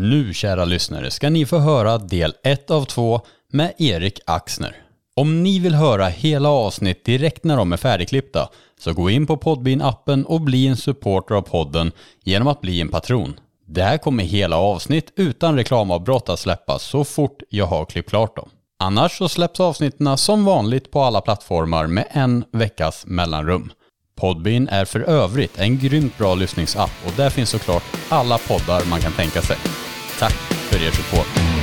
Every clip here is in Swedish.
Nu kära lyssnare ska ni få höra del 1 av 2 med Erik Axner. Om ni vill höra hela avsnitt direkt när de är färdigklippta så gå in på Podbean-appen och bli en supporter av podden genom att bli en patron. Där kommer hela avsnitt utan reklamavbrott att släppas så fort jag har klippt klart dem. Annars så släpps avsnitten som vanligt på alla plattformar med en veckas mellanrum. Podbean är för övrigt en grymt bra lyssningsapp och där finns såklart alla poddar man kan tänka sig. Tack för er support.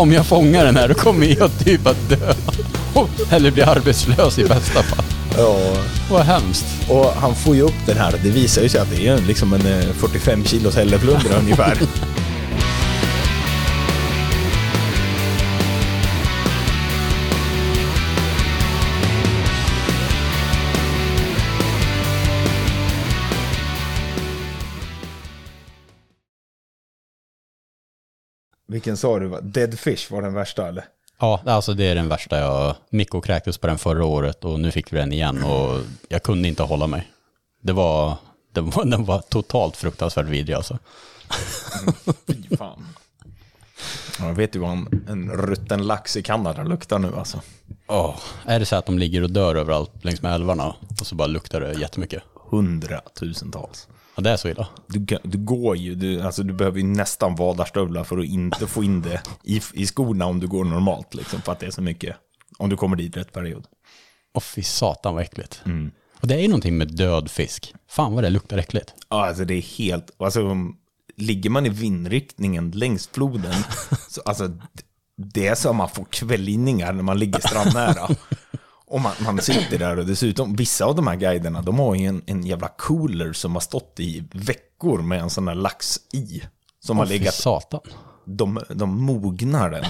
Om jag fångar den här då kommer jag typ att dö. Eller bli arbetslös i bästa fall. Ja, Vad hemskt. och han får ju upp den här. Det visar ju sig att det är liksom en eh, 45 kilos hälleflundra ungefär. Vilken sa du? Dead Fish var den värsta eller? Ja, alltså det är den värsta jag... Mikko kräktes på den förra året och nu fick vi den igen och jag kunde inte hålla mig. Det var... Det var den var totalt fruktansvärt vidrig alltså. Fy fan. Jag vet ju vad en, en rutten lax i Kanada luktar nu alltså. Åh, är det så att de ligger och dör överallt längs med älvarna och så bara luktar det jättemycket? Hundratusentals. Ja, det är så illa. Du, du går ju, du, alltså du behöver ju nästan vadarstövlar för att inte få in det i, i skorna om du går normalt. Liksom, för att det är så mycket. Om du kommer dit rätt period. Och fy satan vad äckligt. Och det är ju någonting med död fisk. Fan vad det luktar äckligt. Ja, alltså det är helt, alltså ligger man i vindriktningen längs floden, så alltså det är som man får kvällningar när man ligger strandnära. Och man, man sitter där och dessutom, vissa av de här guiderna, de har ju en, en jävla cooler som har stått i veckor med en sån här lax i. Som har Fy legat satan. de, de mognar den.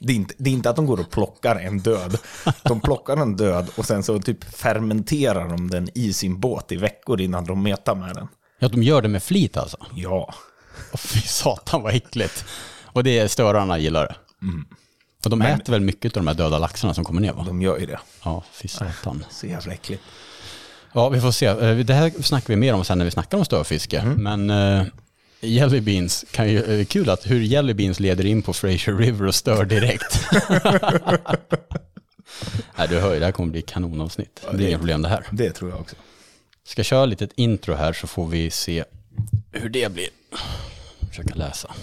Det är, inte, det är inte att de går och plockar en död. De plockar en död och sen så typ fermenterar de den i sin båt i veckor innan de metar med den. Ja, de gör det med flit alltså. Ja. Och fy satan vad äckligt. Och det är störarna gillar det. Och de äter väl mycket av de här döda laxarna som kommer ner va? De gör ju det. Ja, fy satan. Så jävla äckligt. Ja, vi får se. Eh, Det här snackar vi mer om sen när vi snackar om störfiske. Men uh, Jelly Beans, kan ju, eh, kul att hur Jelly Beans leder in på Fraser River och stör direkt. Nej, du hör ju, det här kommer bli kanonavsnitt. Det är inga problem det här. Det tror jag också. Ska köra lite intro här så får vi se hur det blir. Försöka läsa.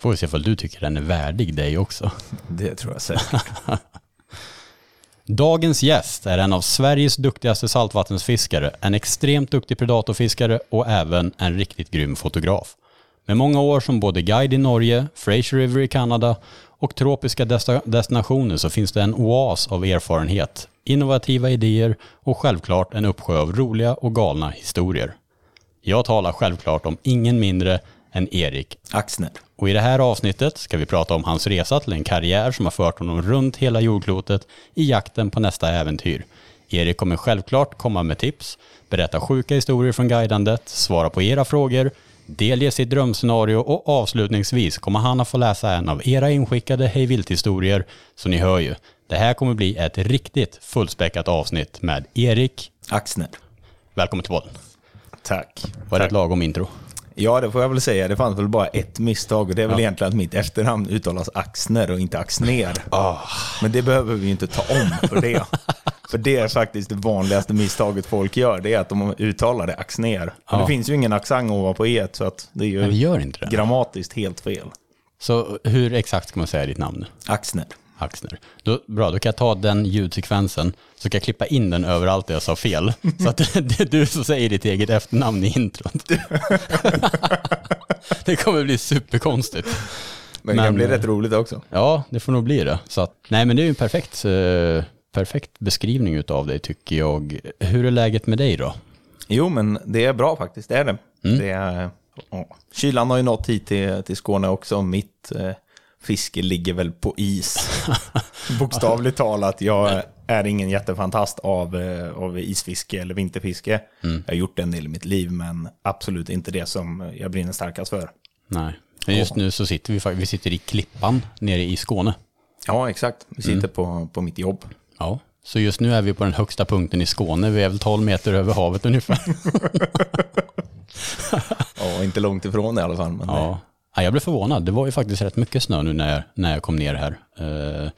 Får vi se ifall du tycker den är värdig dig också. Det tror jag säkert. Dagens gäst är en av Sveriges duktigaste saltvattensfiskare, en extremt duktig predatorfiskare och även en riktigt grym fotograf. Med många år som både guide i Norge, Fraser River i Kanada och tropiska destinationer så finns det en oas av erfarenhet, innovativa idéer och självklart en uppsjö av roliga och galna historier. Jag talar självklart om ingen mindre än Erik Axner. och i det här avsnittet ska vi prata om hans resa till en karriär som har fört honom runt hela jordklotet i jakten på nästa äventyr. Erik kommer självklart komma med tips, berätta sjuka historier från guidandet, svara på era frågor, delge sitt drömscenario och avslutningsvis kommer han att få läsa en av era inskickade hej vilt-historier. Så ni hör ju, det här kommer bli ett riktigt fullspäckat avsnitt med Erik. Axner. Välkommen till podden. Tack. Var det ett lagom intro? Ja, det får jag väl säga. Det fanns väl bara ett misstag och det är väl egentligen att mitt efternamn uttalas Axner och inte Axner. Men det behöver vi inte ta om för det. för det är faktiskt det vanligaste misstaget folk gör, det är att de uttalar det Axner. Ja. det finns ju ingen accent ovanpå e så att det är ju det. grammatiskt helt fel. Så hur exakt ska man säga ditt namn? Axner. Axner. Då, bra, då kan jag ta den ljudsekvensen, så kan jag klippa in den överallt där jag sa fel. Så att det är du som säger ditt eget efternamn i introt. det kommer bli superkonstigt. Men det kan Men, bli eh, rätt roligt också. Ja, det får nog bli det. Så att, nej, men det är ju en perfekt, eh, perfekt beskrivning utav dig tycker jag. Hur är läget med dig då? Jo, men det är bra faktiskt, det är det. det är, ja. Kylan har ju nått hit till, till Skåne också. Mitt eh, fiske ligger väl på is. Bokstavligt talat, jag är ingen jättefantast av, eh, av isfiske eller vinterfiske. Mm. Jag har gjort en del i mitt liv, men absolut inte det som jag brinner starkast för. Nej. Men just nu så sitter vi, vi sitter i Klippan nere i Skåne. Ja, exakt. Vi sitter på, på mitt jobb. Ja. Så just nu är vi på den högsta punkten i Skåne. Vi är väl 12 meter över havet ungefär. Ja, inte långt ifrån i alla fall. Men Ja. Ja. Jag blev förvånad. Det var ju faktiskt rätt mycket snö nu när jag, när jag kom ner här. Eh, jag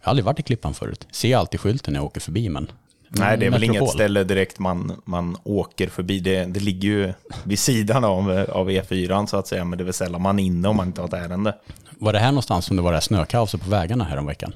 har aldrig varit i Klippan förut. Ser alltid skylten när jag åker förbi, men... Nej, det är väl Metropol. inget ställe direkt man, man åker förbi. Det, det ligger ju vid sidan av, av E4 så att säga, men det är väl sällan man är inne om man inte har ett ärende. Var det här någonstans som det var det här snökaoset på vägarna här om veckan?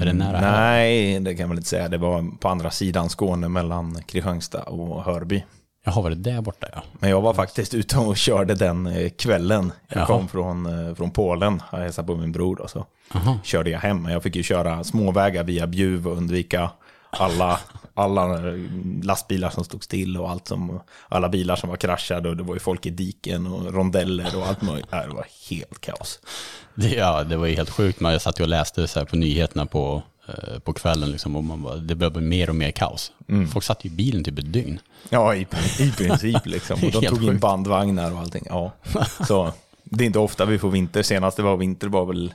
Är det nära här? Nej, det kan väl inte säga. Det var på andra sidan Skåne mellan Kristianstad och Hörby. Jaha, var det där borta ja? Men jag var faktiskt ute och körde den eh, kvällen. Jag Jaha. kom från, eh, från Polen, jag hälsade på min bror och så Aha. körde jag hem. Men jag fick ju köra småvägar via Bjuv och undvika alla, alla eh, lastbilar som stod still och allt som, alla bilar som var kraschade och det var ju folk i diken och rondeller och allt möjligt. Det var helt kaos. Det, ja, det var ju helt sjukt. Jag satt ju och läste så på nyheterna på, på kvällen liksom, och man bara, det blev mer och mer kaos. Mm. Folk satt ju i bilen typ ett dygn. Ja, i, i princip liksom. Och de tog in sjukt. bandvagnar och allting. Ja. Så det är inte ofta vi får vinter. Senast det var vinter var väl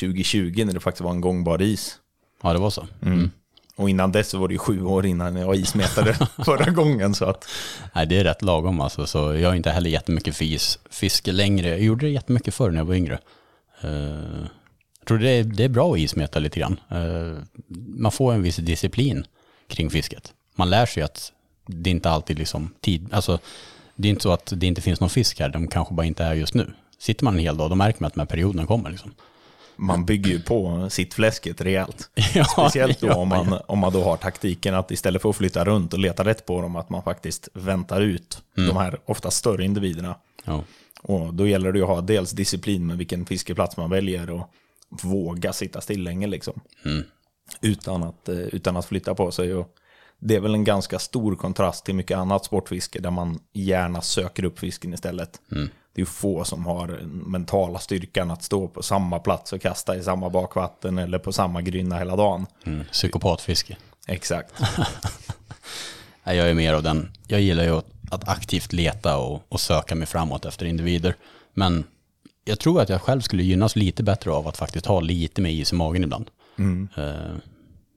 2020 när det faktiskt var en gångbar is. Ja, det var så. Mm. Och innan dess så var det ju sju år innan jag ismetade förra gången. Så att, Nej, det är rätt lagom alltså. Så jag har inte heller jättemycket fis, fiske längre. Jag gjorde det jättemycket förr när jag var yngre. Eh, jag tror det är, det är bra att ismeta lite grann. Eh, man får en viss disciplin kring fisket. Man lär sig att det inte alltid liksom tid, alltså det är inte så att det inte finns någon fisk här, de kanske bara inte är just nu. Sitter man en hel dag, då märker man att de här perioderna kommer liksom. man bygger ju på sitt fläsket rejält. Ja, Speciellt då ja, om, man, om man då har taktiken att istället för att flytta runt och leta rätt på dem, att man faktiskt väntar ut de här ofta större individerna. Ja. Och då gäller det ju att ha dels disciplin med vilken fiskeplats man väljer och våga sitta still länge liksom. Utan, att, eh, utan att flytta på sig. Och det är väl en ganska stor kontrast till mycket annat sportfiske där man gärna söker upp fisken istället. Det är få som har mentala styrkan att stå på samma plats och kasta i samma bakvatten eller på samma grynna hela dagen. Mm, psykopatfiske. Exakt. Jag är mer av den. Jag gillar ju att, att aktivt leta och, och söka mig framåt efter individer. Men jag tror att jag själv skulle gynnas lite bättre av att faktiskt ha lite mer is i magen ibland. Eh,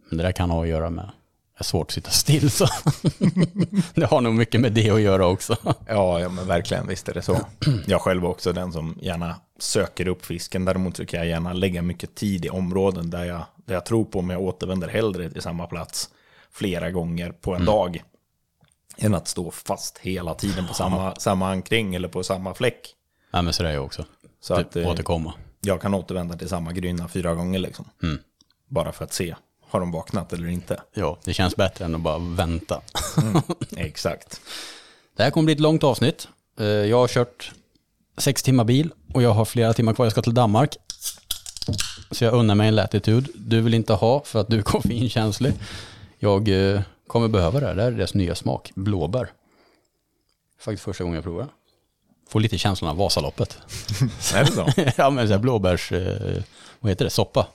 Men det där kan ha att göra med, det är svårt att sitta still så. det har nog mycket med det att göra också. Ja, ja, men verkligen, visst är det så. Jag själv är också den som gärna söker upp fisken. Däremot så kan jag gärna lägga mycket tid i områden där jag, där jag tror på om jag återvänder hellre till samma plats flera gånger på en dag. Än att stå fast hela tiden på samma, samma ankring eller på samma fläck. Nej men så är jag också. Så typ att återkomma. jag kan återvända till samma grynna fyra gånger liksom. Bara för att se, har de vaknat eller inte? Ja, det känns bättre än att bara vänta. Exakt. Det här kommer bli ett långt avsnitt. Eh, Jag har kört sex timmar bil och jag har flera timmar kvar. Jag ska till Danmark. Så jag unnar mig en latitud. Du vill inte ha för att du är koffeinkänslig. Jag eh, kommer behöva det här. Det här är deras nya smak. Blåbär. Faktiskt första gången jag provar. Får lite känslan av Vasaloppet. Är det så? ja men så här blåbärs, eh, vad heter det, soppa.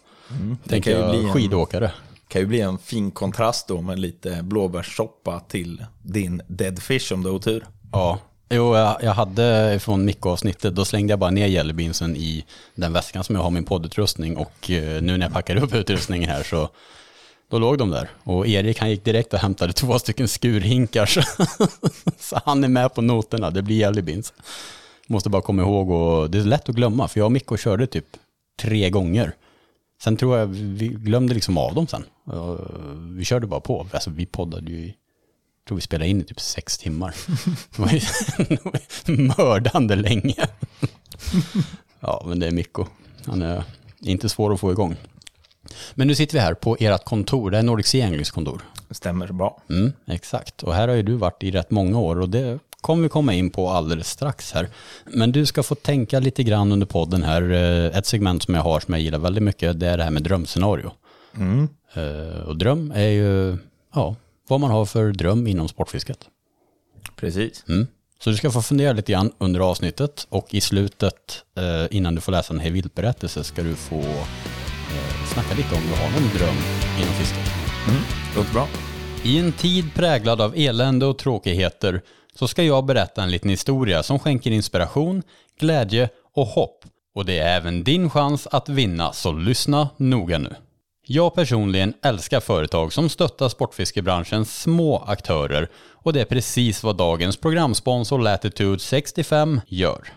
Tänker kan ju bli jag en- skidåkare. kan ju bli en fin kontrast då med lite blåbärssoppa till din dead fish om du har otur. Ja, jo, jag, jag hade från mikroavsnittet, då slängde jag bara ner jellybeansen i den väskan som jag har min poddutrustning och eh, nu när jag packar upp utrustningen här så då låg de där. Och Erik han gick direkt och hämtade två stycken skurhinkar så, så han är med på noterna, det blir jellybeans. Måste bara komma ihåg och det är lätt att glömma för jag och Mikko körde typ tre gånger. Sen tror jag vi glömde liksom av dem sen. Och Vi körde bara på, alltså vi poddade ju tror vi spelade in i typ sex timmar. Det var ju mördande länge. Ja, men det är Mikko. Han är inte svår att få igång. Men nu sitter vi här på ert kontor. Det är Nordic Sea Anglis kontor. Stämmer bra. Mm, exakt. Och här har ju du varit i rätt många år och det kommer vi komma in på alldeles strax här. Men du ska få tänka lite grann under podden här. Eh, Ett segment som jag har som jag gillar väldigt mycket, det är det här med drömscenario. Eh, Och dröm är ju, ja, vad man har för dröm inom sportfisket. Precis. Mm. Så du ska få fundera lite grann under avsnittet och i slutet, eh, innan du får läsa en hel vildberättelse, ska du få snacka lite om du har någon dröm inom fisket. Mm. Låter bra. I en tid präglad av elände och tråkigheter så ska jag berätta en liten historia som skänker inspiration, glädje och hopp. Och det är även din chans att vinna, så lyssna noga nu. Jag personligen älskar företag som stöttar sportfiskebranschens små aktörer och det är precis vad dagens programsponsor Latitude 65 gör.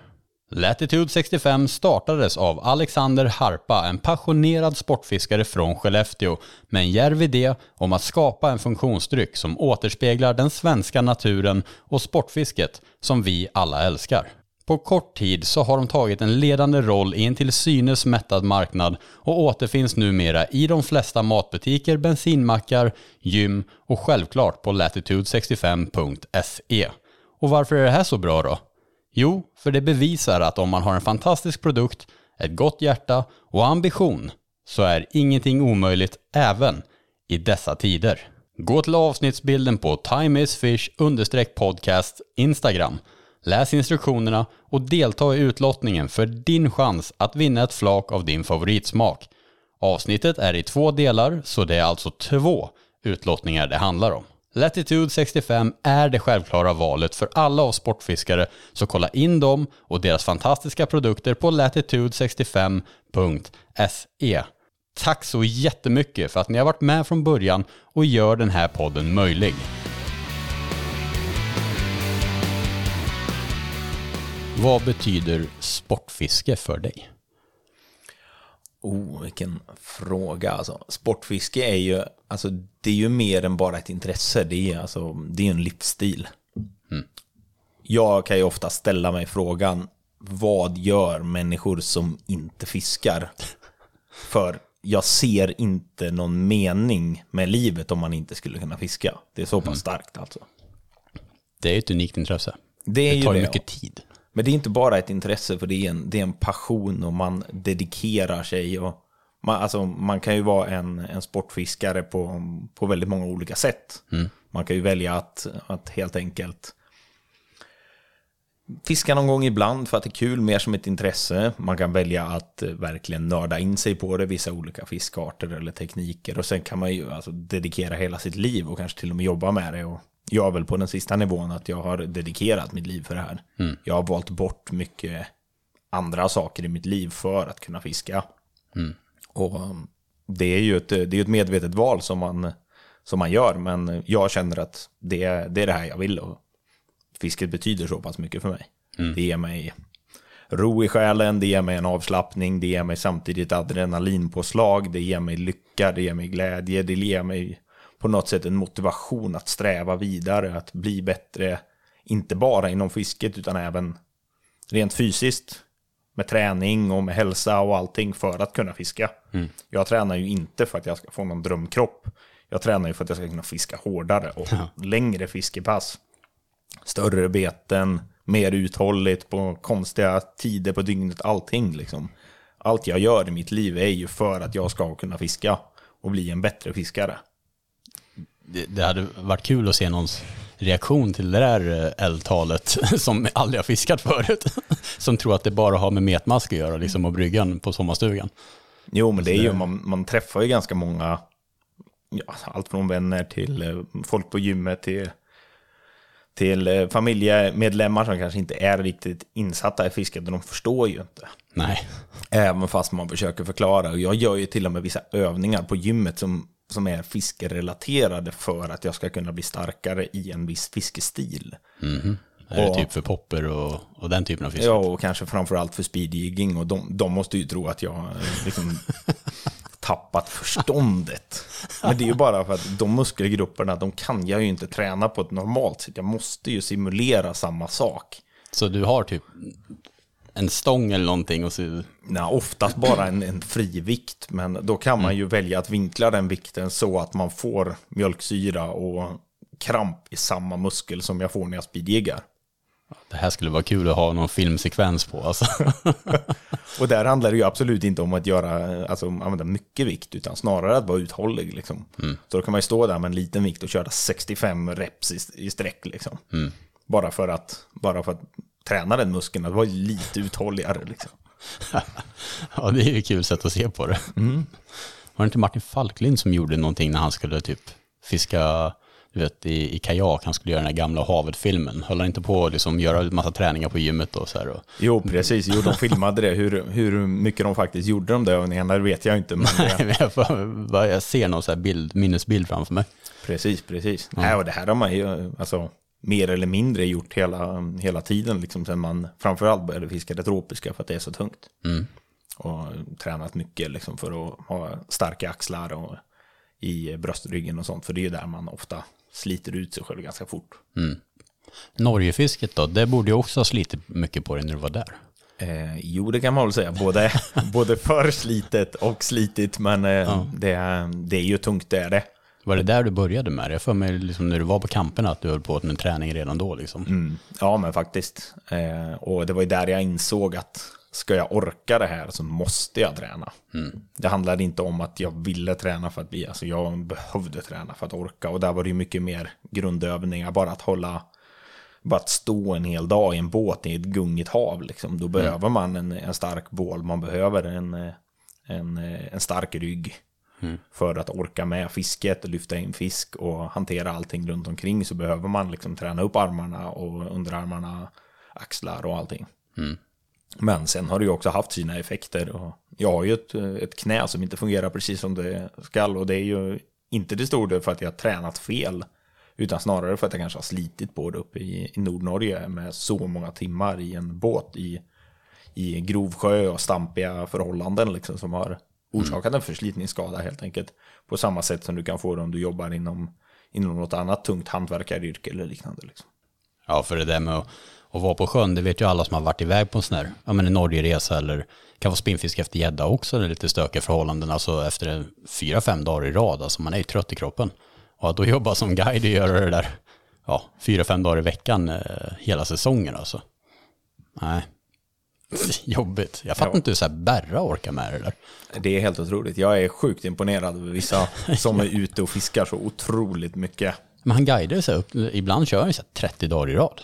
Latitude 65 startades av Alexander Harpa, en passionerad sportfiskare från Skellefteå, med en djärv idé om att skapa en funktionsdryck som återspeglar den svenska naturen och sportfisket som vi alla älskar. På kort tid så har de tagit en ledande roll i en till synes mättad marknad och återfinns numera i de flesta matbutiker, bensinmackar, gym och självklart på latitude65.se. Och varför är det här så bra då? Jo, för det bevisar att om man har en fantastisk produkt, ett gott hjärta och ambition så är ingenting omöjligt även i dessa tider. Gå till avsnittsbilden på timeisfish podcast Instagram. Läs instruktionerna och delta i utlottningen för din chans att vinna ett flak av din favoritsmak. Avsnittet är i två delar så det är alltså två utlottningar det handlar om. Latitude 65 är det självklara valet för alla oss sportfiskare, så kolla in dem och deras fantastiska produkter på latitude65.se. Tack så jättemycket för att ni har varit med från början och gör den här podden möjlig. Vad betyder sportfiske för dig? Oh, vilken fråga alltså. Sportfiske är ju, alltså det är ju mer än bara ett intresse. Det är alltså, det är en livsstil. Mm. Jag kan ju ofta ställa mig frågan, vad gör människor som inte fiskar? För jag ser inte någon mening med livet om man inte skulle kunna fiska. Det är så pass mm. starkt alltså. Det är ett unikt intresse. Det, det tar ju mycket tid. Men det är inte bara ett intresse, för det är en, det är en passion och man dedikerar sig. Och man, alltså, man kan ju vara en, en sportfiskare på, på väldigt många olika sätt. Mm. Man kan ju välja att, att helt enkelt fiska någon gång ibland för att det är kul, mer som ett intresse. Man kan välja att verkligen nörda in sig på det, vissa olika fiskarter eller tekniker. Och sen kan man ju alltså dedikera hela sitt liv och kanske till och med jobba med det och jag är väl på den sista nivån att jag har dedikerat mitt liv för det här. Mm. Jag har valt bort mycket andra saker i mitt liv för att kunna fiska. Mm. Och um, det är ju ett, det är ett medvetet val som man, som man gör, men jag känner att det, det är det här jag vill. Och fisket betyder så pass mycket för mig. Mm. Det ger mig ro i själen, det ger mig en avslappning, det ger mig samtidigt adrenalinpåslag, det ger mig lycka, det ger mig glädje, det ger mig på något sätt en motivation att sträva vidare, att bli bättre, inte bara inom fisket utan även rent fysiskt med träning och med hälsa och allting för att kunna fiska. Mm. Jag tränar ju inte för att jag ska få någon drömkropp. Jag tränar ju för att jag ska kunna fiska hårdare och ja. längre fiskepass. Större beten, mer uthålligt på konstiga tider på dygnet, allting liksom. Allt jag gör i mitt liv är ju för att jag ska kunna fiska och bli en bättre fiskare det, det hade varit kul att se någons reaktion till det där eh, eldtalet som aldrig har fiskat förut. Som tror att det bara har med metmask att göra liksom och bryggan på sommarstugan. Jo, men det är ju, man, man träffar ju ganska många, ja, allt från vänner till eh, folk på gymmet till, till eh, familjemedlemmar som kanske inte är riktigt insatta i fisket och de förstår ju inte. Nej. Även fast man försöker förklara. Och jag gör ju till och med vissa övningar på gymmet som som är fiskerelaterade för att jag ska kunna bli starkare i en viss fiskestil. Mm. Är det typ för popper och, och den typen av fiske? Ja, och kanske framförallt för speedjigging. Och de, de måste ju tro att jag liksom tappat förståndet. Men det är ju bara för att de muskelgrupperna, de kan jag ju inte träna på ett normalt sätt. Jag måste ju simulera samma sak. Så du har typ en stång eller någonting? Och så... Nej, oftast bara en, en frivikt, men då kan man mm. ju välja att vinkla den vikten så att man får mjölksyra och kramp i samma muskel som jag får när jag speedjiggar. Det här skulle vara kul att ha någon filmsekvens på. Alltså. och där handlar det ju absolut inte om att göra, alltså, använda mycket vikt, utan snarare att vara uthållig. Liksom. Mm. Så då kan man ju stå där med en liten vikt och köra 65 reps i, i sträck. Liksom. Mm. Bara, för att, bara för att träna den muskeln att vara lite uthålligare. Liksom. ja, det är ju kul sätt att se på det. Mm. Var det inte Martin Falklind som gjorde någonting när han skulle typ fiska du vet, i, i kajak, han skulle göra den här gamla havet-filmen. Höll han inte på att liksom göra en massa träningar på gymmet och så här? Och... Jo, precis. Jo, de filmade det. Hur, hur mycket de faktiskt gjorde de där övningarna, vet jag inte. Men Nej, men jag, får- jag ser någon så här bild, minnesbild framför mig. Precis, precis. Nej, och det här har man ju alltså, mer eller mindre gjort hela, hela tiden, liksom, sen man framförallt började fiska det tropiska för att det är så tungt. Och tränat mycket liksom, för att ha starka axlar och i bröstryggen och sånt, för det är ju där man ofta sliter ut sig själv ganska fort. Norgefisket då, det borde ju också ha slitit mycket på dig när du var där. Eh, jo, det kan man väl säga. Både, både för slitet och slitigt, men eh, det, det är ju tungt, det är det. Var det där du började med det? Jag för mig liksom, när du var på kamperna att du höll på med träning redan då liksom. Mm, ja, men faktiskt. Eh, och det var ju där jag insåg att ska jag orka det här så måste jag träna. Det handlade inte om att jag ville träna för att bli, alltså jag behövde träna för att orka. Och där var det ju mycket mer grundövningar, bara att hålla, bara att stå en hel dag i en båt i ett gungigt hav. Liksom. Då behöver man en, en stark bål, man behöver en, en, en stark rygg. För att orka med fisket och lyfta in fisk och hantera allting runt omkring så behöver man liksom träna upp armarna och underarmarna, axlar och allting. Men sen har det ju också haft sina effekter. Och jag har ju ett, ett knä som inte fungerar precis som det ska och det är ju inte till stor del för att jag har tränat fel. Utan snarare för att jag kanske har slitit på det uppe i, i Nordnorge med så många timmar i en båt i, i Grovsjö och stampiga förhållanden liksom som har orsakat en förslitningsskada helt enkelt. På samma sätt som du kan få det om du jobbar inom, inom något annat tungt hantverkaryrke eller liknande. Liksom. Ja, för det där med att, att vara på sjön, det vet ju alla som har varit iväg på en sån här, ja men en Norgeresa eller kan vara spinnfiske efter gädda också, det är lite stökiga förhållanden, alltså efter en fyra, fem dagar i rad, alltså man är ju trött i kroppen. Och att då jobba som guide och göra det där, ja, fyra, fem dagar i veckan eh, hela säsongen alltså. Nej, jobbigt. Jag fattar Ja. inte hur så här Berra orkar med det där. Det är helt otroligt. Jag är sjukt imponerad över vissa som är ute och fiskar så otroligt mycket. Men han guidar sig upp, ibland kör han så här 30 dagar i rad.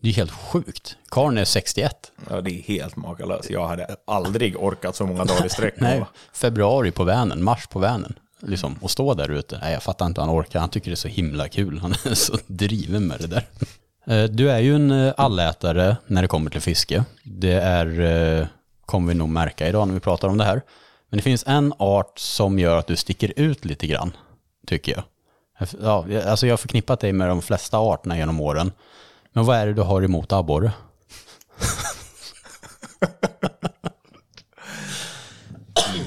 Det är helt sjukt. Karn är 61. Ja, det är helt makalöst. Jag hade aldrig orkat så många dagar i sträck. Nej, februari på Vänern, mars på Vänern. Liksom, och stå där ute. Nej, jag fattar inte hur han orkar. Han tycker det är så himla kul. Han är så driven med det där. Eh, du är ju en eh, allätare när det kommer till fiske. Det är, eh, kommer vi nog märka idag när vi pratar om det här. Men det finns en art som gör att du sticker ut lite grann, tycker jag. Ja, jag- alltså jag har förknippat dig med de flesta arterna genom åren. Men vad är det du har emot abborre?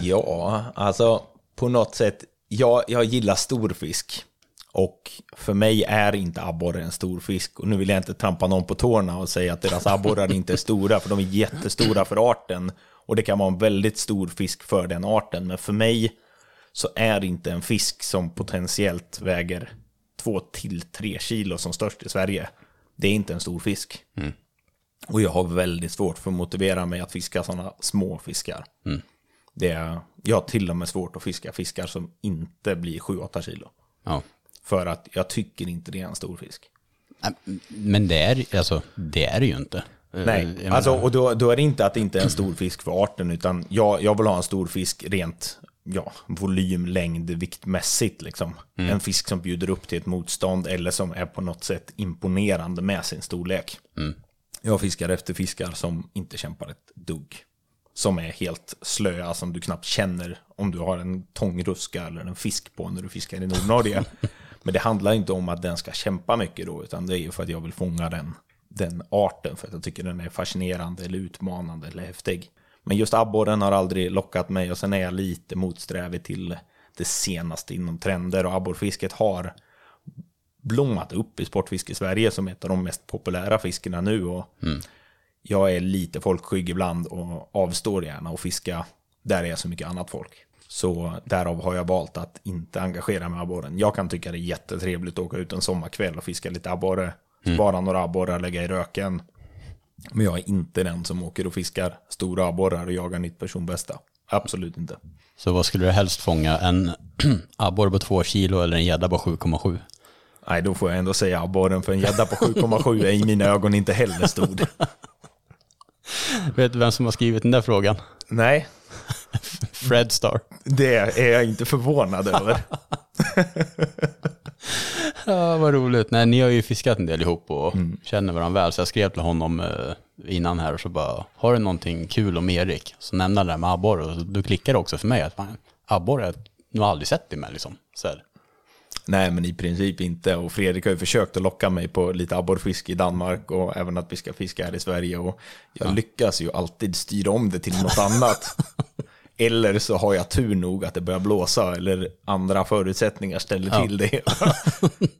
Ja, alltså på något sätt. Jag, jag gillar storfisk. Och för mig är inte abborre en stor fisk. Och nu vill jag inte trampa någon på tårna och säga att deras abborrar inte är stora, för de är jättestora för arten. Och det kan vara en väldigt stor fisk för den arten. Men för mig så är det inte en fisk som potentiellt väger 2 till 3 kilo som störst i Sverige. Det är inte en stor fisk. Och jag har väldigt svårt för att motivera mig att fiska sådana små fiskar. Det är, jag har till och med svårt att fiska fiskar som inte blir 7-8 kilo. Ja. För att jag tycker inte det är en stor fisk. Nej, Men det är, alltså, det är det ju inte. Eh, Nej, jag alltså, och då, då är det inte att det inte är en stor fisk för arten, utan jag, jag vill ha en stor fisk rent ja, volym, längd, viktmässigt. Liksom. En fisk som bjuder upp till ett motstånd eller som är på något sätt imponerande med sin storlek. Jag fiskar efter fiskar som inte kämpar ett dugg. Som är helt slöa, som du knappt känner om du har en tångruska eller en fisk på när du fiskar i Nordnorge. Men det handlar inte om att den ska kämpa mycket då, utan det är ju för att jag vill fånga den, den arten, för att jag tycker den är fascinerande eller utmanande eller häftig. Men just abborren har aldrig lockat mig och sen är jag lite motsträvig till det senaste inom trender och abborrfisket har blommat upp i Sportfiske i Sverige som ett av de mest populära fiskarna nu. Och Jag är lite folkskygg ibland och avstår gärna att fiska där det är så mycket annat folk. Så därav har jag valt att inte engagera mig i abborren. Jag kan tycka det är jättetrevligt att åka ut en sommarkväll och fiska lite abborre. Spara några abborrar, lägga i röken. Men jag är inte den som åker och fiskar stora abborrar och jagar nytt personbästa. Absolut inte. Så vad skulle du helst fånga? En abborre på två kilo eller en gädda på 7,7? Nej, då får jag ändå säga abborren för en gädda på 7,7 är i mina ögon inte heller stor. Vet du vem som har skrivit den där frågan? Nej, Fred Star. det är jag inte förvånad över. Ja, vad roligt. Nej, ni har ju fiskat en del ihop och känner varandra väl. Så jag skrev till honom eh, innan här och så bara, har du någonting kul om Erik? Så nämnde han det där med abborre och då klickade också för mig att fan, abborre, jag har aldrig sett det med liksom. Så här. Nej, men i princip inte. Och Fredrik har ju försökt att locka mig på lite abborrfiske i Danmark och även att vi ska fiska här i Sverige. Och jag lyckas ju alltid styra om det till något annat. Eller så har jag tur nog att det börjar blåsa eller andra förutsättningar ställer till det.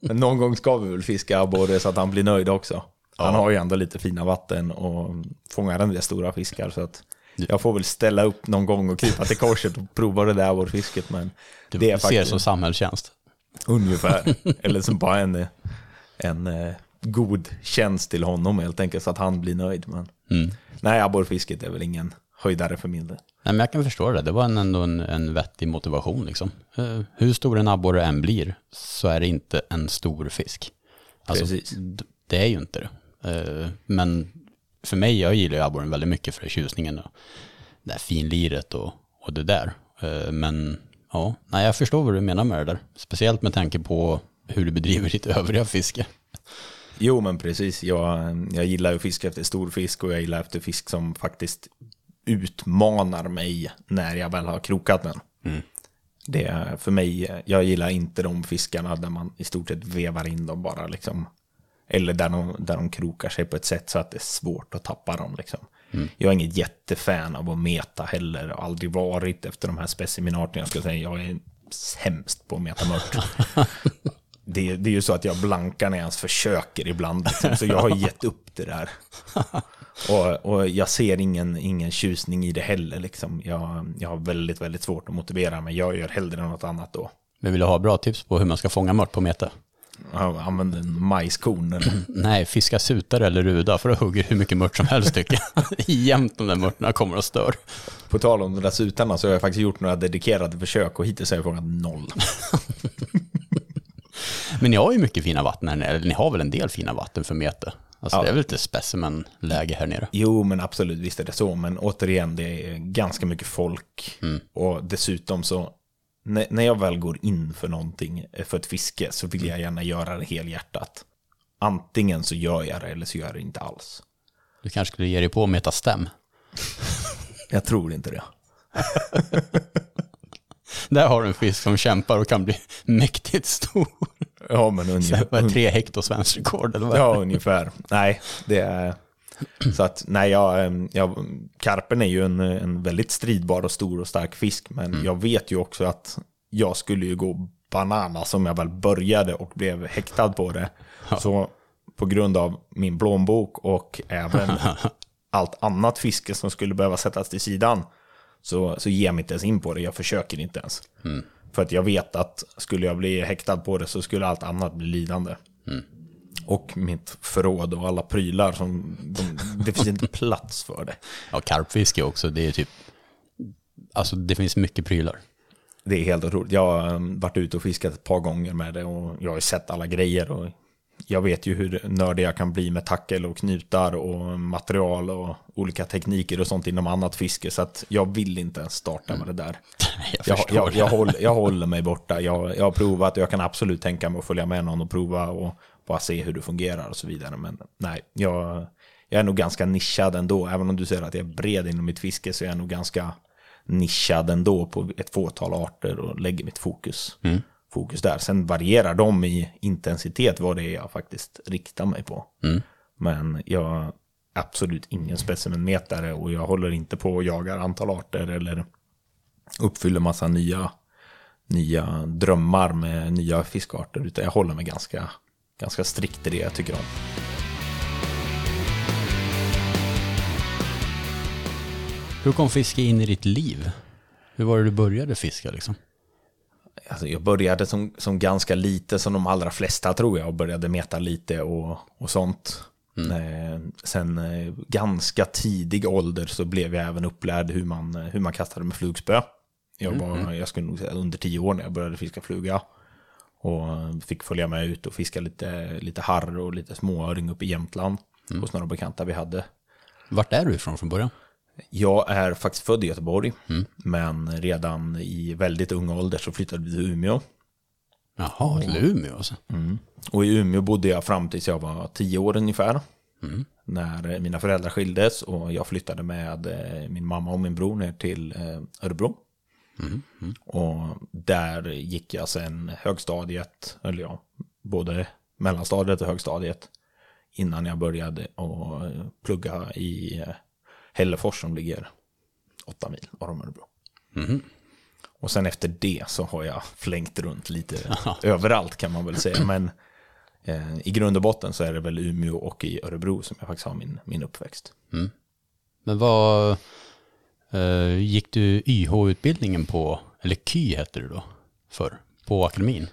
Men någon gång ska vi väl fiska abborre så att han blir nöjd också. Han har ju ändå lite fina vatten och fångar en del stora fiskar. Så att jag får väl ställa upp någon gång och krypa till korset och prova det där abborrfisket. Men Du det är ser faktiskt som samhällstjänst. ungefär. Eller som bara en, en eh, god tjänst till honom helt enkelt så att han blir nöjd. Men Mm. nej, abborrfisket är väl ingen höjdare för min del. Nej, men jag kan förstå det. Det var en, ändå en, en vettig motivation. Liksom. Eh, Hur stor en abborre än blir så är det inte en stor fisk. Alltså, Precis. d- det är ju inte det. Eh, Men för mig, jag gillar ju abborren väldigt mycket för tjusningen och det där finliret och, och det där. Eh, Men ja, nej, jag förstår vad du menar med det där. Speciellt med tanke på hur du bedriver ditt övriga fiske. Jo, men precis. Jag, jag gillar ju att fiska efter stor fisk och jag gillar efter fisk som faktiskt utmanar mig när jag väl har krokat den. Det är för mig, jag gillar inte de fiskarna där man i stort sett vevar in dem bara liksom. Eller där de, där de krokar sig på ett sätt så att det är svårt att tappa dem liksom. Jag är inget jättefan av att meta heller, och aldrig varit efter de här speciminarterna. Jag skulle säga jag är sämst på att meta mört. det, det är ju så att jag blankar när jag ens försöker ibland. Liksom, så jag har gett upp det där. Och, och jag ser ingen, ingen tjusning i det heller. Liksom. Jag, jag har väldigt, väldigt svårt att motivera mig. Jag gör hellre något annat då. Men vill du ha bra tips på hur man ska fånga mört på mete? Jag använder en majskorn. Eller? Nej, fiska sutare eller ruda för att hugga hur mycket mört som helst tycker jag. Jämt de där mörterna kommer och stör. På tal om de där sutarna så har jag faktiskt gjort några dedikerade försök och hittills har jag fångat noll. Men ni har ju mycket fina vatten här nere, eller ni har väl en del fina vatten för mete? Alltså Ja. det är väl lite specimen-läge här nere? Jo, men absolut, visst är det så. Men återigen, det är ganska mycket folk. Och dessutom så, när, jag väl går in för någonting, för ett fiske, så vill jag gärna göra det helhjärtat. Antingen så gör jag det eller så gör jag det inte alls. Du kanske skulle ge dig på att meta stäm? Jag tror inte det. Där har du en fisk som kämpar och kan bli mäktigt stor. Ja, men ungefär. tre hekto svensk rekord eller vad? Ja, ungefär. Nej, det är... Så att, nej, jag, jag, karpen är ju en, en väldigt stridbar och stor och stark fisk, men jag vet ju också att jag skulle ju gå banana som jag väl började och blev häktad på det. Så på grund av min plånbok och även allt annat fiske som skulle behöva sättas till sidan så, så ger jag mig inte ens in på det. Jag försöker inte ens. För att jag vet att skulle jag bli häktad på det så skulle allt annat bli lidande. Och mitt förråd och alla prylar. Som, de, det finns inte plats för det. Ja, karpfiske också, det är typ... Alltså det finns mycket prylar. Det är helt otroligt. Jag har um, varit ute och fiskat ett par gånger med det och jag har sett alla grejer. Och jag vet ju hur nördig jag kan bli med tackel och knutar och material och olika tekniker och sånt inom annat fiske. Så att jag vill inte ens starta med det där. Jag Jag, jag, jag, håller, håller mig borta. Jag, har provat och jag kan absolut tänka mig att följa med någon och prova och bara se hur det fungerar och så vidare. Men nej, jag, är nog ganska nischad ändå. Även om du säger att jag är bred inom mitt fiske så är jag nog ganska nischad ändå på ett fåtal arter och lägger mitt fokus, fokus där. Sen varierar de i intensitet vad det är jag faktiskt riktar mig på. Men jag är absolut ingen specimenmetare och jag håller inte på och jagar antal arter eller uppfyller massa nya, nya drömmar med nya fiskarter. Utan jag håller mig ganska, ganska strikt i det jag tycker om. Hur kom fiske in i ditt liv? Hur var det du började fiska liksom? Alltså jag började som, som ganska lite, som de allra flesta tror jag, och började meta lite och, och sånt. Eh, sen eh, ganska tidig ålder så blev jag även upplärd hur man, hur man kastade med flugspö. Jag var, jag skulle nog säga under tio år när jag började fiska fluga. Och eh, fick följa med ut och fiska lite, lite harr och lite småöring uppe i Jämtland. Hos några bekanta vi hade. Vart är du ifrån från början? Jag är faktiskt född i Göteborg, men redan i väldigt ung ålder så flyttade vi till Umeå. Jaha, till Umeå alltså. Och i Umeå bodde jag fram tills jag var tio år ungefär. När eh, mina föräldrar skildes och jag flyttade med eh, min mamma och min bror ner till eh, Örebro. Och där gick jag sen högstadiet, eller ja, både mellanstadiet och högstadiet. Innan jag började att plugga i eh, Hällefors som ligger åtta mil norr om Örebro. Och sen efter det så har jag flängt runt lite överallt kan man väl säga. Men eh, i grund och botten så är det väl Umeå och i Örebro som jag faktiskt har min, min uppväxt. Men vad eh, gick du YH-utbildningen på, eller KY hette det då, för på akademin?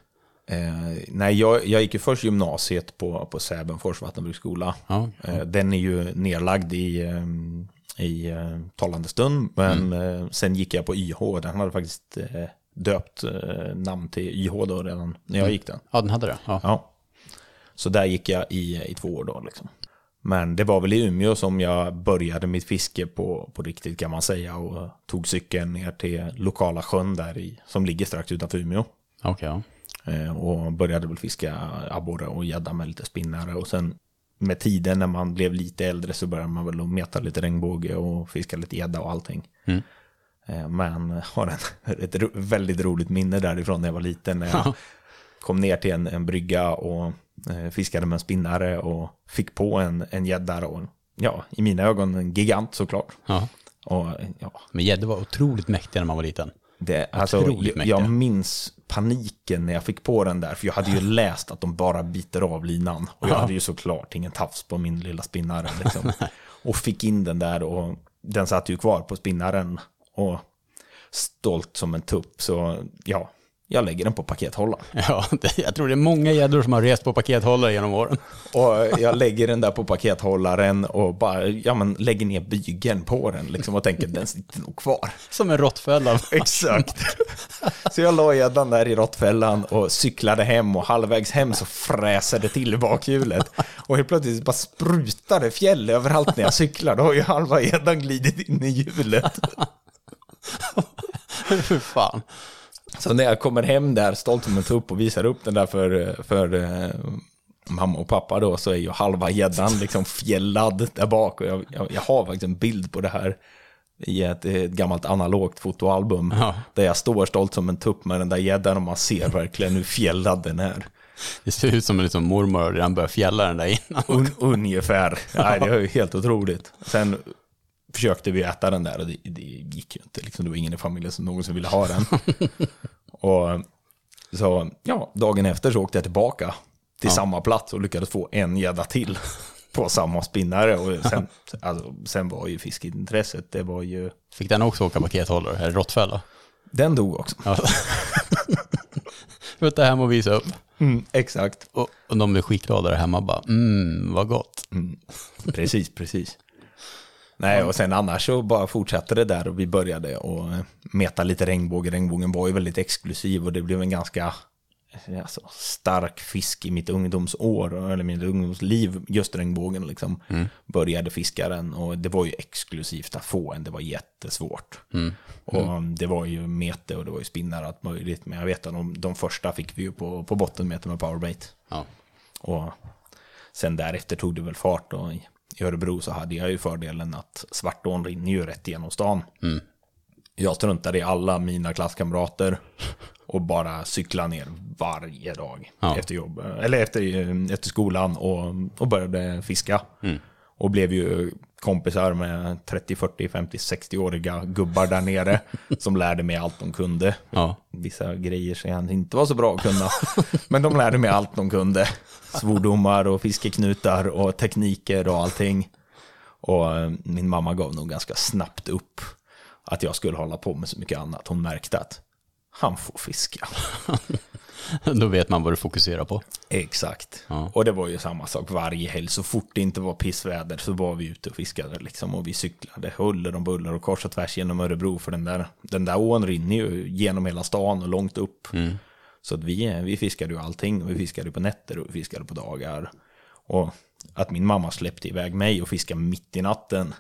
Eh, nej, jag, jag gick ju först gymnasiet på, på Säbenfors vattenbruksskola. Ja, Eh, den är ju nedlagd i, eh, i eh, talande stund. Men eh, sen gick jag på YH. Den hade faktiskt eh, döpt eh, namn till YH då redan när jag gick den. Ja, den hade det. Ja. Ja. Så där gick jag i, i två år då liksom. Men det var väl i Umeå som jag började mitt fiske på, på riktigt kan man säga. Och tog cykeln ner till lokala sjön där i, som ligger strax utanför Umeå. Ja. Eh, och började väl fiska abborre och gädda med lite spinnare. Och sen med tiden när man blev lite äldre så började man väl att meta lite regnbåge och fiska lite gädda och allting. Mm. Eh, Men har en, ett väldigt roligt minne därifrån när jag var liten. När jag kom ner till en, en brygga och eh, fiskade med en spinnare och fick på en en gädda. Och ja, i mina ögon en gigant såklart. ja. Och ja, Men gäddor var otroligt mäktiga när man var liten. Det, alltså, jag, jag minns paniken när jag fick på den där. För jag hade ju läst att de bara biter av linan. Och jag Ja. hade ju såklart ingen tafs på min lilla spinnare. Liksom. och fick in den där och den satt ju kvar på spinnaren. Och stolt som en tupp. Så ja, jag lägger den på pakethållaren. Ja, det, jag tror det är många gäddor som har rest på pakethållare genom åren. Och jag lägger den där på pakethållaren och bara, ja men lägger ner bygeln på den liksom och tänker den sitter nog kvar. Som en råttfälla. Exakt. Så jag la gäddan där i råttfällan och cyklade hem och halvvägs hem så fräsade det till i bakhjulet. Och helt plötsligt bara sprutade fjäll överallt när jag cyklar. Då har ju halva gäddan glidit in i hjulet. Hur fan. Så när jag kommer hem där, stolt som en tupp och visar upp den där för, för eh, mamma och pappa då, så är ju halva gäddan liksom fjällad där bak. Och jag, jag, jag har faktiskt en bild på det här i ett, ett gammalt analogt fotoalbum. Ja. Där jag står stolt som en tupp med den där gäddan och man ser verkligen hur fjällad den är. Det ser ut som en liksom mormor redan börjat fjälla den där innan. Un, ungefär. Nej, det är ju helt otroligt. Sen försökte vi äta den där och det, det gick ju inte. Liksom, det var ingen i familjen som någonsin ville ha den. och så, ja, dagen efter så åkte jag tillbaka till samma plats och lyckades få en gädda till på samma spinnare. Och sen, alltså, sen var ju fiskintresset, det var ju... Fick den också åka pakethållare, eller råttfälla? Den dog också. Ja. Flytta hem och visa upp. Mm, exakt. Och, och de blev skitglada där hemma bara, mm, vad gott. Precis, precis. Nej, och sen annars så bara fortsatte det där och vi började och meta lite regnbåge. Regnbågen var ju väldigt exklusiv och det blev en ganska alltså, stark fisk i mitt ungdomsår, eller mitt ungdomsliv, just regnbågen liksom. Började fiska den och det var ju exklusivt att få en, det var jättesvårt. Och det var ju mete och det var ju spinnar allt möjligt, men jag vet att de, de första fick vi ju på, på bottenmete med powerbait. Ja. Och sen därefter tog det väl fart och i Örebro så hade jag ju fördelen att Svartån rinner ju rätt igenom stan. Jag struntade i alla mina klasskamrater och bara cyklade ner varje dag Ja. efter jobb, eller efter, efter skolan och, och började fiska. Och blev ju kompisar med 30, 40, 50, 60-åriga gubbar där nere som lärde mig allt de kunde. Ja. Vissa grejer som jag inte var så bra att kunna. Men de lärde mig allt de kunde. Svordomar och fiskeknutar och tekniker och allting. Och eh, min mamma gav nog ganska snabbt upp att jag skulle hålla på med så mycket annat. Hon märkte att han får fiska. Då vet man vad du fokuserar på. Exakt. Ja. Och det var ju samma sak varje helg. Så fort det inte var pissväder så var vi ute och fiskade liksom. Och vi cyklade huller om buller och kors och tvärs genom Örebro. För den där, den där ån rinner ju genom hela stan och långt upp. Så att vi, vi fiskade ju allting. Och vi fiskade på nätter och vi fiskade på dagar. Och att min mamma släppte iväg mig och fiskade mitt i natten.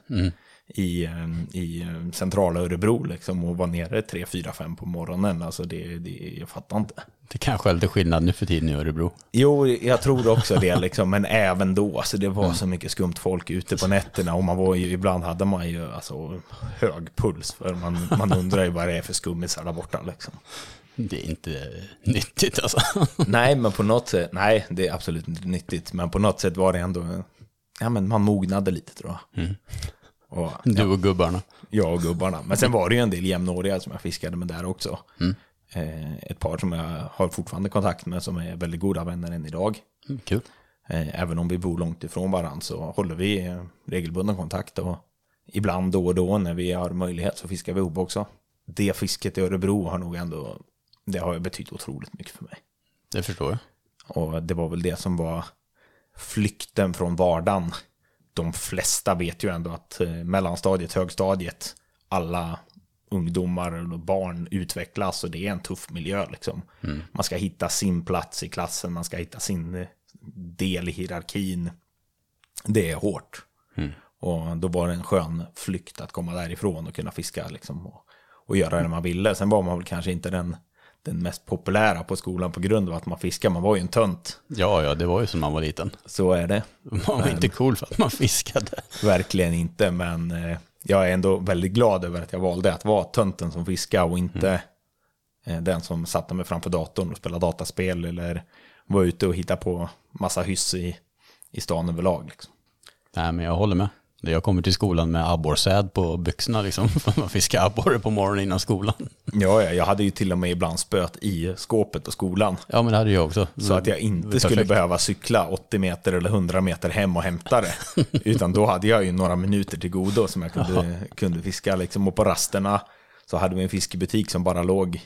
I, eh, i eh, centrala Örebro liksom och vara nere 3, 4, 5 på morgonen. Alltså det, det, jag fattar inte. Det kanske är lite skillnad nu för tiden i Örebro. Jo, jag tror också det, liksom, men även då. Alltså, det var så mycket skumt folk ute på nätterna och man var ju, ibland hade man ju alltså, hög puls för man, man undrar ju vad det är för skummisar där borta. Liksom. Det är inte nyttigt alltså. nej, men på något sätt, nej, det är absolut inte nyttigt, men på något sätt var det ändå, ja men man mognade lite tror jag. Mm. Och, Du och gubbarna. jag och gubbarna. Men sen var det ju en del jämnåriga som jag fiskade med där också. Eh, ett par som jag har fortfarande kontakt med som är väldigt goda vänner än idag. Mm, Kul. Eh, även om vi bor långt ifrån varandra så håller vi regelbunden kontakt. Och ibland då och då när vi har möjlighet så fiskar vi ihop också. Det fisket i Örebro har nog ändå, det har betytt otroligt mycket för mig. Det förstår jag. Och det var väl det som var flykten från vardagen. De flesta vet ju ändå att eh, mellanstadiet, högstadiet, alla ungdomar och barn utvecklas och det är en tuff miljö. Liksom. Man ska hitta sin plats i klassen, man ska hitta sin eh, del i hierarkin. Det är hårt. Och då var det en skön flykt att komma därifrån och kunna fiska liksom, och, och göra det man ville. Sen var man väl kanske inte den, den mest populära på skolan på grund av att man fiskar. Man var ju en tönt. Ja, ja, det var ju som man var liten. Så är det. Man var inte cool för att man fiskade. Verkligen inte, men eh, jag är ändå väldigt glad över att jag valde att vara tönten som fiskar och inte eh, den som satte mig framför datorn och spelade dataspel eller var ute och hittade på massa hyss i, i stan överlag. Liksom. Nej, men jag håller med. Jag kommer till skolan med abborrsäd på byxorna liksom. För man fiskar abborre på morgonen innan skolan. Ja, ja, jag hade ju till och med ibland spöt i skåpet på skolan. Ja, men det hade jag också. Så att jag inte skulle behöva cykla 80 meter eller 100 meter hem och hämta det. Utan då hade jag ju några minuter till godo som jag kunde, kunde fiska. Liksom. Och på rasterna så hade vi en fiskebutik som bara låg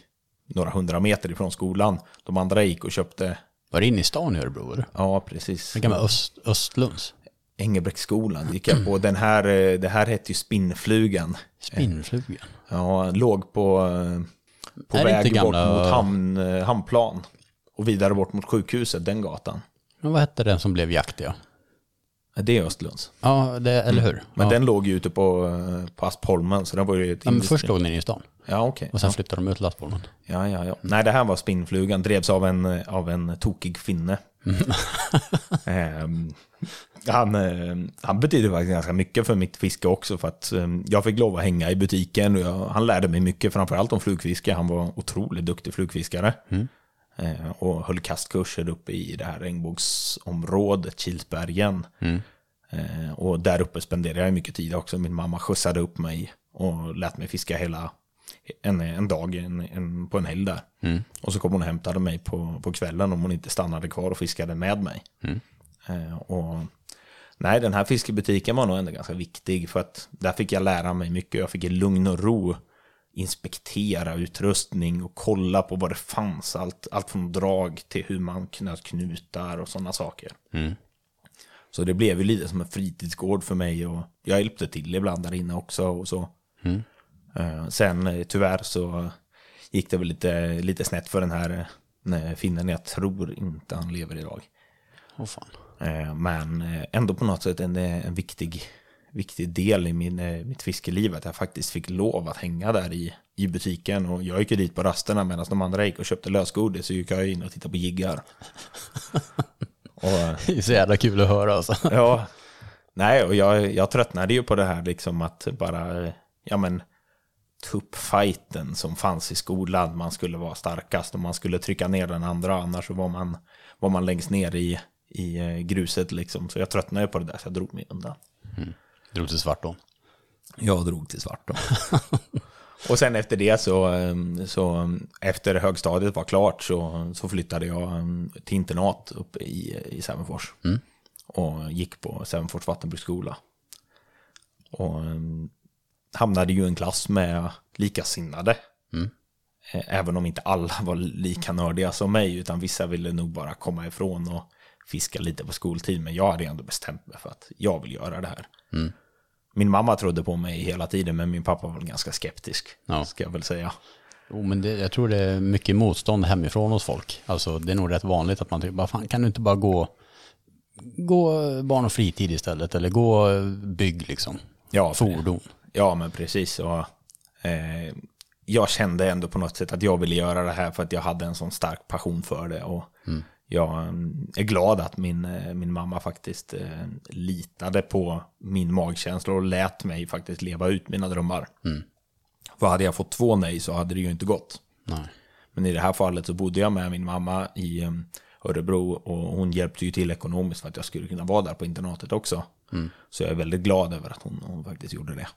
några hundra meter ifrån skolan. De andra gick och köpte, Var det inne i stan i Örebro? Eller? ja precis, Det kan vara Öst, Östlunds. Engelbrektsskolan gick jag på. Den här, eh, det här hette ju Spinnflugan. Spinnflugan. Ja, låg på, eh, på väg bort mot hamn, eh, hamnplan. Och vidare bort mot sjukhuset, den gatan. Men vad hette den som blev jaktiga? Ja, Det är Östlunds. Ja, det, eller hur? Men ja. den låg ju ute på, på Aspholmen, så den var ju ett ja, men först låg den i stan. Ja, okej. Och sen flyttade de ut lastbilen. Ja, ja, ja. Nej, det här var spinnflugan, drevs av en, av en tokig finne. Ehm, han, eh, han betyder faktiskt ganska mycket för mitt fiske också, för att eh, jag fick lov att hänga i butiken och jag, han lärde mig mycket, framförallt om flugfiske. Han var otroligt duktig flugfiskare. Eh, och höll kastkurser uppe i det här regnbågsområdet, Kilsbergen. Eh, och där uppe spenderade jag mycket tid också. Min mamma skjutsade upp mig och lät mig fiska hela en, en dag en, en, på en helg där. Och så kom hon och hämtade mig på, på kvällen om hon inte stannade kvar och fiskade med mig. Eh, och nej, den här fiskebutiken var nog ändå ganska viktig för att där fick jag lära mig mycket. Jag fick i lugn och ro inspektera utrustning och kolla på vad det fanns. Allt, allt från drag till hur man knöt knutar och sådana saker. Så det blev ju lite som en fritidsgård för mig och jag hjälpte till ibland där inne också och så. Eh, Sen eh, tyvärr så gick det väl lite, lite snett för den här eh, finnen. Jag tror inte han lever idag. Åh fan. Eh, Men eh, ändå på något sätt en, eh, en viktig, viktig del i min, eh, mitt fiskeliv att jag faktiskt fick lov att hänga där i, i butiken. Och jag gick ju dit på rasterna medan de andra gick och köpte lösgodis så gick jag in och tittade på jiggar. och, eh, Det är så jävla kul att höra alltså. Ja, nej, och jag, jag tröttnade ju på det här liksom att bara, ja men, tuppfighten som fanns i skolan. Man skulle vara starkast och man skulle trycka ner den andra, annars så var man, var man längst ner i, i eh, gruset liksom. Så jag tröttnade på det där, så jag drog mig undan. Drog till Svartån. Jag drog till Svartån. och sen efter det så, eh, så efter högstadiet var klart så, så flyttade jag eh, till internat uppe i, i Sävenfors. Och gick på Sävenfors vattenbruksskola. Och hamnade ju i en klass med likasinnade. Eh, Även om inte alla var lika nördiga som mig, utan vissa ville nog bara komma ifrån och fiska lite på skoltid. Men jag hade ändå bestämt mig för att jag vill göra det här. Min mamma trodde på mig hela tiden, men min pappa var ganska skeptisk. Ja. Ska jag väl säga. Jo, men det, jag tror det är mycket motstånd hemifrån hos folk. Alltså det är nog rätt vanligt att man tycker, bara fan kan du inte bara gå, gå barn och fritid istället eller gå bygg liksom. Ja, fordon. Ja, men precis. Och, eh, jag kände ändå på något sätt att jag ville göra det här för att jag hade en sån stark passion för det. Och jag mm, är glad att min, eh, min mamma faktiskt eh, litade på min magkänsla och lät mig faktiskt leva ut mina drömmar. För hade jag fått två nej så hade det ju inte gått. Nej. Men i det här fallet så bodde jag med min mamma i eh, Örebro och hon hjälpte ju till ekonomiskt för att jag skulle kunna vara där på internatet också. Så jag är väldigt glad över att hon, hon faktiskt gjorde det.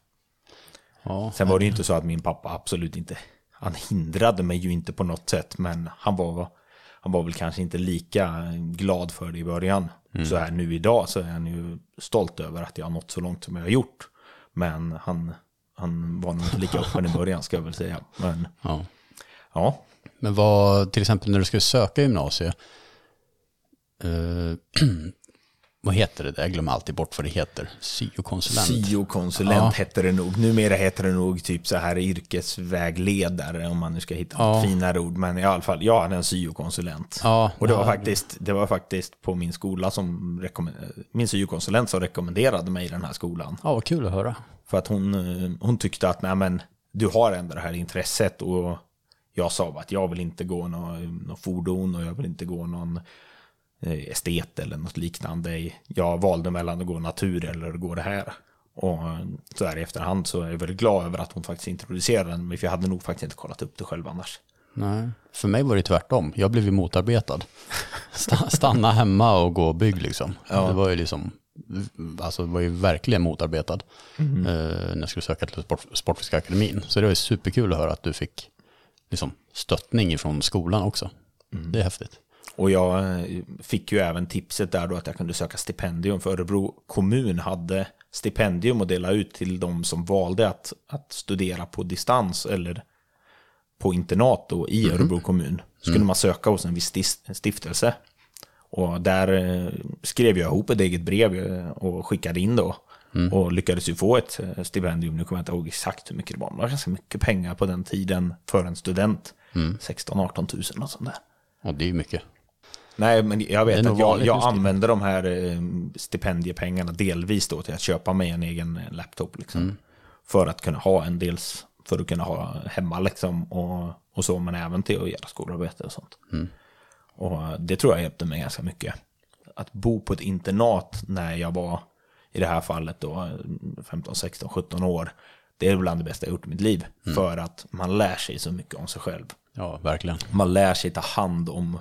Ja, Sen var det ju inte så att min pappa absolut inte, han hindrade mig ju inte på något sätt, men han var, han var väl kanske inte lika glad för det i början. Så här nu idag så är han ju stolt över att jag har nått så långt som jag har gjort. Men han, han var nog inte lika öppen i början ska jag väl säga. Men ja. ja, Men vad, till exempel när du skulle söka gymnasiet, eh, vad heter det? Jag glömmer alltid bort vad det heter. Syokonsulent. syokonsulent Ja. hette det nog. Numera heter det nog typ så här yrkesvägledare om man nu ska hitta Ja. något finare ord. Men i alla fall, jag hade en syokonsulent. Ja, Och det var, ja. faktiskt, det var faktiskt på min skola som min syokonsulent som rekommenderade mig den här skolan. Ja, vad kul att höra. För att hon, eh, hon tyckte att nej men, du har ändå det här intresset och jag sa att jag vill inte gå någon, någon fordon och jag vill inte gå någon estet eller något liknande. Jag valde mellan att gå natur eller att gå det här. Och eh, så här i efterhand så är jag väldigt glad över att hon faktiskt introducerade den, för jag hade nog faktiskt inte kollat upp det själv annars. Nej, för mig var det tvärtom. Jag blev ju motarbetad. Sta- Stanna hemma och gå och bygg liksom. Det var ju liksom, alltså var ju verkligen motarbetad eh, när jag skulle söka till sport, Sportfiskakademin. Så det var ju superkul att höra att du fick liksom, stöttning från skolan också. Det är häftigt. Och jag eh, fick ju även tipset där då att jag kunde söka stipendium. För Örebro kommun hade stipendium att dela ut till de som valde att, att studera på distans eller på internat då i Örebro kommun. Så kunde man söka hos en viss stiftelse. Och där eh, skrev jag ihop ett eget brev eh, och skickade in då. Och lyckades ju få ett stipendium. Nu kommer jag inte ihåg exakt hur mycket det var. Men det var ganska mycket pengar på den tiden för en student. 16-18 tusen och sånt där. Och det är ju mycket. Nej, men jag vet att jag, jag använder de här eh, stipendiepengarna delvis då till att köpa mig en egen eh, laptop. Liksom, Mm. För att kunna ha en dels, för att kunna ha hemma liksom och, och så, men även till att göra skolarbete och sånt. Mm. Och eh, det tror jag hjälpte mig ganska mycket. Att bo på ett internat när jag var, i det här fallet då, eh, 15, 16, 17 år. Det är bland det bästa jag gjort i mitt liv. Mm. För att man lär sig så mycket om sig själv Ja, verkligen. man lär sig ta hand om,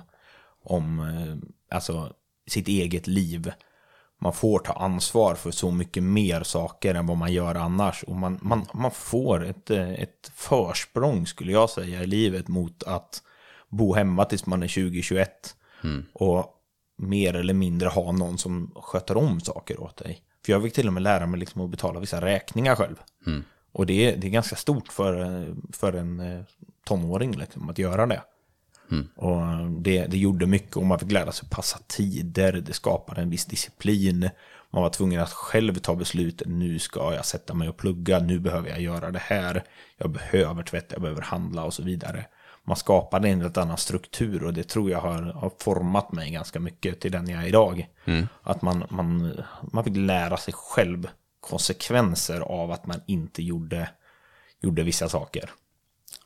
om eh, alltså, sitt eget liv. Man får ta ansvar för så mycket mer saker än vad man gör annars. Och man, man, man får ett, eh, ett försprång skulle jag säga i livet mot att bo hemma tills man är 20-21. Och mer eller mindre ha någon som sköter om saker åt dig. För jag fick till och med lära mig liksom att betala vissa räkningar själv. Och det är, det är ganska stort för, för en eh, tonåring liksom, att göra det. Och det, det gjorde mycket och man fick lära sig passa tider. Det skapade en viss disciplin. Man var tvungen att själv ta beslut. Nu ska jag sätta mig och plugga. Nu behöver jag göra det här. Jag behöver tvätta, jag behöver handla och så vidare. Man skapade en helt annan struktur och det tror jag har, har format mig ganska mycket till den jag är idag. Att man, man, man fick lära sig själv konsekvenser av att man inte gjorde, gjorde vissa saker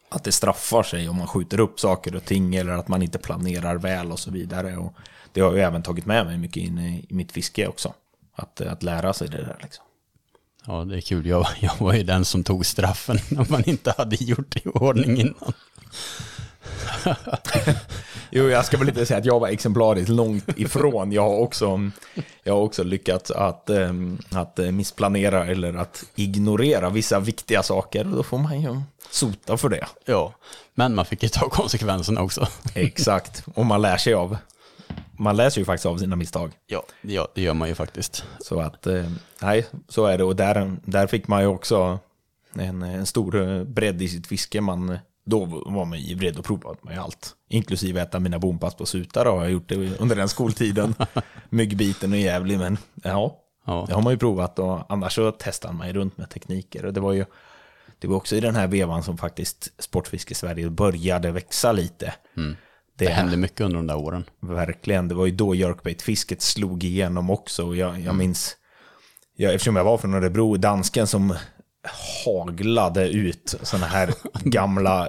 att det straffar sig om man skjuter upp saker och ting eller att man inte planerar väl och så vidare. Och det har jag även tagit med mig mycket in i, mitt fiske också. Att, att lära sig det där liksom. Ja, det är kul. Jag, jag var ju den som tog straffen när man inte hade gjort det i ordning innan. Jo, jag ska väl inte säga att jag var exemplariskt långt ifrån. Jag har också, jag har också lyckats att, ehm, att eh, missplanera eller att ignorera vissa viktiga saker. Då får man ju sota för det. Ja, men man fick ju ta konsekvenserna också. Exakt. Och man lär sig av. Man lär sig ju faktiskt av sina misstag. Ja, ja det gör man ju faktiskt. Så att, eh, nej, så är det. Och där, där fick man ju också en, en stor eh, bredd i sitt fiske. Man, då var man ju beredd att prova med allt. Inklusive äta mina bompass på sutar har jag gjort det under den skoltiden. Myggbiten och jävlig, men ja, Ja. det har man ju provat. Och annars så testar man ju runt med tekniker. Och det var ju det var också i den här vevan som faktiskt Sportfiske Sverige började växa lite. Det hände mycket under de där åren. Verkligen, det var ju då jerkbaitfisket slog igenom också. Och jag, jag minns Ja, eftersom jag var från Örebro, dansken som haglade ut sådana här gamla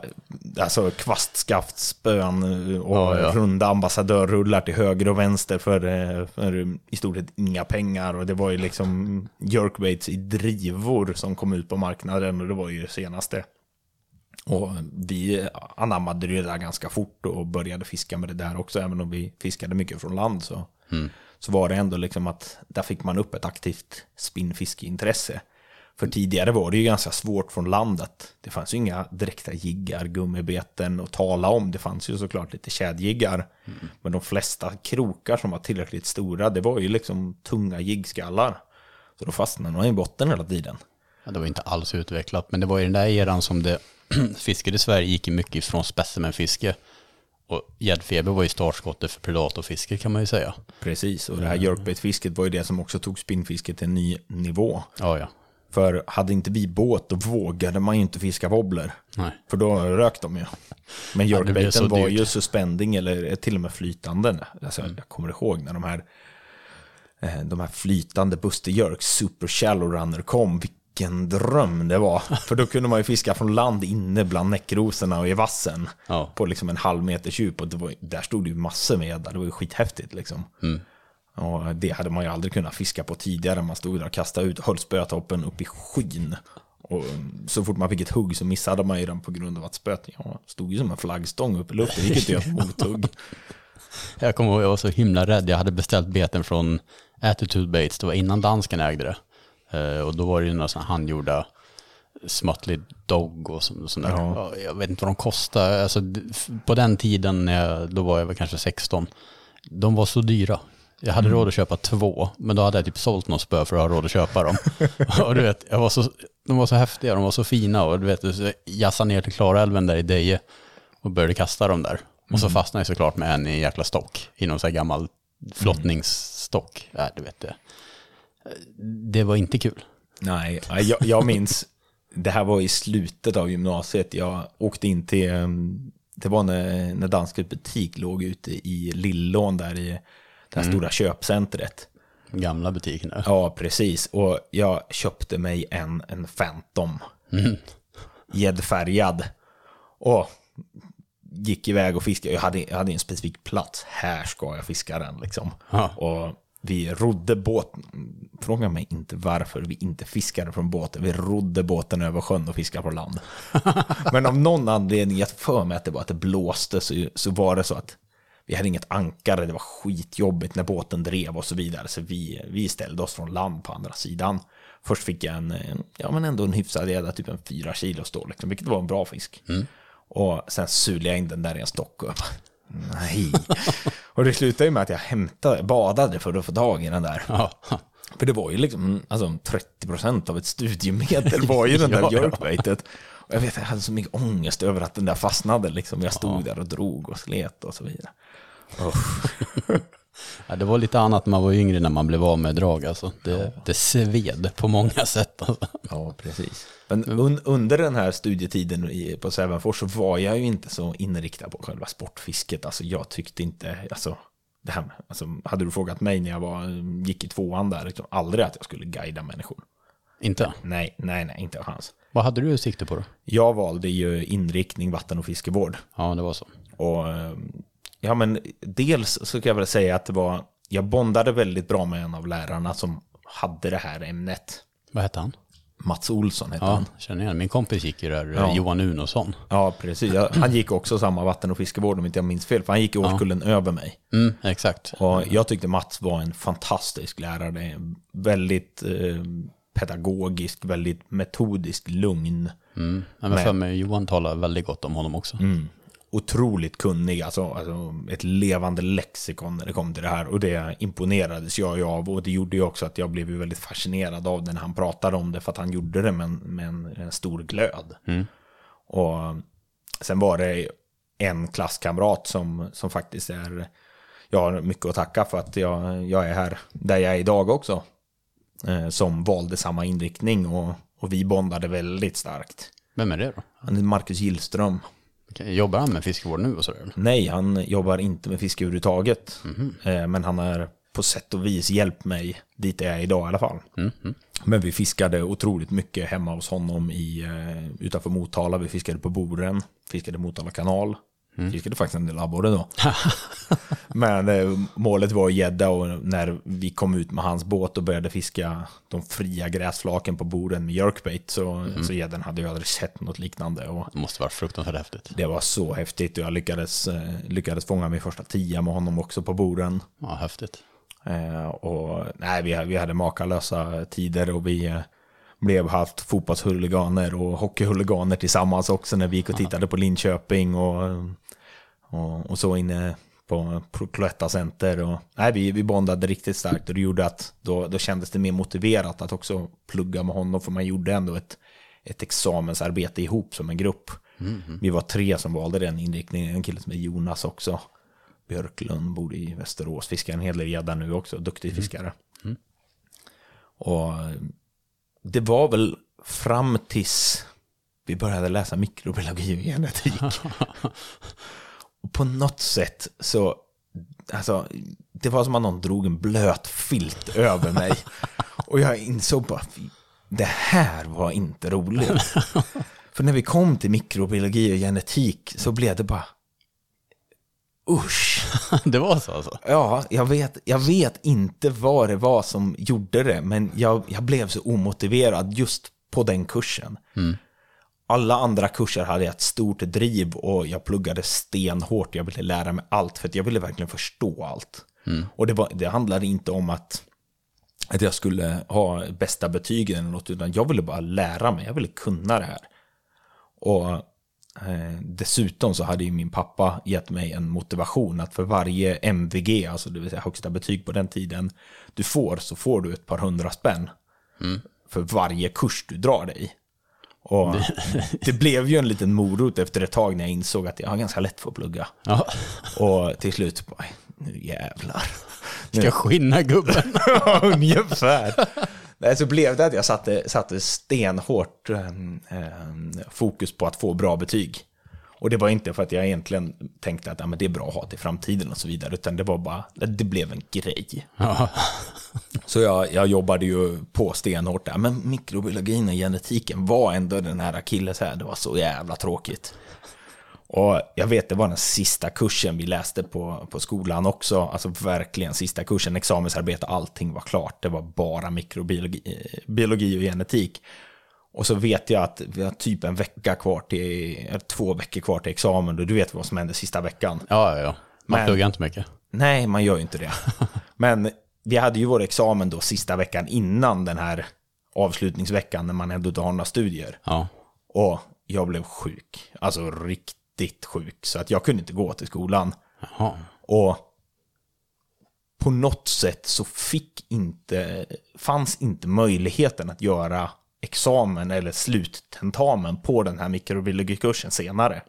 alltså kvastskaftspön och Ja, ja. runda ambassadörrullar till höger och vänster för, eh, för i stort sett inga pengar. Och det var ju liksom jerkbaits i drivor som kom ut på marknaden och det var ju det senaste. Och vi anammade det där ganska fort och började fiska med det där också, även om vi fiskade mycket från land. Så, så var det ändå liksom att där fick man upp ett aktivt spinnfiskeintresse. För tidigare var det ju ganska svårt från landet. Det fanns ju inga direkta jiggar, gummibeten att tala om. Det fanns ju såklart lite tjädjiggar. Men de flesta krokar som var tillräckligt stora, det var ju liksom tunga jiggskallar. Så då fastnade man i botten hela tiden. Ja, det var inte alls utvecklat, men det var i den där eran som det fisket i Sverige gick mycket ifrån specimenfiske. Och gäddfeber var ju startskottet för predatorfiske kan man ju säga. Precis, och det här jerkbaitfisket var ju det som också tog spinnfisket till en ny nivå. Ja, ja. För hade inte vi båt, då vågade man ju inte fiska wobbler. Nej. För då rök de ju. Men Ja, jerkbaiten var dyrt. ju suspending eller till och med flytande. Alltså, Jag kommer ihåg när de här, eh, de här flytande Buster Jerk, Super Shallow Runner kom. Vilken dröm det var. För då kunde man ju fiska från land inne bland näckrosorna och i vassen. Ja. På liksom en halv meters djup. Och var, där stod det ju massor med gädda. Det var ju skithäftigt liksom. Och det hade man ju aldrig kunnat fiska på tidigare. Man stod där och kastade ut, höll spötoppen upp i skyn. Och så fort man fick ett hugg så missade man ju den på grund av att spöet ja, stod ju som en flaggstång upp i luften. Det gick inte att göra ett mothugg. Jag kommer ihåg, jag var så himla rädd. Jag hade beställt beten från Attitude Baits, det var innan dansken ägde det. Eh, och då var det ju några sådana handgjorda Smutley Dog och så- sånt där. Ja. Ja, Jag vet inte vad de kostade. Alltså, på den tiden, då var jag väl kanske 16, de var så dyra. Jag hade råd att köpa två, men då hade jag typ sålt någon spö för att ha råd att köpa dem. och du vet, jag var så, de var så häftiga, de var så fina och du vet, så jassade ner till Klarälven där i Deje och började kasta dem där. Och så fastnade jag såklart med en i en jäkla stock, i någon sån här gammal flottningsstock. Ja, du vet det. Det var inte kul. Nej, jag, jag minns, det här var i slutet av gymnasiet. Jag åkte in till, em, det var när, när Danskens butik låg ute i Lillån där i det här stora köpcentret. Gamla butiken. Ja, precis. Och jag köpte mig en, en Phantom. Gäddfärgad. Och gick iväg och fiskade. Jag hade, jag hade en specifik plats. Här ska jag fiska den liksom. Och vi rodde båten. Fråga mig inte varför vi inte fiskade från båten. Vi rodde båten över sjön och fiskade på land. Men av någon anledning, jag för mig att det var att det blåste, så, så var det så att vi hade inget ankare, det var skitjobbigt när båten drev och så vidare. Så vi, vi ställde oss från land på andra sidan. Först fick jag en, en ja men ändå en hyfsad gädda, typ en fyra kilo stål, liksom, vilket var en bra fisk. Och sen sulade jag in den där i en stock och jag bara, nej. och det slutade ju med att jag hämtade, badade för att få tag i den där. För det var ju liksom, alltså 30% av ett studiemedel var ju den där jerkbaitet. Och jag vet, jag hade så mycket ångest över att den där fastnade liksom. Jag stod där och drog och slet och så vidare. Ja, det var lite annat när man var yngre när man blev av med drag. Alltså. Det, det sved på många sätt. Alltså. Ja, precis. Men un, under den här studietiden i, på Sävenfors så var jag ju inte så inriktad på själva sportfisket. Alltså jag tyckte inte, alltså, det här, med- alltså hade du frågat mig när jag var, gick i tvåan där, liksom, aldrig att jag skulle guida människor. Inte? Nej, nej, nej, inte en chans. Vad hade du sikte på då? Jag valde ju inriktning vatten och fiskevård. Ja, det var så. Och eh, ja, men dels så kan jag väl säga att det var, jag bondade väldigt bra med en av lärarna som hade det här ämnet. Vad hette han? Mats Olsson hette Ja, han. känner igen. Min kompis gick ju där, Ja. Johan Unosson. Ja, precis. Jag, han gick också samma vatten och fiskevård om inte jag minns fel, för han gick i årskullen över mig. Mm, exakt. Och jag tyckte Mats var en fantastisk lärare. Väldigt eh, pedagogisk, väldigt metodisk, lugn. Mm. Ja, men för mig, Johan talar väldigt gott om honom också. Mm. Otroligt kunnig, alltså, alltså ett levande lexikon när det kom till det här. Och det imponerades jag av. Och det gjorde ju också att jag blev väldigt fascinerad av det när han pratade om det. För att han gjorde det med en, med en, stor glöd. Och sen var det en klasskamrat som, som faktiskt är... Jag har mycket att tacka för att jag, jag är här där jag är idag också. Eh, som valde samma inriktning och, och vi bondade väldigt starkt. Vem är det då? Han är Marcus Gillström. Jobbar han med fiskevård nu och sådär? Nej, han jobbar inte med fiske överhuvudtaget. Eh, Men han är på sätt och vis hjälpt mig dit jag är idag i alla fall. Men vi fiskade otroligt mycket hemma hos honom i, eh, utanför Motala. Vi fiskade på Boren, fiskade Motala kanal. Fiskade faktiskt en del abborre då. Men eh, målet var gädda och när vi kom ut med hans båt och började fiska de fria gräsflaken på Boren med jerkbait så, så gädden hade jag aldrig sett något liknande. Och Det måste vara fruktansvärt häftigt. det var så häftigt och jag lyckades, eh, lyckades fånga min första tia med honom också på Boren. Ja, häftigt. Eh, och nej, vi, vi hade makalösa tider och vi eh, blev halvt fotbollshuliganer och hockeyhuliganer tillsammans också när vi gick och tittade på Linköping och, och, och så inne på Cloetta Center. Och, nej, vi, vi bondade riktigt starkt och det gjorde att då, då kändes det mer motiverat att också plugga med honom för man gjorde ändå ett, ett examensarbete ihop som en grupp. Vi var tre som valde den inriktningen, en kille som är Jonas också. Björklund, bor i Västerås, fiskar en hel del gädda nu också, duktig fiskare. Och det var väl fram tills vi började läsa mikrobiologi och genetik. och på något sätt så, alltså, det var som att någon drog en blöt filt över mig. Och jag insåg bara, "Fy, det här var inte roligt. För när vi kom till mikrobiologi och genetik så blev det bara, usch. det var så alltså? Ja, jag vet, jag vet inte vad det var som gjorde det, men jag, jag blev så omotiverad just på den kursen. Alla andra kurser hade jag ett stort driv och jag pluggade stenhårt. Jag ville lära mig allt för jag ville verkligen förstå allt. Och det, var, det handlade inte om att, att jag skulle ha bästa betygen eller något, utan jag ville bara lära mig. Jag ville kunna det här. Och eh, dessutom så hade ju min pappa gett mig en motivation att för varje MVG, alltså det vill säga högsta betyg på den tiden, du får så får du ett par hundra spänn för varje kurs du drar dig. Och det blev ju en liten morot efter ett tag när jag insåg att jag har ganska lätt för att plugga. Ja. Och till slut, bara, nu jävlar. Ska skinna gubben. Ungefär. Nej, så blev det att jag satte, satte stenhårt eh, fokus på att få bra betyg. Och det var inte för att jag egentligen tänkte att ja, men det är bra att ha till framtiden och så vidare, utan det var bara, det blev en grej. Ja. Så jag, jag jobbade ju på stenhårt där, men mikrobiologin och genetiken var ändå den här akilles här, det var så jävla tråkigt. Och jag vet, det var den sista kursen vi läste på, på skolan också. Alltså verkligen sista kursen, examensarbete, allting var klart. Det var bara mikrobiologi eh, biologi och genetik. Och så vet jag att vi har typ en vecka kvar till, eller två veckor kvar till examen. Och du vet vad som hände sista veckan. Ja, ja, ja. Man Men- pluggar inte mycket. Nej, man gör ju inte det. Men vi hade ju vår examen då sista veckan innan den här avslutningsveckan när man ändå inte har några studier. Ja. Och jag blev sjuk. Alltså riktigt sjuk. Så att jag kunde inte gå till skolan. Jaha. Och på något sätt så fick inte, fanns inte möjligheten att göra examen eller sluttentamen på den här mikrobiologikursen senare.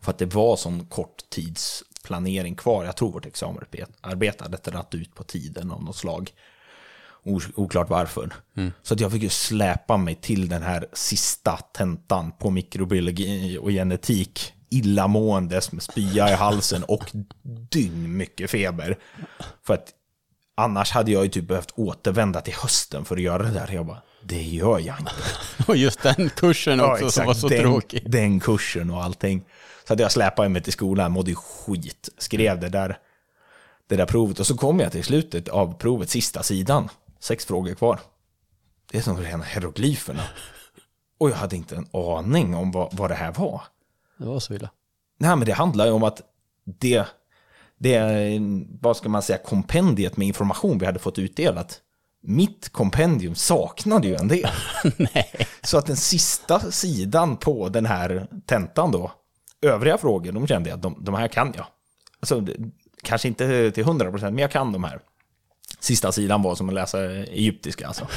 För att det var sån kort tidsplanering kvar. Jag tror vårt examenarbete hade dratt ut på tiden av något slag. Oklart varför. Så att jag fick ju släpa mig till den här sista tentan på mikrobiologi och genetik. Illamåendes med spya i halsen och dygn mycket feber. För att annars hade jag ju typ behövt återvända till hösten för att göra det där. Jag bara, det gör jag inte. Och just den kursen också som var så den, tråkig. Den kursen och allting. Så hade jag släpat mig till skolan, mådde ju skit. Skrev det där, det där provet och så kom jag till slutet av provet, sista sidan. Sex frågor kvar. Det är som rena hieroglyferna. Och jag hade inte en aning om vad, vad det här var. Det var så illa. Nej, men det handlar ju om att det, det, vad ska man säga, kompendiet med information vi hade fått utdelat, mitt kompendium saknade ju en del. Så att den sista sidan på den här tentan då, övriga frågor, de kände jag att de, de här kan jag. Alltså, kanske inte till 100%, men jag kan de här. Sista sidan var som att läsa egyptiska alltså.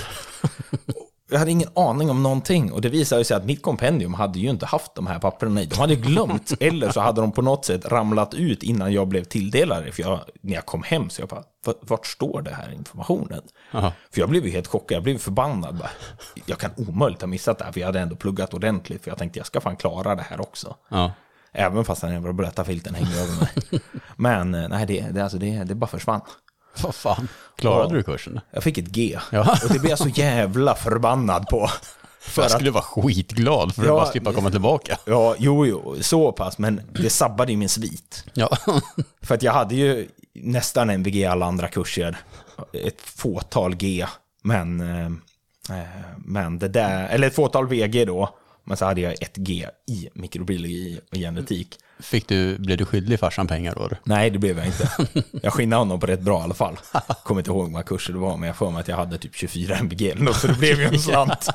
Jag hade ingen aning om någonting och det visade sig att mitt kompendium hade ju inte haft de här papperna i. De hade glömt, eller så hade de på något sätt ramlat ut innan jag blev tilldelad. För jag, när jag kom hem så jag bara, "Va- vart står det här informationen? Jaha. För jag blev ju helt chockad, jag blev förbannad. Bara, Jag kan omöjligt ha missat det här, för jag hade ändå pluggat ordentligt. För jag tänkte jag ska fan klara det här också. Ja. Även fast den blöta filten hängde över mig. Men eh, nej, det, det, alltså, det, det bara försvann. Vad fan, klarade Ja. du kursen? Jag fick ett G. Ja. Och det blev jag så jävla förbannad på. För Jag att, skulle vara skitglad för att Ja, bara slippa komma tillbaka. ja, jo, jo, så pass, men det sabbade ju min svit. Ja, För att jag hade ju nästan en VG alla andra kurser. Ett fåtal G. Men, eh, eh, men det där, eller ett fåtal VG då. Men så hade jag ett G i mikrobiologi och genetik. Fick du, blev du skyldig farsan pengar då? Nej, det blev jag inte. Jag skinnade honom på rätt bra i alla fall. Kommer inte ihåg många kurser det var, men jag får mig att jag hade typ 24 MVG eller något, så det blev ju en slant.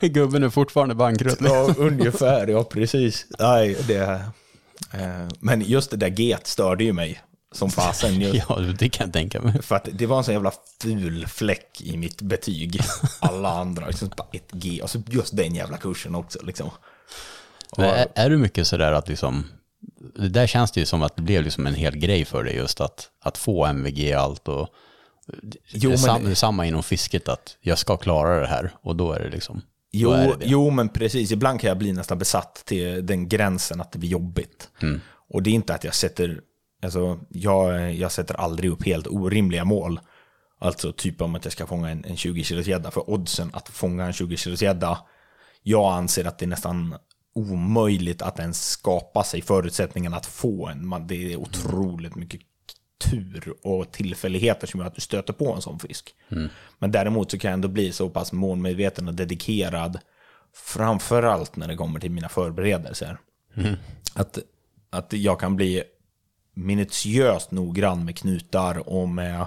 Gubben är fortfarande bankrutt. Ja, ungefär. Ja, precis. Nej, det... Eh, men just det där G störde ju mig som fasen. Ja, det kan jag tänka mig. För att det var en sån jävla ful fläck i mitt betyg. Alla andra, liksom bara ett G. Och så just den jävla kursen också liksom. Är, är du mycket sådär att liksom, det där känns det ju som att det blev liksom en hel grej för dig just att, att få MVG och allt och Jo, det, är sam, det är samma inom fisket att jag ska klara det här och då är det liksom, Jo, det det. jo, men precis. Ibland kan jag bli nästan besatt till den gränsen att det blir jobbigt. Och det är inte att jag sätter, alltså jag, jag sätter aldrig upp helt orimliga mål. Alltså typ om att jag ska fånga en, en 20 kilos gädda. För oddsen att fånga en 20 kilos gädda, jag anser att det är nästan omöjligt att ens skapa sig förutsättningen att få en. Man, det är otroligt mycket tur och tillfälligheter som gör att du stöter på en sån fisk. Men däremot så kan jag ändå bli så pass målmedveten och dedikerad, framförallt när det kommer till mina förberedelser. Att, att jag kan bli minutiöst noggrann med knutar och med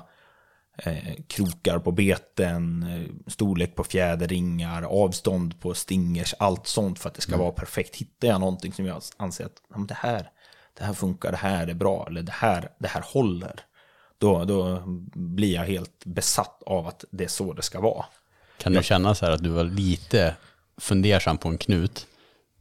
eh, krokar på beten, eh, storlek på fjäderringar, avstånd på stingers, allt sånt för att det ska vara perfekt. Hittar jag någonting som jag anser att ja, det, här, det här funkar, det här är bra, eller det här, det här håller, då, då blir jag helt besatt av att det är så det ska vara. Kan du känna så här att du var lite fundersam på en knut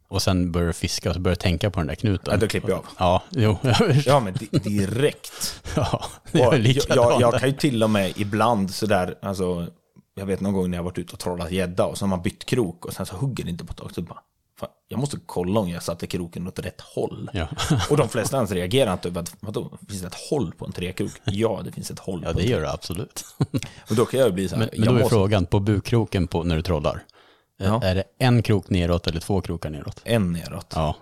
och sen börjar du fiska och så börjar du tänka på den där knuten? Ja, då klipper jag av. Ja, jo. Ja, men di- direkt. ja, jag, jag, jag kan ju till och med ibland sådär, alltså, jag vet någon gång när jag varit ute och trollat gädda och så har man bytt krok och sen så hugger det inte på ett tag. Så bara, fan, jag måste kolla om jag satte kroken åt rätt håll. Ja. Och de flesta ens reagerar inte över att, vadå, finns det ett håll på en trekrok? Ja, det finns ett håll ja, det gör det absolut. Och då kan jag bli så här, Men, men då är måste, frågan, på bukkroken på, när du trollar, Ja. är det en krok neråt eller två krokar neråt? en neråt. Ja,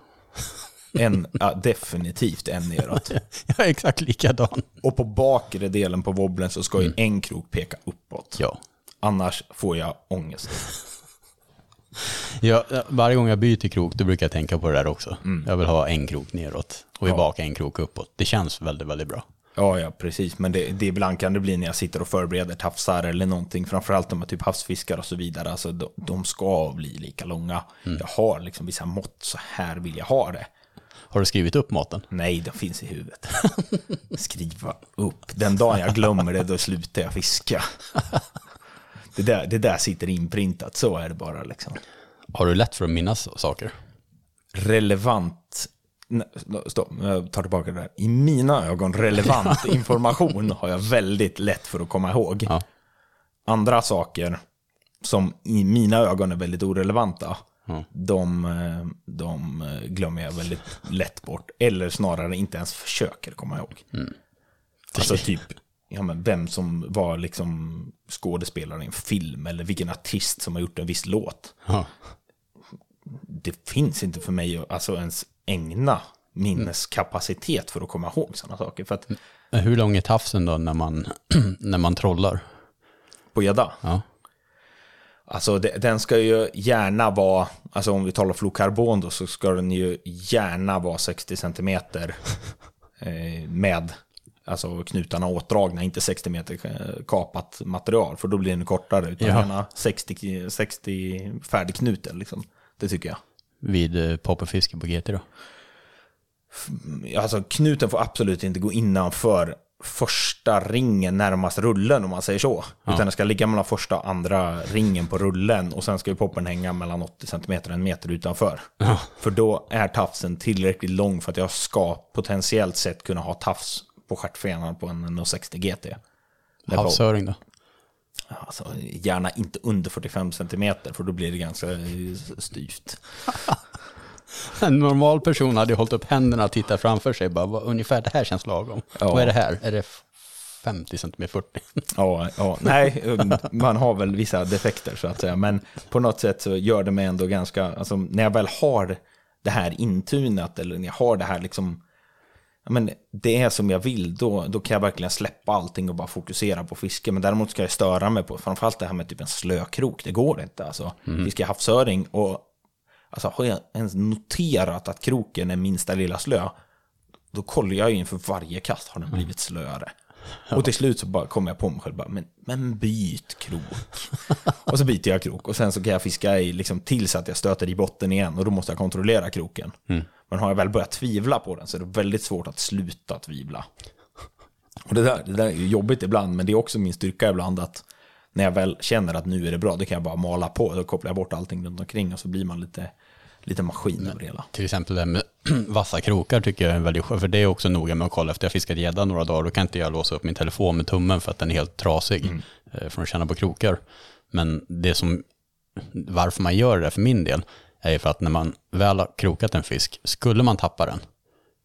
En, ja, definitivt en neråt. jag är exakt likadan. Och på bakre delen på wobblen så ska ju en krok peka uppåt. Ja. Annars får jag ångest. Ja, varje gång jag byter krok då brukar jag tänka på det där också. Mm. Jag vill ha en krok neråt och i bak en krok uppåt. Det känns väldigt, väldigt bra. Ja, ja, precis. Men det, det ibland kan det bli när jag sitter och förbereder tafsar eller någonting. Framförallt de här typ havsfiskar och så vidare. Alltså, de, de ska bli lika långa. Jag har liksom vissa mått, så här vill jag ha det. Har du skrivit upp maten? Nej, det finns i huvudet. Skriva upp. Den dagen jag glömmer det, då slutar jag fiska. Det där, det där sitter inprintat, så är det bara liksom. Har du lätt för att minnas saker? relevant, stopp, jag tar tillbaka det där. I mina ögon relevant information har jag väldigt lätt för att komma ihåg. Ja. Andra saker som i mina ögon är väldigt orelevanta, de, eh, de eh, glömmer jag väldigt lätt bort. Eller snarare inte ens försöker komma ihåg. Alltså typ, ja, men vem som var liksom skådespelare i en film eller vilken artist som har gjort en viss låt Ja. det finns inte för mig alltså, ens ägna minneskapacitet för att komma ihåg sådana saker. För att Hur lång är tafsen då när man, när man trollar? på gädda, Ja. alltså det, den ska ju gärna vara, alltså om vi talar flokarbon då, så ska den ju gärna vara 60 centimeter eh, med alltså knutarna åtdragna, inte 60 meter kapat material, för då blir den kortare, utan Ja. gärna 60, 60 färdigknuten liksom. Det tycker jag. Vid eh, popperfiske på GT då? alltså knuten får absolut inte gå innanför första ringen närmast rullen om man säger så. Utan den ska ligga mellan första och andra ringen på rullen och sen ska ju poppen hänga mellan 80 cm och en meter utanför. För då är tafsen tillräckligt lång för att jag ska potentiellt sett kunna ha tafs på stjärtfenan på en 60 GT. Havsöring då? Alltså, gärna inte under 45 cm för då blir det ganska eh, styvt. En normal person hade hållit upp händerna och tittat framför sig. Bara, vad, ungefär det här känns lagom. Ja. Vad är det här? Är det 50 cm 40? Ja, ja, nej, man har väl vissa defekter så att säga. Men på något sätt så gör det mig ändå ganska, alltså när jag väl har det här intunat eller när jag har det här liksom, men det är som jag vill, då, då kan jag verkligen släppa allting och bara fokusera på fiske. Men däremot ska jag störa mig på, framförallt det här med typ en slökrok, det går inte alltså. Fiska havsöring och alltså har jag ens noterat att kroken är minsta lilla slö, då kollar jag ju inför varje kast, har den blivit slöare? Och till slut så bara kommer jag på mig själv, bara, men, men byt krok. och så byter jag krok och sen så kan jag fiska i, liksom, tills att jag stöter i botten igen och då måste jag kontrollera kroken. Men har jag väl börjat tvivla på den så är det väldigt svårt att sluta tvivla. Och det där, det där är jobbigt ibland, men det är också min styrka ibland att när jag väl känner att nu är det bra, då kan jag bara mala på. Då kopplar jag bort allting runt omkring och så blir man lite, lite maskin över hela. Till exempel det här med vassa krokar tycker jag är väldigt skönt. För det är också noga med att kolla. Efter jag fiskat gädda några dagar, då kan inte jag låsa upp min telefon med tummen för att den är helt trasig. eh, Från att känna på krokar. Men det som, varför man gör det för min del, är ju för att när man väl har krokat en fisk, skulle man tappa den,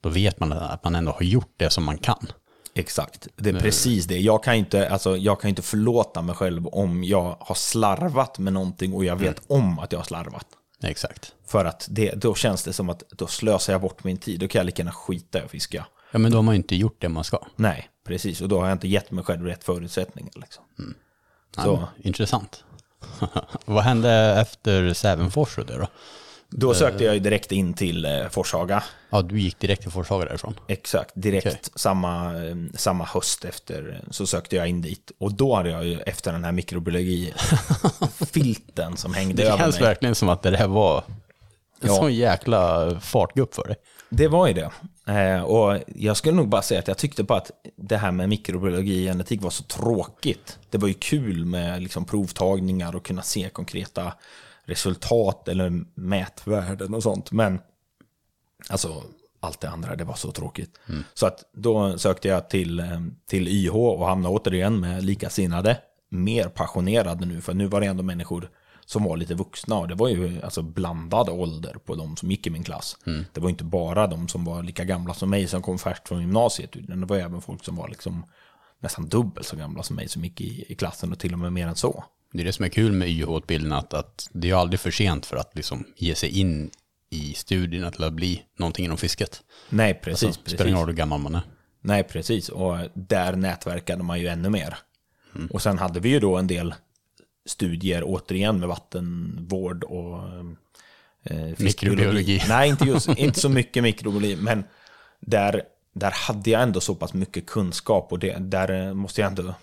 då vet man att man ändå har gjort det som man kan. Exakt, det är precis det. Jag kan, inte, alltså, jag kan inte förlåta mig själv om jag har slarvat med någonting och jag vet om att jag har slarvat. Exakt. För att det, då känns det som att då slösar jag bort min tid. Då kan jag lika gärna skita i att fiska. Ja, men då har man ju inte gjort det man ska. Nej, precis. Och då har jag inte gett mig själv rätt förutsättningar. Liksom. Ja, Så. Intressant. Vad hände efter Sävenfors och det då? Då sökte jag ju direkt in till eh, Forshaga. Ja, du gick direkt till Forshaga därifrån. Exakt, direkt Okej. samma, eh, samma höst efter eh, så sökte jag in dit. Och då hade jag ju efter den här mikrobiologi-filten som hängde Det över känns mig. verkligen som att det här var en Ja. sån jäkla fartgupp för dig. Det var ju det. Eh, och jag skulle nog bara säga att jag tyckte på att det här med mikrobiologi och genetik var så tråkigt. Det var ju kul med liksom provtagningar och kunna se konkreta resultat eller mätvärden och sånt. Men alltså allt det andra, det var så tråkigt. Så att då sökte jag till, eh, till YH och hamnade återigen med likasinnade. Mer passionerade nu, för nu var det ändå människor som var lite vuxna. Och det var ju alltså blandad ålder på de som gick i min klass. Det var inte bara de som var lika gamla som mig som kom färskt från gymnasiet. Utan det var även folk som var liksom nästan dubbelt så gamla som mig som gick i, i klassen och till och med mer än så. Det är det som är kul med YH-utbildningen, att, att det är aldrig för sent för att liksom ge sig in i studierna till att bli någonting inom fisket. Nej, precis. Alltså, precis. spelar ingen roll hur gammal man är. Nej, precis. Och där nätverkade man ju ännu mer. Och sen hade vi ju då en del studier återigen med vattenvård och eh, fiskbiologi. Mikrobiologi. Nej, inte, just, inte så mycket mikrobiologi, men där, där hade jag ändå så pass mycket kunskap och det, där eh, måste jag ändå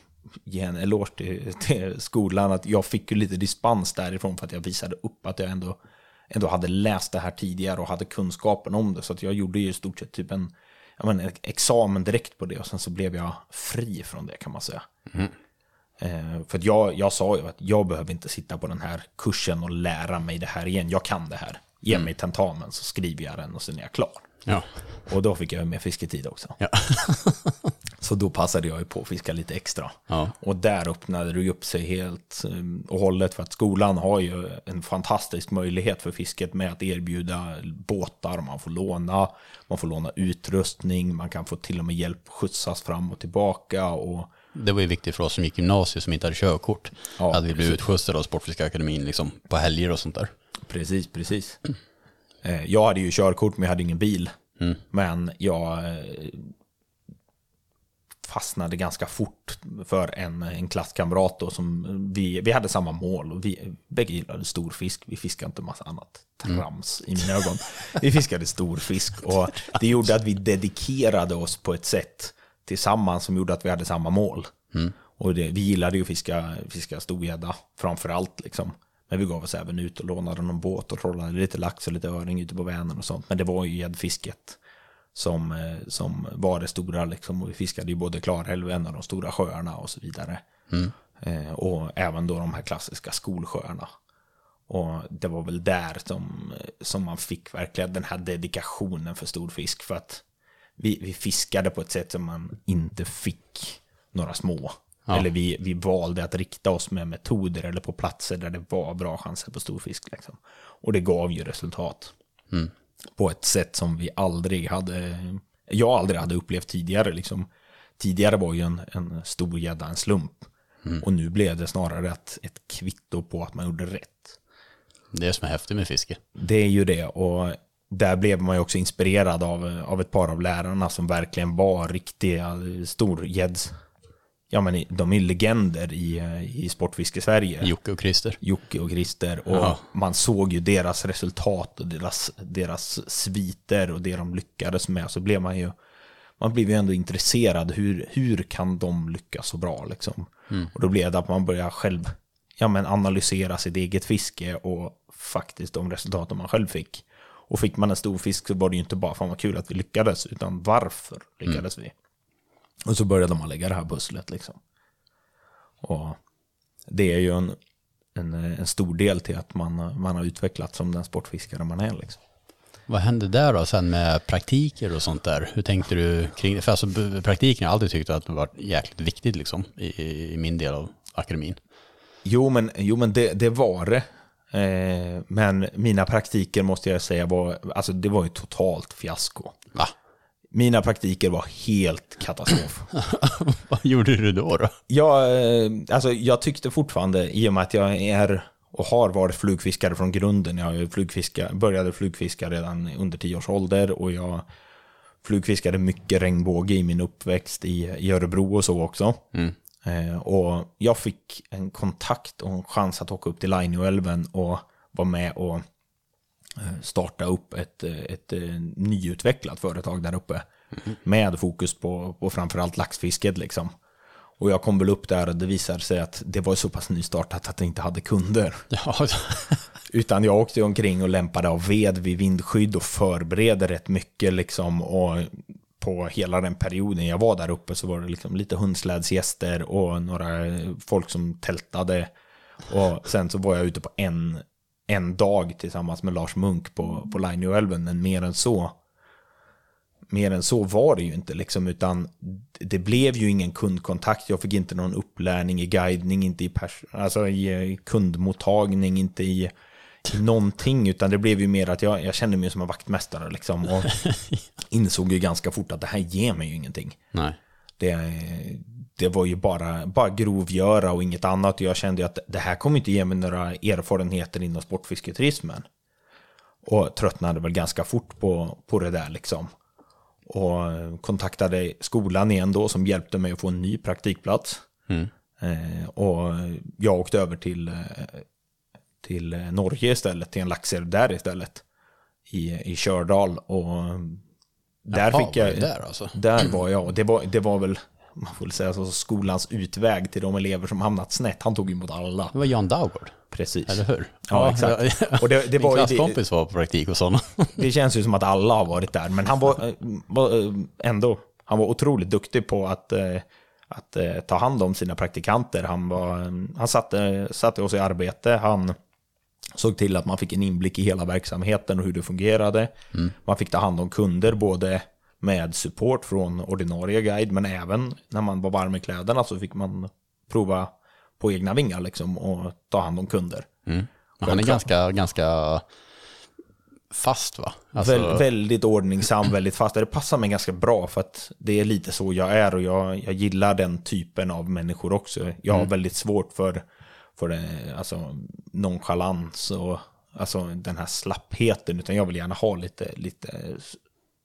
ge en eloge till, till skolan att jag fick ju lite dispens därifrån för att jag visade upp att jag ändå, ändå hade läst det här tidigare och hade kunskapen om det. Så att jag gjorde ju i stort sett typ en, ja, men, en examen direkt på det och sen så blev jag fri från det kan man säga. Eh, för att jag, jag sa ju att jag behöver inte sitta på den här kursen och lära mig det här igen. Jag kan det här. Ge mig tentamen så skriver jag den och sen är jag klar. Ja. Och då fick jag mer fisketid också. Ja. Så då passade jag ju på att fiska lite extra. Ja. Och där öppnade det upp sig helt um, och hållet för att skolan har ju en fantastisk möjlighet för fisket med att erbjuda båtar, man får låna, man får låna utrustning, man kan få till och med hjälp skjutsas fram och tillbaka och Det var ju viktigt för oss som gick gymnasiet som inte hade körkort. Ja, hade vi blivit utskjutsade av Sportfiskaakademin liksom, på helger och sånt där. Precis, precis. Eh, Jag hade ju körkort men jag hade ingen bil. Men jag eh, fastnade ganska fort för en, en klasskamrat då som vi, vi hade samma mål. Och vi bägge gillade stor fisk. Vi fiskade inte massa annat trams i mina ögon. Vi fiskade stor fisk och det gjorde att vi dedikerade oss på ett sätt tillsammans som gjorde att vi hade samma mål. Och det, vi gillade ju att fiska, fiska storgädda framför allt liksom. Men vi gav oss även ut och lånade någon båt och trollade lite lax och lite öring ute på Vänern och sånt. Men det var ju gäddfisket som, eh, som var det stora liksom. Och vi fiskade ju både Klarälven och de stora sjöarna och så vidare. Eh, och även då de här klassiska skolsjöarna. Och det var väl där som, som man fick verkligen den här dedikationen för storfisk. För att vi, vi fiskade på ett sätt som man inte fick några små. Eller vi, vi valde att rikta oss med metoder eller på platser där det var bra chanser på storfisk. Liksom. Och det gav ju resultat. På ett sätt som vi aldrig hade, jag aldrig hade upplevt tidigare. Liksom. Tidigare var ju en, en stor gädda en slump. Och nu blev det snarare ett, ett kvitto på att man gjorde rätt. Det är som är häftigt med fiske. Det är ju det. Och där blev man ju också inspirerad av, av ett par av lärarna som verkligen var riktiga storgädds... Ja men de är legender i, i Sportfiske-Sverige. Jocke och Christer. Jocke och Christer. Och Ja. man såg ju deras resultat och deras, deras sviter och det de lyckades med. Så blev man ju, man blev ju ändå intresserad. Hur, hur kan de lyckas så bra liksom? Och då blev det att man började själv ja, men analysera sitt eget fiske och faktiskt de resultaten man själv fick. Och fick man en stor fisk så var det ju inte bara fan vad kul att vi lyckades, utan varför lyckades vi? Och så började man lägga det här pusslet liksom. Och det är ju en, en, en stor del till att man, man har utvecklats som den sportfiskare man är. Liksom. Vad hände där då sen med praktiker och sånt där? Hur tänkte du kring det? För alltså praktiken har jag alltid tyckt att det var jäkligt viktigt liksom i, i min del av akademin. Jo, men, jo, men det, det var det. Eh, men mina praktiker måste jag säga var, alltså det var ju totalt fiasko. Va? Mina praktiker var helt katastrof. Vad gjorde du då? då? Jag, eh, alltså, jag tyckte fortfarande, i och med att jag är och har varit flugfiskare från grunden. Jag flugfiska, började flugfiska redan under 10 års ålder och jag flugfiskade mycket regnbåge i min uppväxt i, i Örebro och så också. Eh, och jag fick en kontakt och en chans att åka upp till Lainioälven och vara med och eh, starta upp ett, eh, ett, eh, nyutvecklat företag där uppe. Med fokus på, på framförallt laxfisket liksom. Och jag kom väl upp där och det visade sig att det var så pass nystartat att det inte hade kunder. Ja, Utan jag åkte omkring och lämpade av ved vid vindskydd och förberedde rätt mycket liksom. Och på hela den perioden jag var där uppe så var det liksom lite hundslädsgäster och några folk som tältade. Och sen så var jag ute på en, en dag tillsammans med Lars Munk på, på Lainioälven, men mer än så mer än så var det ju inte liksom, utan det blev ju ingen kundkontakt. Jag fick inte någon upplärning i guidning, inte i, pers- alltså i kundmottagning, inte i, i någonting, utan det blev ju mer att jag, jag kände mig som en vaktmästare liksom, och insåg ju ganska fort att det här ger mig ju ingenting. nej. Det, det var ju bara, bara grovgöra och inget annat. Jag kände att det här kommer inte ge mig några erfarenheter inom sportfisketurismen. Och tröttnade väl ganska fort på, på det där liksom. Och kontaktade skolan igen då som hjälpte mig att få en ny praktikplats. Eh, och jag åkte över till, eh, till Norge istället, till en laxer där istället. I, i Kördal. Och där Jaha, fick jag... var där alltså? Där var jag. Det var, det var väl, man får väl säga så, skolans utväg till de elever som hamnat snett. Han tog emot alla. Det var Jan Daugård, Precis. eller hur? Ja, exakt. Och det, det, Min var det, klasskompis var på praktik och sådana. det känns ju som att alla har varit där. Men han var, eh, var eh, ändå, han var otroligt duktig på att, eh, att eh, ta hand om sina praktikanter. Han, var, han satte, satte oss i arbete. Han såg till att man fick en inblick i hela verksamheten och hur det fungerade. Man fick ta hand om kunder, både med support från ordinarie guide, men även när man var varm i kläderna så fick man prova på egna vingar liksom och ta hand om kunder. Men han är ganska, ganska fast va? Alltså, Väl, väldigt ordningsam, väldigt fast. Det passar mig ganska bra för att det är lite så jag är och jag, jag gillar den typen av människor också. Jag har väldigt svårt för, för det, alltså, nonchalans och alltså, den här slappheten. Utan jag vill gärna ha lite, lite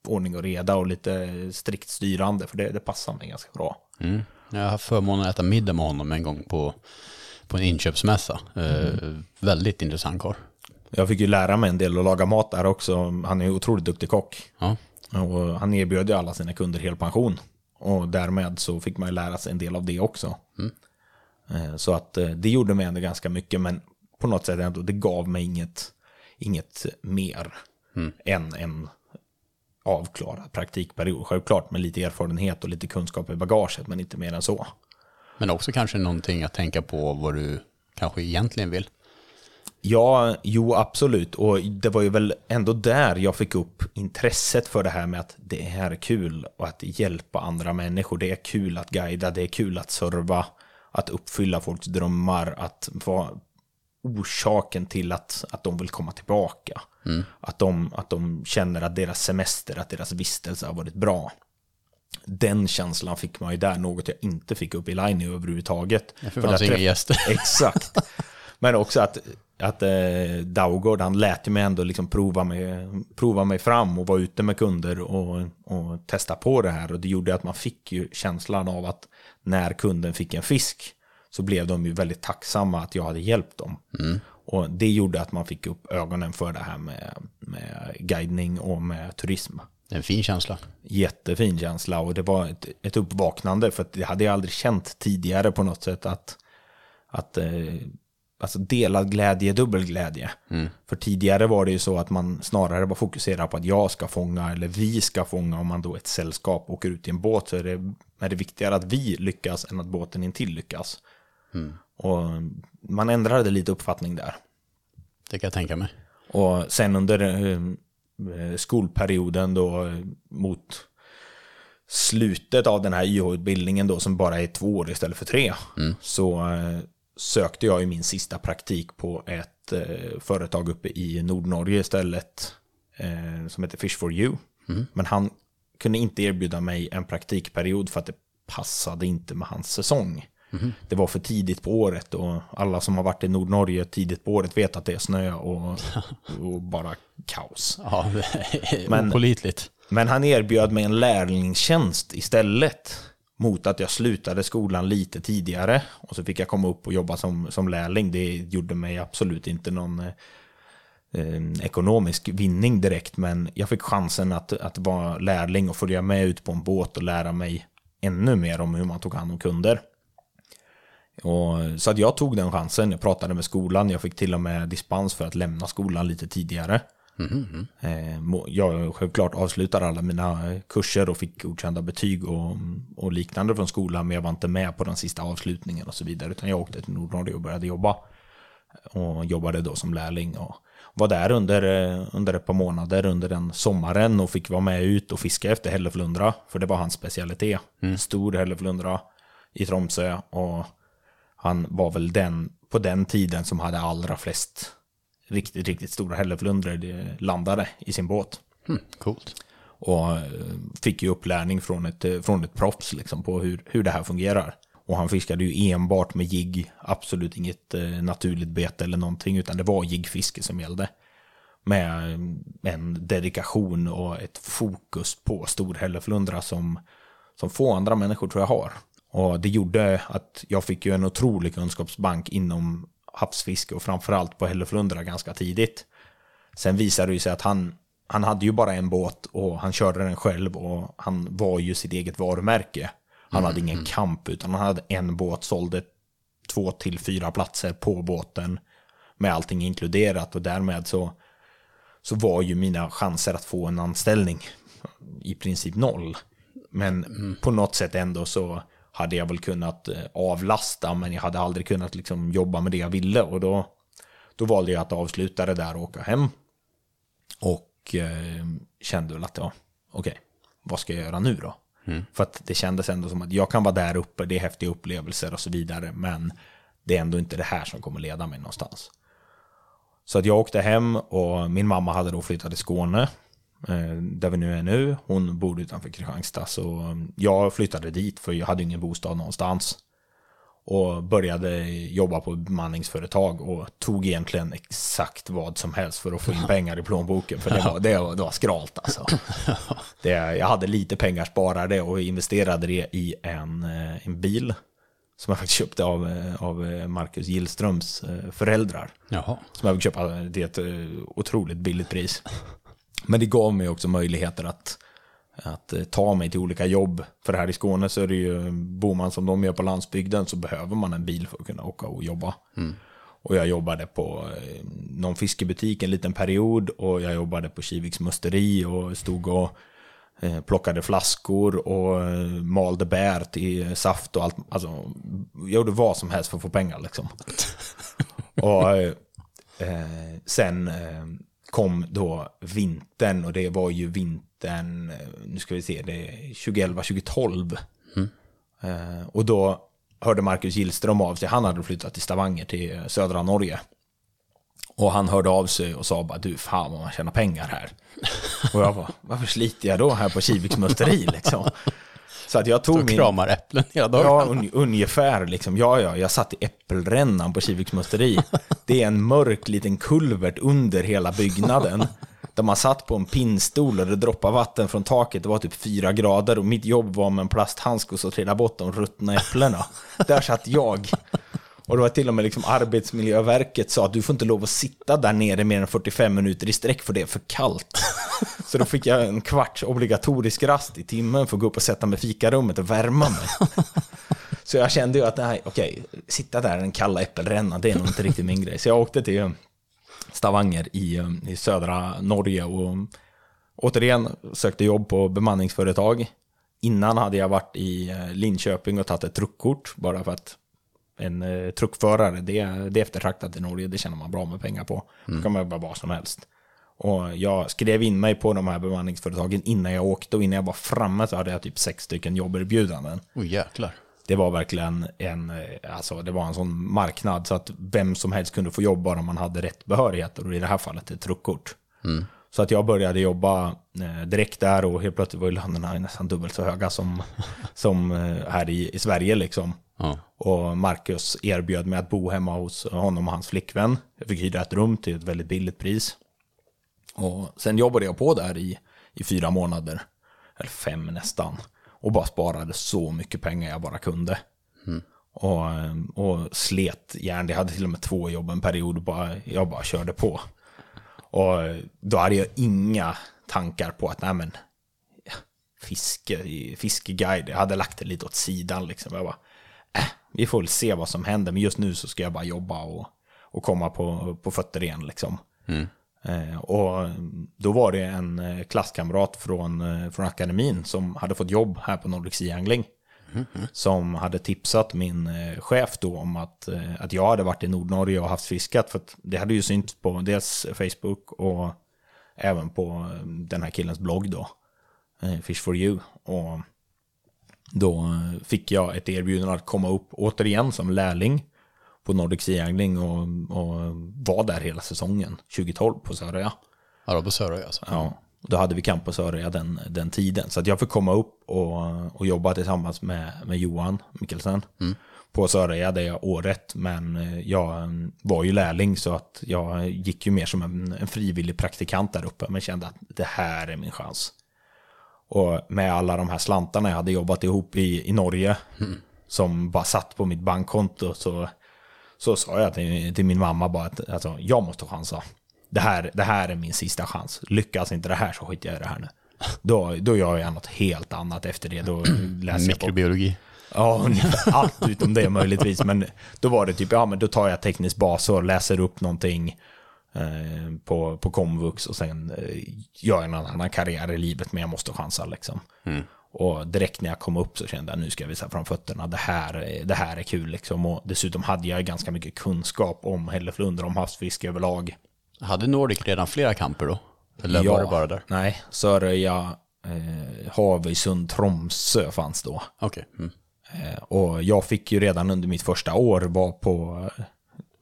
ordning och reda och lite strikt styrande. För det, det passar mig ganska bra. mm. Jag har haft förmånen att äta middag med honom en gång på, på en inköpsmässa. Eh, väldigt intressant karl. Jag fick ju lära mig en del att laga mat där också. Han är ju otroligt duktig kock. Ja. Och han erbjöd ju alla sina kunder helpension. Och därmed så fick man ju lära sig en del av det också. Eh, Så att eh, det gjorde mig ändå ganska mycket, men på något sätt ändå, det gav mig inget, inget mer än en avklarad praktikperiod. Självklart med lite erfarenhet och lite kunskap i bagaget, men inte mer än så. Men också kanske någonting att tänka på vad du kanske egentligen vill. Ja, jo absolut. Och det var ju väl ändå där jag fick upp intresset för det här med att det här är kul och att hjälpa andra människor. Det är kul att guida, det är kul att serva, att uppfylla folks drömmar, att vara orsaken till att, att de vill komma tillbaka. Att, de, att de känner att deras semester, att deras vistelse har varit bra. Den känslan fick man ju där, något jag inte fick upp i Line överhuvudtaget. för det fanns inga gäster. Exakt. Men också att, att eh, Daugård, han lät ju mig ändå liksom prova, mig, prova mig fram och vara ute med kunder och, och testa på det här. Och det gjorde att man fick ju känslan av att när kunden fick en fisk så blev de ju väldigt tacksamma att jag hade hjälpt dem. Och det gjorde att man fick upp ögonen för det här med, med guidning och med turism. En fin känsla. Jättefin känsla och det var ett, ett uppvaknande för det hade jag aldrig känt tidigare på något sätt att, att eh, alltså delad glädje dubbel glädje. För tidigare var det ju så att man snarare var fokuserad på att jag ska fånga eller vi ska fånga om man då ett sällskap åker ut i en båt så är det, är det viktigare att vi lyckas än att båten intill lyckas. Och man ändrade lite uppfattning där. Det kan jag tänka mig. Och sen under eh, skolperioden då eh, mot slutet av den här YH-utbildningen då som bara är två år istället för tre så eh, sökte jag ju min sista praktik på ett eh, företag uppe i Nordnorge istället eh, som heter Fish for You. Men han kunde inte erbjuda mig en praktikperiod för att det passade inte med hans säsong. Det var för tidigt på året och alla som har varit i Nordnorge tidigt på året vet att det är snö och, och bara kaos. Ja, Men-. Men han erbjöd mig en lärlingstjänst istället mot att jag slutade skolan lite tidigare och så fick jag komma upp och jobba som, som lärling. Det gjorde mig absolut inte någon eh, ekonomisk vinning direkt men jag fick chansen att, att vara lärling och följa med ut på en båt och lära mig ännu mer om hur man tog hand om kunder. Och, så att jag tog den chansen, jag pratade med skolan, jag fick till och med dispens för att lämna skolan lite tidigare. Må- Jag självklart avslutar alla mina eh, kurser och fick godkända betyg och, och liknande från skolan, men jag var inte med på den sista avslutningen och så vidare, utan jag åkte till Nordnorge och började jobba. Och jobbade då som lärling och var där under, eh, under ett par månader under den sommaren och fick vara med ut och fiska efter hälleflundra, för det var hans specialitet. Stor hälleflundra i Tromsö och han var väl den på den tiden som hade allra flest riktigt, riktigt stora hälleflundror landade i sin båt. Hm, coolt. Och eh, fick ju upplärning från ett, eh, från ett proffs liksom, på hur, hur det här fungerar. Och han fiskade ju enbart med jigg, absolut inget eh, naturligt bete eller någonting, utan det var jiggfiske som gällde. Med en dedikation och ett fokus på stor hälleflundra som, som få andra människor tror jag har. Och det gjorde att jag fick ju en otrolig kunskapsbank inom havsfiske och framförallt på hälleflundra ganska tidigt. Sen visade det sig att han, han hade ju bara en båt och han körde den själv och han var ju sitt eget varumärke. Han hade ingen kamp utan han hade en båt, sålde två till fyra platser på båten med allting inkluderat och därmed så, så var ju mina chanser att få en anställning i princip noll. Men på något sätt ändå så hade jag väl kunnat eh, avlasta men jag hade aldrig kunnat liksom jobba med det jag ville och då, då valde jag att avsluta det där och åka hem. Och eh, kände väl att ja, okej, vad ska jag göra nu då? För att det kändes ändå som att jag kan vara där uppe, det är häftiga upplevelser och så vidare, men det är ändå inte det här som kommer leda mig någonstans. Så att jag åkte hem och min mamma hade då flyttat till Skåne, där vi nu är nu. Hon bor utanför Kristianstad, så jag flyttade dit för jag hade ingen bostad någonstans. Och började jobba på bemanningsföretag och tog egentligen exakt vad som helst för att få in pengar i plånboken. För det var, det var, det var skralt alltså. Det, jag hade lite pengar sparade och investerade det i en, eh, en bil. Som jag faktiskt köpte av, eh, av eh, Marcus Gillströms eh, föräldrar. Jaha. Som jag fick köpa till ett eh, otroligt billigt pris. Men det gav mig också möjligheter att, att eh, ta mig till olika jobb. För här i Skåne så är det ju, bor man som de gör på landsbygden så behöver man en bil för att kunna åka och jobba. Och jag jobbade på eh, någon fiskebutik en liten period och jag jobbade på Kiviks musteri och stod och eh, plockade flaskor och malde bär till saft och allt. Alltså, jag gjorde vad som helst för att få pengar liksom. och eh, sen kom då vintern och det var ju vintern, eh, nu ska vi se, det är 2011-2012. Eh, och då hörde Marcus Gillström av sig, han hade flyttat till Stavanger till södra Norge. Och han hörde av sig och sa bara du fan vad man tjänar pengar här. Och jag bara varför sliter jag då här på Kiviks musteri liksom? Så att jag tog Och min... kramar äpplen hela dagen. Ja, un ungefär liksom. Ja, ja, jag satt i äppelrännan på Kiviks musteri. Det är en mörk liten kulvert under hela byggnaden. Där man satt på en pinnstol och det droppade vatten från taket. Det var typ fyra grader och mitt jobb var med en plasthandske och så trilla bort de ruttna äpplena. Där satt jag. Och det var till och med liksom Arbetsmiljöverket sa att du får inte lov att sitta där nere mer än 45 minuter i sträck för det är för kallt. Så då fick jag en kvarts obligatorisk rast i timmen för att gå upp och sätta mig i fikarummet och värma mig. Så jag kände ju att nej, okej, sitta där i den kalla äppelrännan, det är nog inte riktigt min grej. Så jag åkte till Stavanger i, i södra Norge och återigen sökte jobb på bemanningsföretag. Innan hade jag varit i eh, Linköping och tagit ett truckkort bara för att en eh, truckförare, det, det är eftertraktat i Norge, det tjänar man bra med pengar på. Då kan man jobba vad som helst. Och jag skrev in mig på de här bemanningsföretagen innan jag åkte och innan jag var framme så hade jag typ sex stycken jobberbjudanden. Oj jäklar. Det var verkligen en, eh, alltså det var en sån marknad så att vem som helst kunde få jobba om man hade rätt behörigheter och i det här fallet ett truckkort. Så att jag började jobba eh, direkt där och helt plötsligt var ju lönerna nästan dubbelt så höga som, som eh, här i, i Sverige liksom. Ja. Och Marcus erbjöd mig att bo hemma hos honom och hans flickvän. Jag fick hyra ett rum till ett väldigt billigt pris. Och sen jobbade jag på där i, i fyra månader, eller fem nästan. Och bara sparade så mycket pengar jag bara kunde. Och, och slet järn. Jag hade till och med två jobb en period. och Bara, jag bara körde på. Och då hade jag inga tankar på att, nej men, fiske, fiskeguide, jag hade lagt det lite åt sidan liksom. Jag bara, äh, vi får väl se vad som händer, men just nu så ska jag bara jobba och, och komma på, på fötter igen liksom. Eh, och då var det en eh, klasskamrat från, eh, från akademin som hade fått jobb här på Nordic Sea Angling. Som hade tipsat min eh, chef då om att, att jag hade varit i Nordnorge och haft fiskat. För det hade ju synts på dels Facebook och även på den här killens blogg då. Fish for you. Och då fick jag ett erbjudande att komma upp återigen som lärling på Nordic Sea Angling och, och var där hela säsongen 2012 på Söröja. Ja, då på Sörö alltså. Ja, då hade vi camp på Söröja den, den tiden. Så att jag fick komma upp och, och jobba tillsammans med, med Johan Mikkelsen på Söröja, det året. Men eh, jag var ju lärling så att jag gick ju mer som en, en frivillig praktikant där uppe. Men kände att det här är min chans. Och med alla de här slantarna jag hade jobbat ihop i, i Norge, som bara satt på mitt bankkonto, så, så sa jag till, till min mamma bara att alltså, jag måste chansa. Det här, det här är min sista chans. Lyckas inte det här så skiter jag i det här nu. Då, då gör jag något helt annat efter det. Då läser Mikrobiologi. Ja, allt utom det möjligtvis. Men då var det typ, ja men då tar jag teknisk bas och läser upp någonting på, på komvux och sen eh, gör jag en annan karriär i livet men jag måste chansa liksom. Och direkt när jag kom upp så kände jag nu ska jag visa fram fötterna. Det här, är- det här är kul liksom. Och dessutom hade jag ganska mycket kunskap om Hälleflundra, om havsfiske överlag. Hade Nordic redan flera kamper då? Eller var det bara där? Nej, Söröja, eh, Havöysund, Tromsö fanns då. Okej. Mm. Eh, Och jag fick ju redan under mitt första år vara på,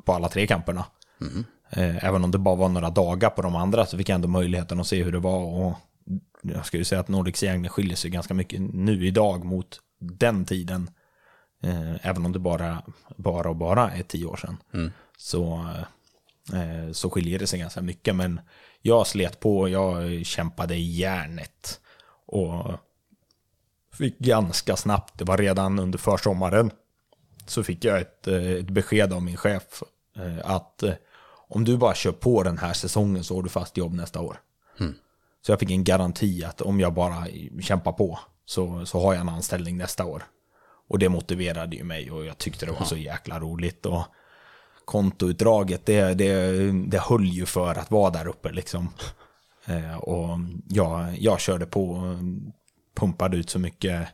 på alla tre kamperna. Eh, Även om det bara var några dagar på de andra så fick jag ändå möjligheten att se hur det var. Och jag skulle säga att Nordic Sea Angling skiljer sig ganska mycket nu idag mot den tiden. Eh, Även om det bara, bara och bara är tio år sedan. Så, eh, så skiljer det sig ganska mycket. Men jag slet på, jag kämpade i järnet. Och fick ganska snabbt, det var redan under försommaren, så fick jag ett, eh, ett besked av min chef eh, att eh, om du bara kör på den här säsongen så har du fast jobb nästa år. Så jag fick en garanti att om jag bara kämpar på så, så har jag en anställning nästa år. Och det motiverade ju mig och jag tyckte det var så jäkla roligt. Och kontoutdraget, det, det, det höll ju för att vara där uppe liksom. Eh, och jag, jag körde på och pumpade ut så mycket,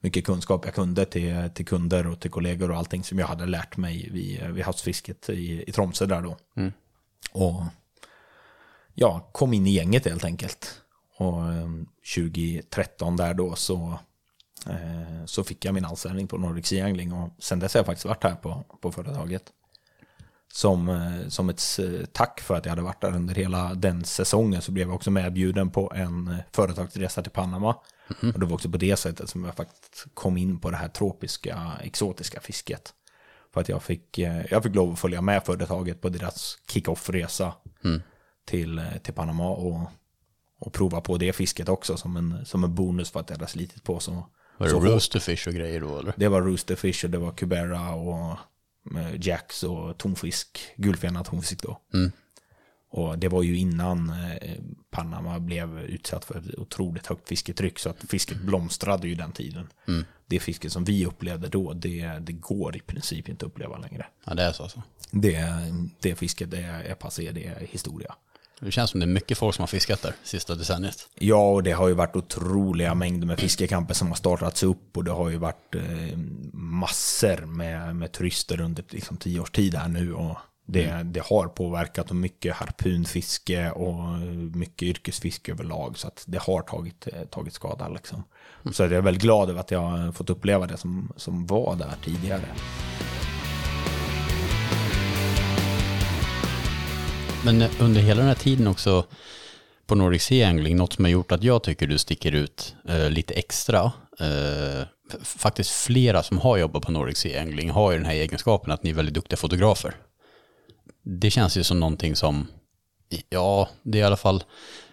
mycket kunskap jag kunde till, till kunder och till kollegor och allting som jag hade lärt mig vid, vid havsfisket i, i Tromsö där då. Och ja, kom in i gänget helt enkelt. Och eh, 2013 där då så, eh, så fick jag min anställning på Nordic Sea Angling och sen dess har jag faktiskt varit här på, på företaget. Som, eh, som ett tack för att jag hade varit där under hela den säsongen så blev jag också medbjuden på en eh, företagsresa till Panama. Och det var också på det sättet som jag faktiskt kom in på det här tropiska, exotiska fisket. För att jag fick, eh, jag fick lov att följa med företaget på deras kick-off-resa till, eh, till Panama och, och prova på det fisket också som en, som en bonus för att jag hade slitit på så, Var det så roosterfish och grejer då eller? Det var roosterfish och det var cubera och jacks och tonfisk, guldfenad tonfisk då. Och det var ju innan eh, Panama blev utsatt för ett otroligt högt fisketryck så att fisket blomstrade ju den tiden. Det fisket som vi upplevde då, det, det går i princip inte att uppleva längre. Ja, det är så alltså. Det, det fisket det är passé, det är historia. Det känns som det är mycket folk som har fiskat där sista decenniet. Ja, och det har ju varit otroliga mängder med fiskekamper som har startats upp och det har ju varit eh, massor med, med turister under liksom, tio års tid här nu och det, det har påverkat och mycket harpunfiske och mycket yrkesfiske överlag så att det har tagit, eh, tagit skada liksom. Så jag är väldigt glad över att jag har fått uppleva det som, som var där tidigare. Men eh, under hela den här tiden också på Nordic Sea Angling, något som har gjort att jag tycker du sticker ut eh, lite extra. Eh, faktiskt flera som har jobbat på Nordic Sea Angling har ju den här egenskapen att ni är väldigt duktiga fotografer. Det känns ju som någonting som, ja, det är i alla fall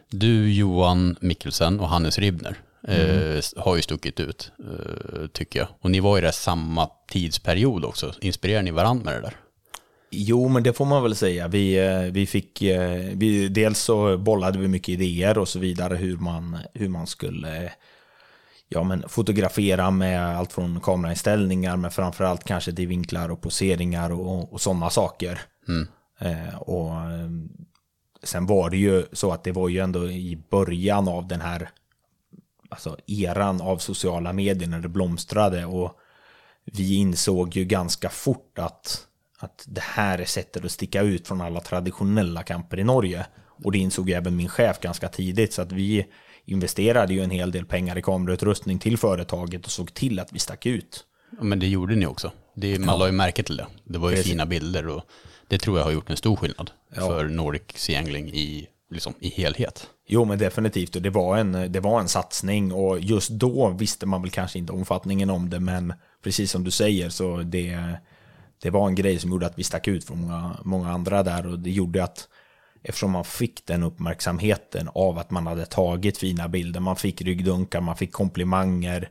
du, Johan Mikkelsen och Hannes Ribner eh, har ju stuckit ut, eh, tycker jag. Och ni var ju där samma tidsperiod också. Inspirerar ni varandra med det där? Jo, men det får man väl säga. Vi, eh, vi fick, eh, vi, dels så bollade vi mycket idéer och så vidare hur man, hur man skulle ja, men fotografera med allt från kamerainställningar men framförallt kanske till vinklar och poseringar och, och sådana saker. Eh, och eh, sen var det ju så att det var ju ändå i början av den här alltså eran av sociala medier när det blomstrade och vi insåg ju ganska fort att, att det här är sättet att sticka ut från alla traditionella camper i Norge. Och det insåg även min chef ganska tidigt så att vi investerade ju en hel del pengar i kamerautrustning till företaget och såg till att vi stack ut. Ja, men det gjorde ni också. Det, man la ju märke till det. Det var ju Precis. fina bilder och det tror jag har gjort en stor skillnad för Nordic Sea Angling i, liksom, i helhet. Jo men definitivt och det var, en, det var en satsning och just då visste man väl kanske inte omfattningen om det men precis som du säger så det, det var en grej som gjorde att vi stack ut från många, många andra där och det gjorde att eftersom man fick den uppmärksamheten av att man hade tagit fina bilder, man fick ryggdunkar, man fick komplimanger,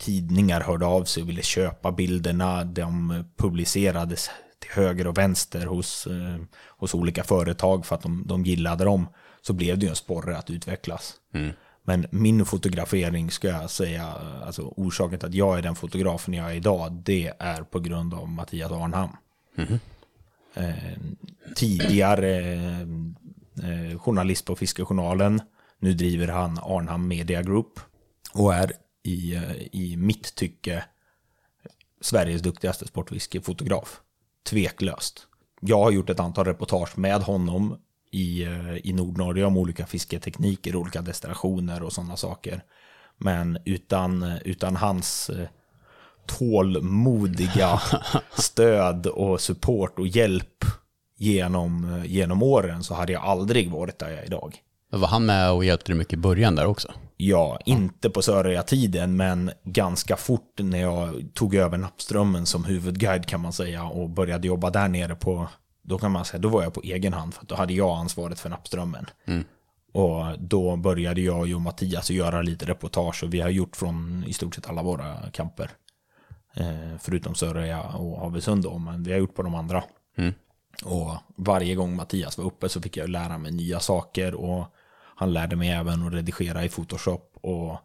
tidningar hörde av sig och ville köpa bilderna, de publicerades till höger och vänster hos, eh, hos olika företag för att de, de gillade dem, så blev det ju en sporre att utvecklas. Mm. Men min fotografering ska jag säga, alltså orsaken till att jag är den fotografen jag är idag, det är på grund av Mattias Arnham. Eh, tidigare eh, eh, journalist på Fiskejournalen, nu driver han Arnham Media Group och är i, eh, i mitt tycke Sveriges duktigaste sportfiskefotograf. Tveklöst. Jag har gjort ett antal reportage med honom i, eh, i Nordnorge om olika fisketekniker, olika destinationer och sådana saker. Men utan, utan hans eh, tålmodiga stöd och support och hjälp genom, eh, genom åren så hade jag aldrig varit där jag är idag. Var han med och hjälpte dig mycket i början där också? Ja, inte på Söröja-tiden, men ganska fort när jag tog över Nappströmmen som huvudguide kan man säga och började jobba där nere på, då kan man säga, då var jag på egen hand för då hade jag ansvaret för Nappströmmen. Och då började jag och Mattias att göra lite reportage och vi har gjort från i stort sett alla våra camper. Eh, förutom Söröja och Havesund då, men vi har gjort på de andra. Och varje gång Mattias var uppe så fick jag lära mig nya saker och han lärde mig även att redigera i Photoshop och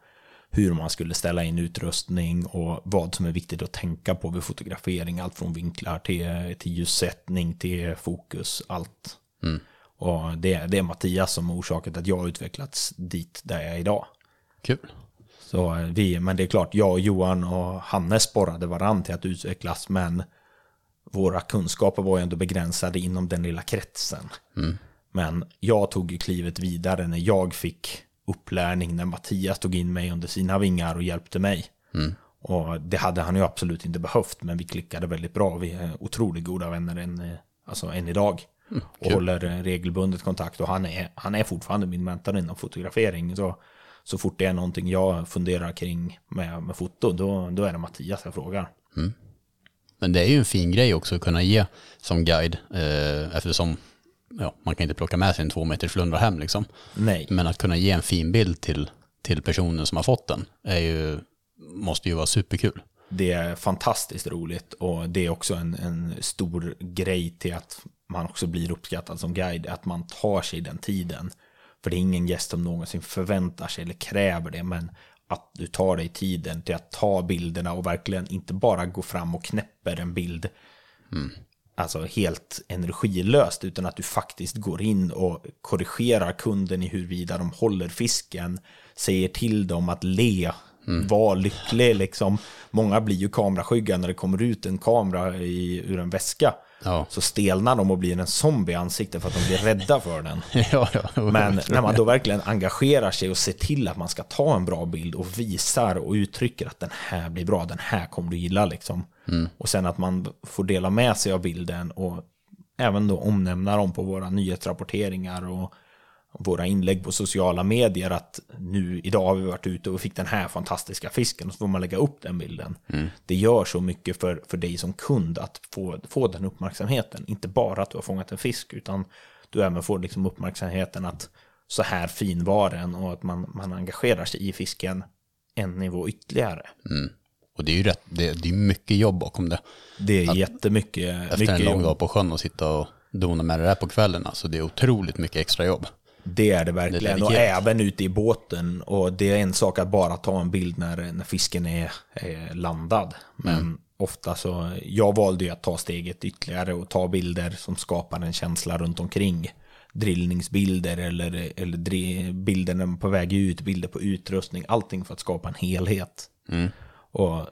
hur man skulle ställa in utrustning och vad som är viktigt att tänka på vid fotografering. Allt från vinklar till, till ljussättning till fokus, allt. Och det, det är Mattias som orsakat att jag har utvecklats dit där jag är idag. Kul. Så eh, vi, men det är klart, jag, Johan och Hannes sporrade varann till att utvecklas, men våra kunskaper var ju ändå begränsade inom den lilla kretsen. Men jag tog ju klivet vidare när jag fick upplärning, när Mattias tog in mig under sina vingar och hjälpte mig. Och det hade han ju absolut inte behövt, men vi klickade väldigt bra. Vi är otroligt goda vänner än, eh, alltså än idag. och håller eh, regelbundet kontakt och han är, han är fortfarande min mentor inom fotografering. Så, så fort det är någonting jag funderar kring med, med foto, då, då är det Mattias jag frågar. Men det är ju en fin grej också att kunna ge som guide eh, eftersom ja, man kan inte plocka med sig en två meters flundra hem liksom. Nej, Men att kunna ge en fin bild till, till personen som har fått den är ju, måste ju vara superkul. det är fantastiskt roligt och det är också en, en stor grej till att man också blir uppskattad som guide, att man tar sig den tiden. För det är ingen gäst som någonsin förväntar sig eller kräver det, men att du tar dig tiden till att ta bilderna och verkligen inte bara gå fram och knäpper en bild alltså helt energilöst, utan att du faktiskt går in och korrigerar kunden i huruvida de håller fisken, säger till dem att le, var lycklig liksom. Många blir ju kameraskygga när det kommer ut en kamera i, ur en väska. Ja. Så stelnar de och blir en zombie i ansiktet för att de blir rädda för den. ja, ja, Men när man då verkligen engagerar sig och ser till att man ska ta en bra bild och visar och uttrycker att den här blir bra, den här kommer du gilla liksom. Och sen att man får dela med sig av bilden och även då omnämna dem på våra nyhetsrapporteringar och våra inlägg på sociala medier att nu idag har vi varit ute och fick den här fantastiska fisken och så får man lägga upp den bilden. Det gör så mycket för, för dig som kund att få, få den uppmärksamheten. Inte bara att du har fångat en fisk utan du även får liksom uppmärksamheten att så här fin var den och att man, man engagerar sig i fisken en nivå ytterligare. Mm. Och det är ju rätt, det, det är mycket jobb bakom det. Det är jättemycket Efter mycket en lång jobb. dag på sjön och sitta och dona med det där på kvällen. Alltså det är otroligt mycket extra jobb. Det är det verkligen. Det är och även ute i båten. Och det är en sak att bara ta en bild när, när fisken är, är landad. Men ofta så, jag valde ju att ta steget ytterligare och ta bilder som skapar en känsla runt omkring. Drillningsbilder eller, eller bilder när man är på väg ut, bilder på utrustning. Allting för att skapa en helhet. Och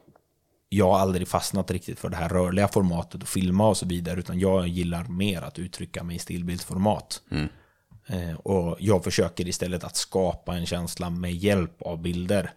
jag har aldrig fastnat riktigt för det här rörliga formatet och filma och så vidare. Utan jag gillar mer att uttrycka mig i stillbildsformat. Eh, och jag försöker istället att skapa en känsla med hjälp av bilder.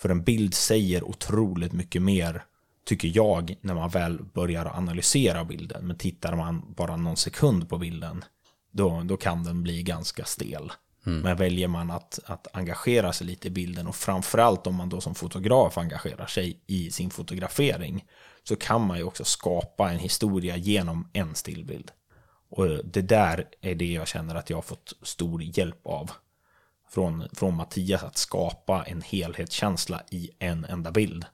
För en bild säger otroligt mycket mer, tycker jag, när man väl börjar analysera bilden. Men tittar man bara någon sekund på bilden, då, då kan den bli ganska stel. Men väljer man att, att engagera sig lite i bilden och framförallt om man då som fotograf engagerar sig i sin fotografering så kan man ju också skapa en historia genom en stillbild. Och det där är det jag känner att jag har fått stor hjälp av. Från, från Mattias att skapa en helhetskänsla i en enda bild.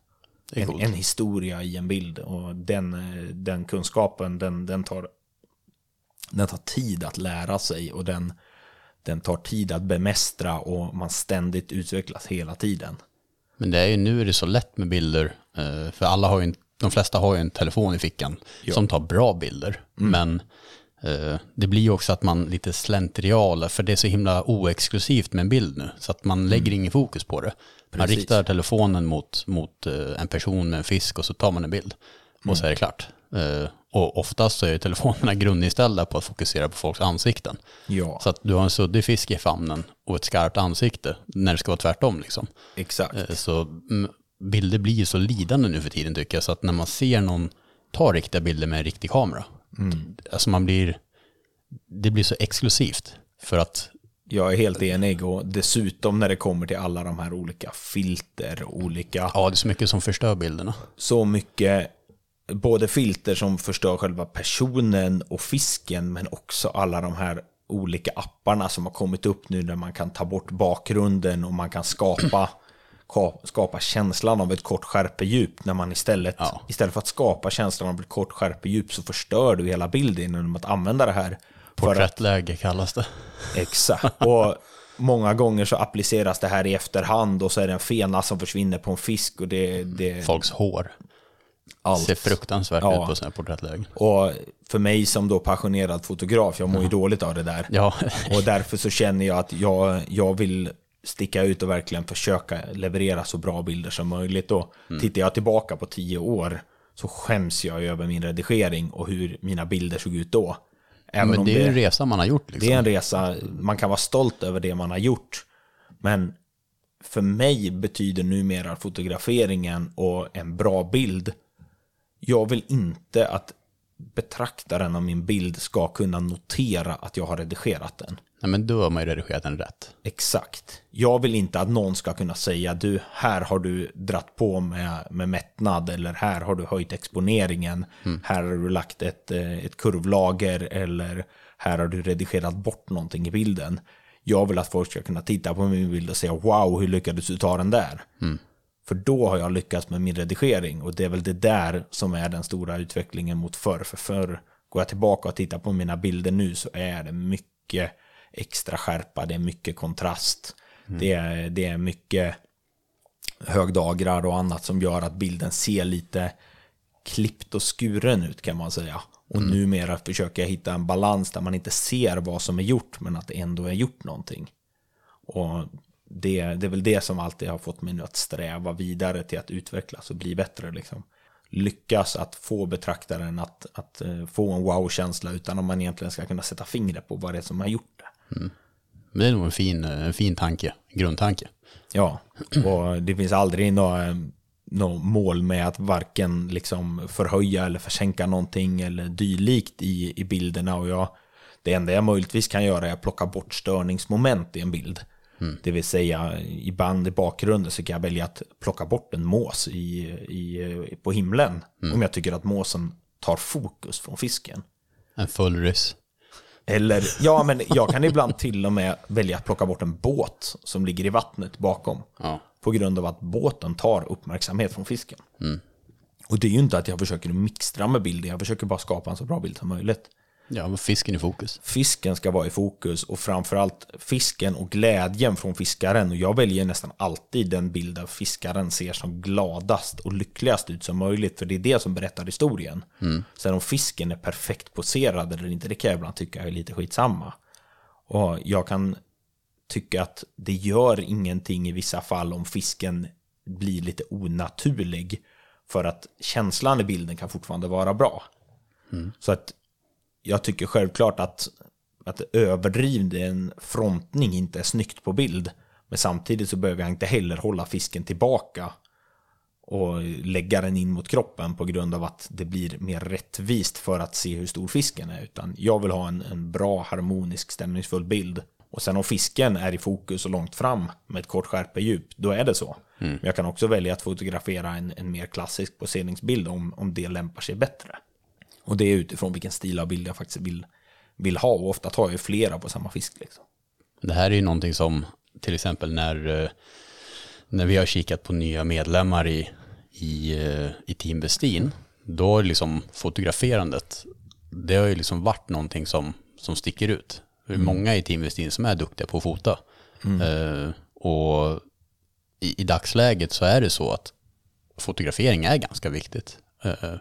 En, en historia i en bild. Och den, den kunskapen, den, den, tar, den tar tid att lära sig. Och den, den tar tid att bemästra och man ständigt utvecklas hela tiden. Men det är ju nu är det så lätt med bilder. eh, För alla har ju de flesta har ju en telefon i fickan som tar bra bilder. Men eh, det blir ju också att man lite slentrial, för det är så himla oexklusivt med en bild nu. Så att man lägger ingen fokus på det. Man Precis. riktar telefonen mot, mot eh, en person med en fisk och så tar man en bild. Och så är det klart. Och oftast så är ju telefonerna grundinställda på att fokusera på folks ansikten. Ja, Så att du har en suddig fisk i famnen och ett skarpt ansikte när det ska vara tvärtom liksom. exakt. Eh, Så mm, bilder blir ju så lidande nu för tiden tycker jag. Så att när man ser någon ta riktiga bilder med en riktig kamera. Alltså man blir, det blir så exklusivt. För att, Jag är helt enig och dessutom när det kommer till alla de här olika filter, olika ja det är så mycket som förstör bilderna. så mycket både filter som förstör själva personen och fisken men också alla de här olika apparna som har kommit upp nu där man kan ta bort bakgrunden och man kan skapa ka- skapa känslan av ett kort skärpedjup när man istället Ja. istället för att skapa känslan av ett kort skärpedjup så förstör du hela bilden genom att använda det här att Porträttläge kallas det. Exakt. Och många gånger så appliceras det här i efterhand och så är det en fena som försvinner på en fisk och det, det Folks hår allt. ser fruktansvärt Ja. ut på här porträttlägen. Och för mig som då passionerad fotograf, jag mår ju dåligt av det där. Ja, Och därför så känner jag att jag, jag vill sticka ut och verkligen försöka leverera så bra bilder som möjligt. Och tittar jag tillbaka på tio år så skäms jag över min redigering och hur mina bilder såg ut då. Även men det är ju en resa man har gjort liksom. Det är en resa, man kan vara stolt över det man har gjort. Men för mig betyder numera fotograferingen och en bra bild, jag vill inte att betraktaren av min bild ska kunna notera att jag har redigerat den. Nej, men då har man ju redigerat den rätt. Exakt. Jag vill inte att någon ska kunna säga du, här har du dratt på med, med mättnad eller här har du höjt exponeringen. Här har du lagt ett, eh, ett kurvlager eller här har du redigerat bort någonting i bilden. Jag vill att folk ska kunna titta på min bild och säga wow, hur lyckades du ta den där? För då har jag lyckats med min redigering och det är väl det där som är den stora utvecklingen mot förr. För förr går jag tillbaka och tittar på mina bilder nu så är det mycket extra skärpa, det är mycket kontrast. Det, är, det är mycket högdagrar och annat som gör att bilden ser lite klippt och skuren ut kan man säga. Och numera försöker jag hitta en balans där man inte ser vad som är gjort men att det ändå är gjort någonting. Och det, det är väl det som alltid har fått mig nu att sträva vidare till att utvecklas och bli bättre. Liksom. Lyckas att få betraktaren att, att eh, få en wow-känsla utan att man egentligen ska kunna sätta fingret på vad det är som har gjort det. Men det är nog en fin, en fin tanke, grundtanke. Ja, och det finns aldrig några, några mål med att varken liksom förhöja eller försänka någonting eller dylikt i, i bilderna. Och jag, det enda jag möjligtvis kan göra är att plocka bort störningsmoment i en bild. Det vill säga i band i bakgrunden så kan jag välja att plocka bort en mås i, i, på himlen. Om jag tycker att måsen tar fokus från fisken. En full ryss. Eller, ja men jag kan ibland till och med välja att plocka bort en båt som ligger i vattnet bakom. Ja. På grund av att båten tar uppmärksamhet från fisken. Och det är ju inte att jag försöker mixtra med bilden, jag försöker bara skapa en så bra bild som möjligt. Ja, men fisken i fokus. Fisken ska vara i fokus och framförallt fisken och glädjen från fiskaren. Och jag väljer nästan alltid den bild där fiskaren ser som gladast och lyckligast ut som möjligt. För det är det som berättar historien. Sen om fisken är perfekt poserad eller inte, det kan jag ibland tycka är lite skitsamma. Och jag kan tycka att det gör ingenting i vissa fall om fisken blir lite onaturlig. För att känslan i bilden kan fortfarande vara bra. Så att jag tycker självklart att, att överdriven frontning inte är snyggt på bild. Men samtidigt så behöver jag inte heller hålla fisken tillbaka och lägga den in mot kroppen på grund av att det blir mer rättvist för att se hur stor fisken är. Utan jag vill ha en, en bra, harmonisk, stämningsfull bild. Och sen om fisken är i fokus och långt fram med ett kort skärpedjup, då är det så. Men jag kan också välja att fotografera en, en mer klassisk poseringsbild om, om det lämpar sig bättre. Och det är utifrån vilken stil av bild jag faktiskt vill, vill ha. Och ofta tar jag ju flera på samma fisk. Liksom. Det här är ju någonting som till exempel när, eh, när vi har kikat på nya medlemmar i, i, eh, i Team Westin, då har liksom fotograferandet, det har ju liksom varit någonting som, som sticker ut. Det är många i Team Westin som är duktiga på att fota. Eh, och i, i dagsläget så är det så att fotografering är ganska viktigt. Eh,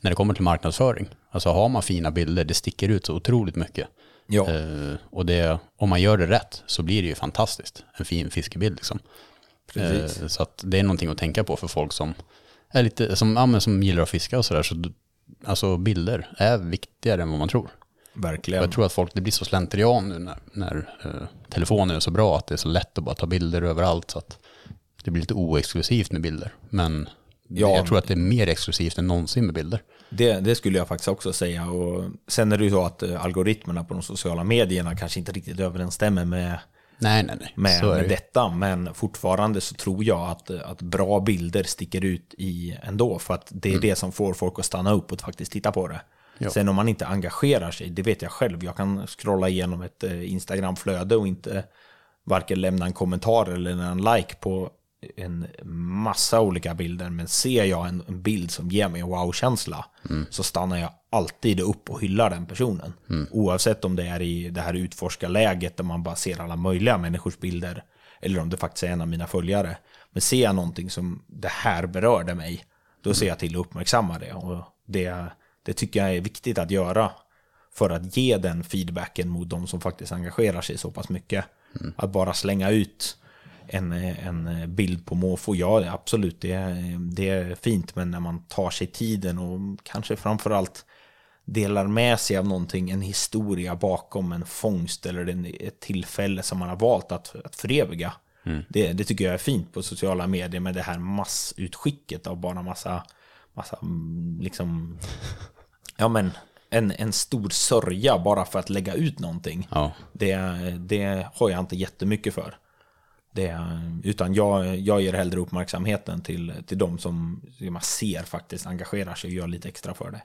när det kommer till marknadsföring. Alltså har man fina bilder, det sticker ut så otroligt mycket. Ja, Eh, och det, om man gör det rätt så blir det ju fantastiskt. En fin fiskebild liksom. Eh, så att det är någonting att tänka på för folk som, är lite, som, ja, som gillar att fiska och sådär. Så, alltså bilder är viktigare än vad man tror. Verkligen. Jag tror att folk, det blir så slentrian nu när, när eh, telefonen är så bra att det är så lätt att bara ta bilder överallt. Så att det blir lite oexklusivt med bilder. Men Ja. jag tror att det är mer exklusivt än någonsin med bilder. Det, det skulle jag faktiskt också säga. Och sen är det ju så att eh, algoritmerna på de sociala medierna kanske inte riktigt överensstämmer med, Nej, nej, nej. med, med det. detta. Men fortfarande så tror jag att, att bra bilder sticker ut i ändå. För att det är det som får folk att stanna upp och faktiskt titta på det. Ja. Sen om man inte engagerar sig, det vet jag själv. Jag kan scrolla igenom ett eh, Instagram-flöde och inte varken lämna en kommentar eller en like på en massa olika bilder. Men ser jag en, en bild som ger mig wow-känsla så stannar jag alltid upp och hyllar den personen. Oavsett om det är i det här utforskarläget där man bara ser alla möjliga människors bilder eller om det faktiskt är en av mina följare. Men ser jag någonting som det här berörde mig, då ser jag till att uppmärksamma det. Och det, det tycker jag är viktigt att göra för att ge den feedbacken mot de som faktiskt engagerar sig så pass mycket. Att bara slänga ut en, en bild på måfå, ja absolut, det, det är fint, men när man tar sig tiden och kanske framförallt delar med sig av någonting, en historia bakom en fångst eller ett tillfälle som man har valt att, att föreviga. Det, det tycker jag är fint på sociala medier med det här massutskicket av bara massa, massa mm, liksom ja men, en, en stor sörja bara för att lägga ut någonting. Ja. Det, det har jag inte jättemycket för. Det, utan jag, jag ger hellre uppmärksamheten till, till de som man ser faktiskt engagerar sig och gör lite extra för det.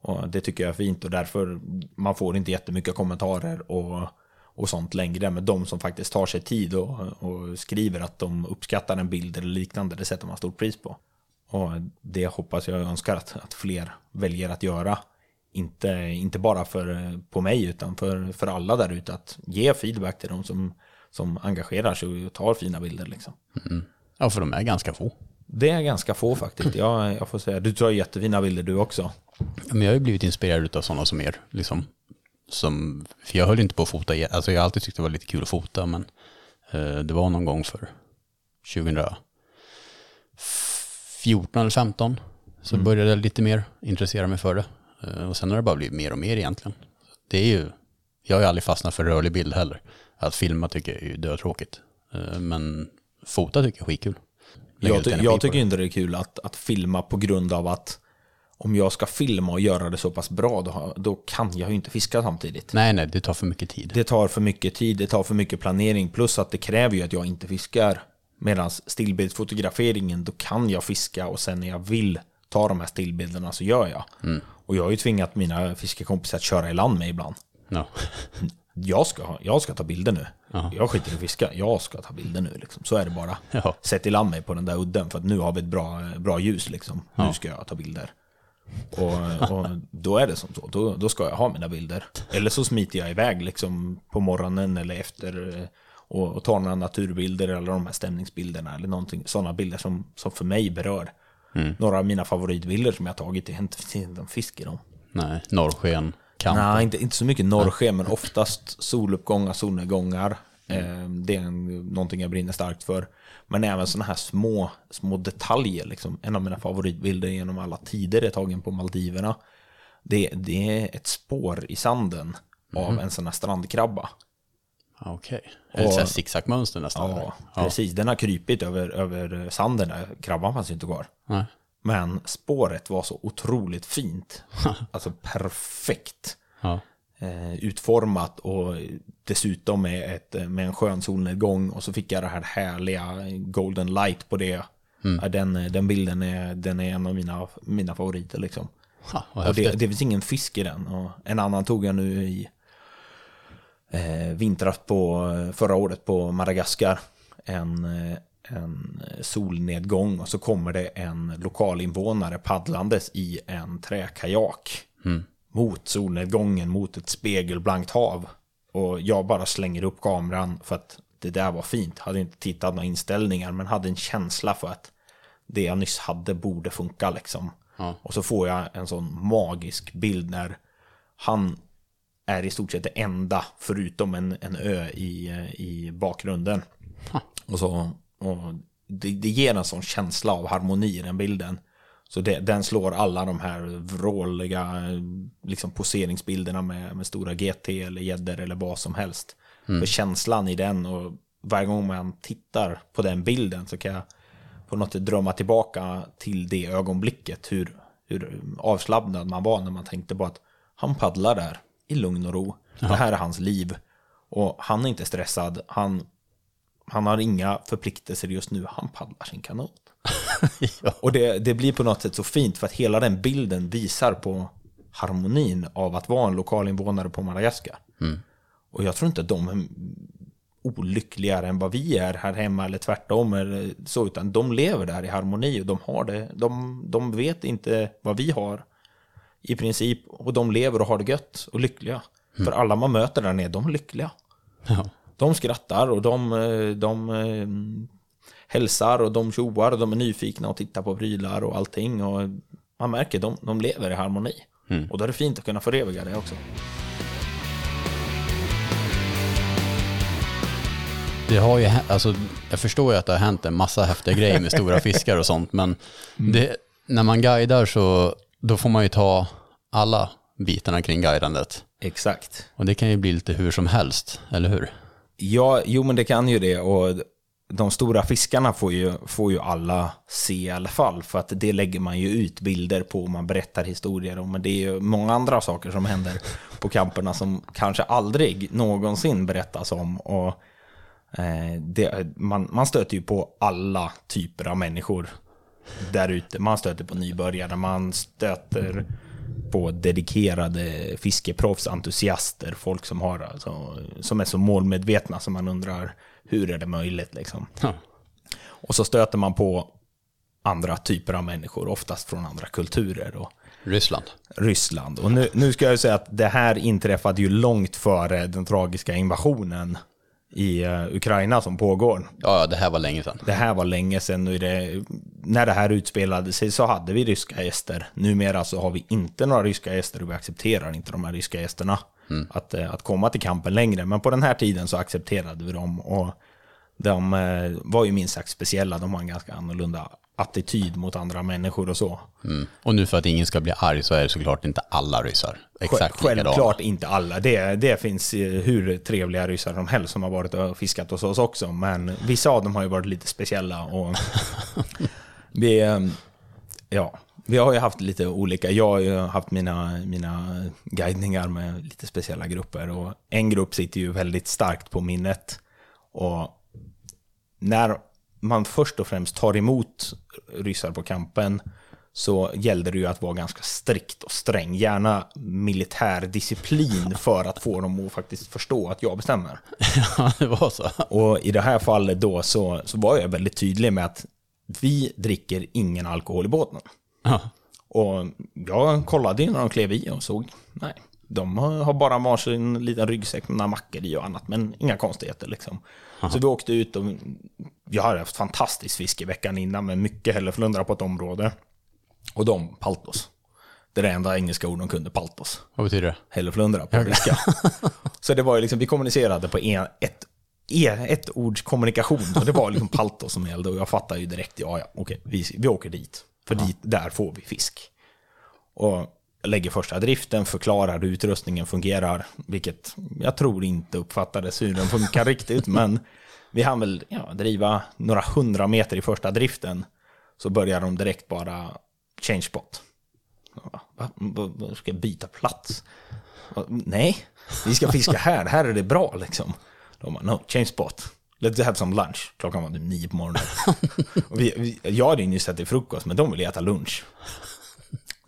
Och det tycker jag är fint och därför man får inte jättemycket kommentarer och, och sånt längre. Men de som faktiskt tar sig tid och, och skriver att de uppskattar en bild eller liknande, det sätter man stort pris på. Och det hoppas jag och önskar att, att fler väljer att göra. Inte, inte bara för, på mig utan för, för alla där ute. Att ge feedback till de som, som engagerar sig och tar fina bilder. Liksom. ja, för de är ganska få. Det är ganska få faktiskt. Jag, jag får säga, du tar jättefina bilder du också. Men jag har ju blivit inspirerad av sådana som er. Liksom, som, för jag höll inte på att fota, alltså jag har alltid tyckt det var lite kul att fota, men eh, det var någon gång för 2014 eller 15 så började jag lite mer intressera mig för det. Eh, och sen har det bara blivit mer och mer egentligen. Det är ju, jag har ju aldrig fastnat för rörlig bild heller. Att filma tycker jag är dötråkigt. Eh, men fota tycker jag är skitkul. Lägga Jag, ty- jag tycker det. inte det är kul att, att filma på grund av att om jag ska filma och göra det så pass bra, då, då kan jag ju inte fiska samtidigt. Nej, nej, det tar för mycket tid. Det tar för mycket tid, det tar för mycket planering, plus att det kräver ju att jag inte fiskar. Medan stillbildsfotograferingen, då kan jag fiska och sen när jag vill ta de här stillbilderna så gör jag. Och jag har ju tvingat mina fiskekompisar att köra i land med ibland. Ja. Jag ska, jag ska ta bilder nu. Jag skiter i att fiska, jag ska ta bilder nu. Liksom. Så är det bara. Ja. Sätt i land mig på den där udden för att nu har vi ett bra, bra ljus. Liksom. Nu ska jag ta bilder. Och, och då är det som så. Då, då ska jag ha mina bilder. Eller så smiter jag iväg liksom, på morgonen eller efter eh, och, och tar några naturbilder eller de här stämningsbilderna eller någonting. Sådana bilder som, som för mig berör. Några av mina favoritbilder som jag tagit, det är inte, det är inte en fisk i dem. Nej, norrsken, kamp. Nej, inte, inte så mycket norrsken, men oftast soluppgångar, solnedgångar. Eh, det är någonting jag brinner starkt för. Men även sådana här små, små detaljer. Liksom. En av mina favoritbilder genom alla tider är tagen på Maldiverna. Det, det är ett spår i sanden av en sån här strandkrabba. Ja, Okej. Det ett zigzagmönster nästan? Ja, eller? precis. Den har krypit över, över sanden. Där. Krabban fanns ju inte kvar. Nej. Men spåret var så otroligt fint. Alltså perfekt. Ja. eh, utformat och dessutom med, ett, med en skön solnedgång och så fick jag det här härliga golden light på det. Ja, den, den bilden är, den är en av mina, mina favoriter liksom. Ha, Och det, det finns ingen fisk i den. Och en annan tog jag nu i eh, vintras på förra året på Madagaskar. En, eh, en solnedgång och så kommer det en lokalinvånare paddlandes i en träkajak. Mot solnedgången, mot ett spegelblankt hav. Och jag bara slänger upp kameran för att det där var fint. Hade inte tittat några inställningar men hade en känsla för att det jag nyss hade borde funka liksom. Ja. Och så får jag en sån magisk bild när han är i stort sett det enda förutom en, en ö i, eh, i bakgrunden. Och, så, och det, det ger en sån känsla av harmoni i den bilden. Så det, den slår alla de här vråliga liksom poseringsbilderna med, med stora GT eller gäddor eller vad som helst. För känslan i den och varje gång man tittar på den bilden så kan jag på något sätt drömma tillbaka till det ögonblicket. Hur, hur avslappnad man var när man tänkte på att han paddlar där i lugn och ro. Det här är hans liv. Och han är inte stressad. Han, han har inga förpliktelser just nu. Han paddlar sin kanot. ja. Och det, det blir på något sätt så fint för att hela den bilden visar på harmonin av att vara en lokalinvånare på Madagaskar. Och jag tror inte att de är olyckligare än vad vi är här hemma eller tvärtom eller så, utan de lever där i harmoni och de har det. De, de vet inte vad vi har i princip och de lever och har det gött och lyckliga. För alla man möter där nere, de är lyckliga. Ja. De skrattar och de, eh, de eh, hälsar och de tjoar och de är nyfikna och tittar på prylar och allting. Och man märker att de, de lever i harmoni. Och då är det fint att kunna föreviga det också. Det har ju, alltså, jag förstår ju att det har hänt en massa häftiga grejer med stora fiskar och sånt, men det, när man guidar så då får man ju ta alla bitarna kring guidandet. Exakt. Och det kan ju bli lite hur som helst, eller hur? Ja, jo men det kan ju det. Och de stora fiskarna får ju, får ju alla se i alla fall. För att det lägger man ju ut bilder på och man berättar historier om. Men det är ju många andra saker som händer på kamperna som kanske aldrig någonsin berättas om. Och eh, det, man, man stöter ju på alla typer av människor där ute. Man stöter på nybörjare, man stöter på dedikerade fiskeproffs, entusiaster, folk som, har, alltså, som är så målmedvetna som man undrar hur är det möjligt liksom. Ja. Och så stöter man på andra typer av människor, oftast från andra kulturer. Och Ryssland. Ryssland. Och nu, nu ska jag säga att det här inträffade ju långt före den tragiska invasionen i uh, Ukraina som pågår. Ja, det här var länge sedan. Det här var länge sedan. Är det, när det här utspelade sig så hade vi ryska gäster. Numera så har vi inte några ryska gäster och vi accepterar inte de här ryska gästerna. Att, eh, att komma till kampen längre. Men på den här tiden så accepterade vi dem. Och de eh, var ju minst sagt speciella. De har en ganska annorlunda attityd mot andra människor och så. Mm. Och nu för att ingen ska bli arg så är det såklart inte alla ryssar. Exakt Självklart likadana. inte alla. Det, det finns eh, hur trevliga ryssar som helst som har varit och fiskat hos oss också. Men vissa av dem har ju varit lite speciella. Och vi, eh, ja, vi har ju haft lite olika. Jag har ju haft mina, mina guidningar med lite speciella grupper. Och en grupp sitter ju väldigt starkt på minnet. Och när man först och främst tar emot ryssar på kampen så gällde det ju att vara ganska strikt och sträng. Gärna militär disciplin för att få dem att faktiskt förstå att jag bestämmer. Ja, det var så. Och i det här fallet då så, så var jag väldigt tydlig med att vi dricker ingen alkohol i båten. Ja. Och jag kollade innan de klev i och såg, nej, de har bara varsin liten ryggsäck med några mackor i och annat, men inga konstigheter liksom. Så vi åkte ut och jag hade haft fantastiskt fiske veckan innan med mycket hälleflundra på ett område. Och de paltos. Det är det enda engelska ord de kunde, paltos. Vad betyder det? Hälleflundra på ryska. Så det var ju liksom, vi kommunicerade på en, ett, e- ett ords kommunikation. Och det var liksom paltos som gällde och jag fattade ju direkt, ja ja, okej, vi, vi åker dit. För dit, där får vi fisk. Och lägger första driften, förklarar hur utrustningen fungerar, vilket jag tror inte uppfattades hur den funkar riktigt, men vi hann väl ja, driva några hundra meter i första driften, så börjar de direkt bara change spot. Va? Ska jag byta plats? Nej, vi ska fiska här, här är det bra liksom. De bara, no, change spot. Let's have some lunch. Klockan var typ nio på morgonen. Och vi, vi, jag hade ju nyss ätit frukost, men de ville äta lunch.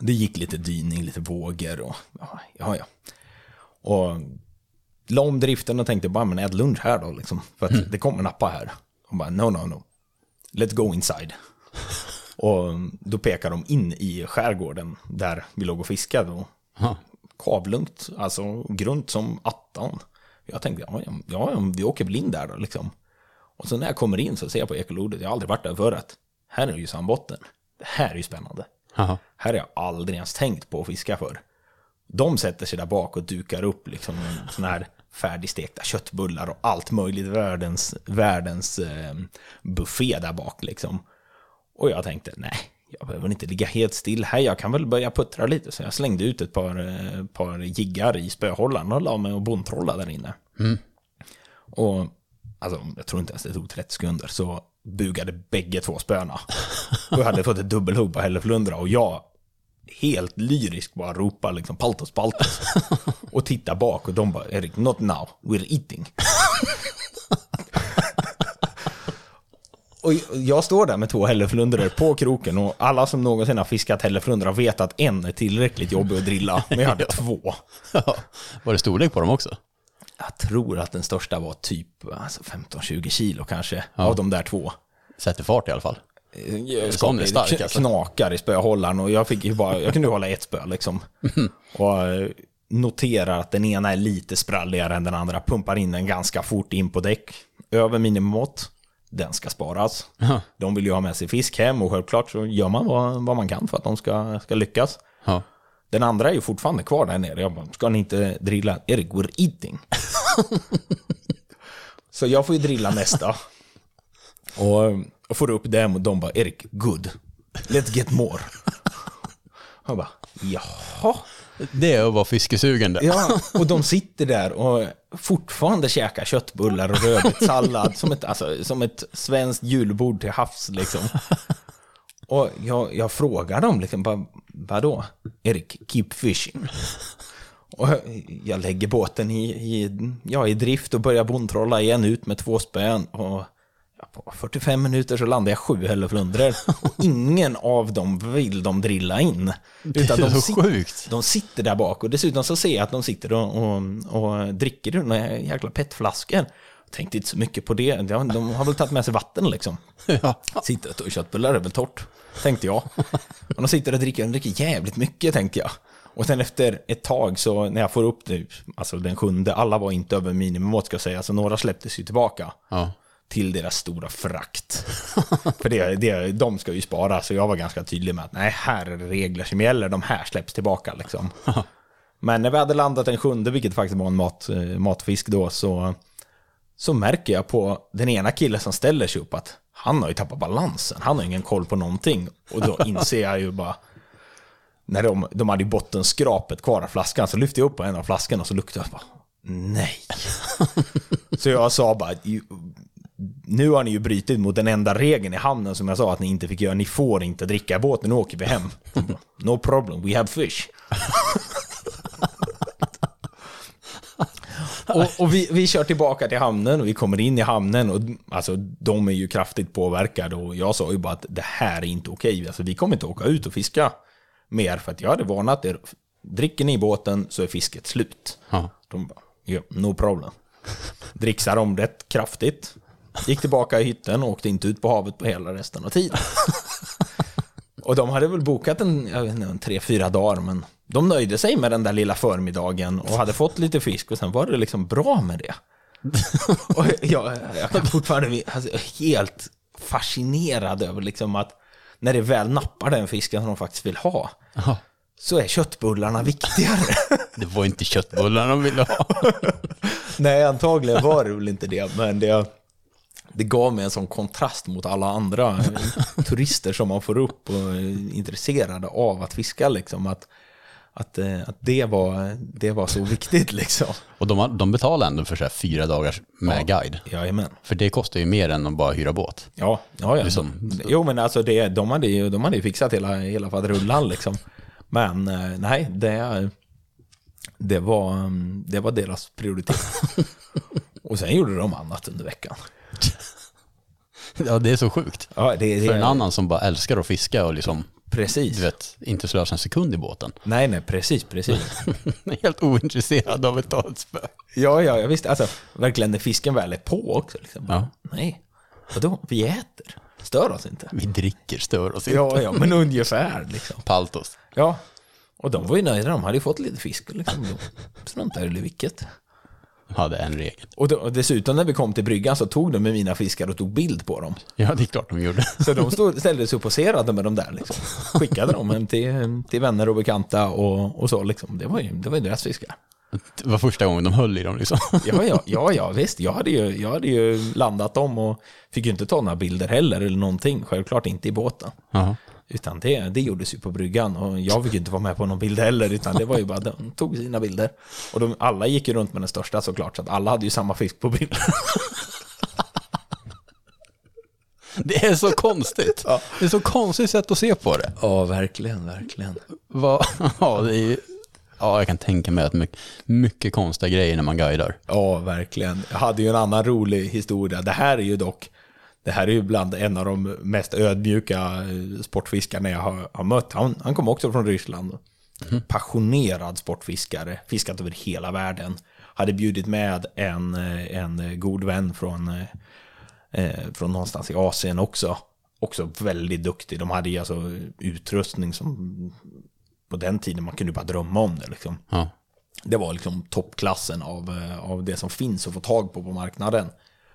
Det gick lite dyning, lite vågor och ja, ja. Och la om driften och tänkte bara, men ät lunch här då liksom. För att det kommer nappa här. Och bara, no, no, no. Let's go inside. Och då pekar de in i skärgården där vi låg och fiskade. Och kavlugnt, alltså grunt som attan. Jag tänkte, ja, ja, ja, vi åker väl in där då liksom. Och så när jag kommer in så ser jag på ekolodet, jag har aldrig varit där förut. Här är ju sandbotten. Det här är ju spännande. Jaha. Här har jag aldrig ens tänkt på att fiska för. De sätter sig där bak och dukar upp liksom såna här färdigstekta köttbullar och allt möjligt. Världens, världens eh, buffé där bak liksom. Och jag tänkte, nej, jag behöver inte ligga helt still här. Jag kan väl börja puttra lite. Så jag slängde ut ett par, eh, par jiggar i spöhållaren och la mig och bondtrolla där inne. Och alltså, jag tror inte ens det tog 30 sekunder så bugade bägge två spöna. Och jag hade fått ett dubbelhugg på hälleflundra och jag helt lyrisk bara ropar liksom paltos, paltos. Och tittar bak och de bara, Erik, not now, we're eating. Och jag står där med två hälleflundror på kroken och alla som någonsin har fiskat hälleflundra vet att en är tillräckligt jobbig att drilla, men jag hade två. Ja. Var det storlek på dem också? Jag tror att den största var typ alltså 15-20 kilo kanske, av de där två. Sätter fart i alla fall. Jag Sån är stark, alltså. knakar i spöhållaren och jag, fick ju bara, jag kunde hålla ett spö liksom. Och eh, noterar att den ena är lite spralligare än den andra, pumpar in den ganska fort in på däck. Över minimimått, den ska sparas. Ja. De vill ju ha med sig fisk hem och självklart så gör man vad, vad man kan för att de ska, ska lyckas. Ja. Den andra är ju fortfarande kvar där nere. Jag bara, ska ni inte drilla? Erik, we're eating. så jag får ju drilla nästa. Och, och får upp dem och de bara, Erik, good. Let's get more. Jag bara, jaha. Det är att vara fiskesugen där. Ja, och de sitter där och fortfarande käkar köttbullar och rödbetssallad som ett, alltså, som ett svenskt julbord till havs liksom. Och jag, jag frågar dem liksom, vad, vadå? Erik, keep fishing. Och jag lägger båten i, i, ja, i drift och börjar bondtrolla igen ut med två spön. Och på 45 minuter så landar jag sju hälleflundror. Och ingen av dem vill de drilla in. Det är de, sit- sjukt. de sitter där bak och dessutom så ser jag att de sitter och, och, och dricker ur några jäkla petflaskor. Tänkte inte så mycket på det. De, har väl tagit med sig vatten liksom. Ja. Sitter och tar köttbullar är väl torrt, tänkte jag. Och de sitter och dricker, de dricker jävligt mycket, tänkte jag. Och sen efter ett tag så när jag får upp det, alltså den sjunde, alla var inte över minimimått ska jag säga, så några släpptes ju tillbaka. Ja. Till deras stora frakt. För det, det, de ska ju spara, så jag var ganska tydlig med att nej, här är det regler som gäller, de här släpps tillbaka liksom. Men när vi hade landat den sjunde, vilket faktiskt var en mat, eh, matfisk då, så, så märker jag på den ena killen som ställer sig upp att han har ju tappat balansen, han har ingen koll på någonting. Och då inser jag ju bara, när de, de hade ju bottenskrapet kvar av flaskan, så lyfte jag upp en av flaskorna och så luktade jag bara, nej. så jag sa bara, "Ju- nu har ni ju brutit mot den enda regeln i hamnen som jag sa att ni inte fick göra. Ni får inte dricka i båten, nu åker vi hem. No problem, we have fish. och och vi, vi kör tillbaka till hamnen och vi kommer in i hamnen och alltså, de är ju kraftigt påverkade och jag sa ju bara att det här är inte okej. Alltså, vi kommer inte åka ut och fiska mer för att jag hade varnat er. Dricker ni i båten så är fisket slut. Ja. De bara, ja, no problem. Dricksade de rätt kraftigt. Gick tillbaka i hytten och åkte inte ut på havet på hela resten av tiden. Och de hade väl bokat en, jag vet inte, en tre, fyra dagar, men de nöjde sig med den där lilla förmiddagen och hade fått lite fisk och sen var det liksom bra med det. Och jag, jag kan fortfarande alltså, helt fascinerad över liksom att när det väl nappar den fisken som de faktiskt vill ha, Ja. så är köttbullarna viktigare. Det var inte köttbullar de ville ha. Nej, antagligen var det väl inte det, men det, det gav mig en sån kontrast mot alla andra turister som man får upp och är intresserade av att fiska. Liksom, att, att, eh, att det, var, det var så viktigt. Liksom. Och de, de betalar ändå för så fyra dagars med guide. Jajamän. För det kostar ju mer än att bara hyra båt. Ja, ja, ja. Liksom. Jo, men alltså det, de, hade ju, de hade ju fixat hela, hela faderullan liksom. Men eh, nej, det, det, var, det var deras prioritet. Och sen gjorde de annat under veckan. Ja, det är så sjukt. Ja, det, det, För en annan som bara älskar att fiska och liksom, Precis. du vet, inte slösar en sekund i båten. Nej, nej, precis, precis. Helt ointresserad av ett spö. Ja, ja, jag visste. Alltså, verkligen när fisken väl är på också. Liksom. Ja. Nej, vadå? Vi äter. Stör oss inte. Vi dricker, stör oss inte. Ja, ja, men ungefär liksom. Paltos. Ja, och de var ju nöjda. De hade ju fått lite fisk. Liksom. De struntade i vilket. Hade en regel. Och, då, och dessutom när vi kom till bryggan så tog de med mina fiskar och tog bild på dem. Ja, det är klart de gjorde. Så de stod, ställde sig upp och poserade med dem där. Liksom. Skickade dem hem till, till vänner och bekanta och, och så. Liksom. Det, var ju, det var ju deras fiskar. Det var första gången de höll i dem liksom. Ja, ja, ja, ja visst. Jag hade, ju, jag hade ju landat dem och fick ju inte ta några bilder heller eller någonting. Självklart inte i båten. Ja. Utan det, det gjordes ju på bryggan och jag fick ju inte vara med på någon bild heller utan det var ju bara, de tog sina bilder. Och de, alla gick ju runt med den största såklart så att alla hade ju samma fisk på bild. Det är så konstigt. Det är så konstigt sätt att se på det. Ja, verkligen, verkligen. Vad- Ja, det är ju... Ja, jag kan tänka mig att mycket, mycket konstiga grejer när man guidar. Ja, verkligen. Jag hade ju en annan rolig historia. Det här är ju dock, det här är ju bland en av de mest ödmjuka eh, sportfiskarna jag har, har mött. Han, han kom också från Ryssland. Passionerad sportfiskare, fiskat över hela världen. Hade bjudit med en, eh, en god vän från, eh, eh, från någonstans i Asien också. Också väldigt duktig. De hade ju alltså utrustning som på den tiden man kunde bara drömma om det liksom. Ja. Det var liksom toppklassen av, av det som finns att få tag på på marknaden.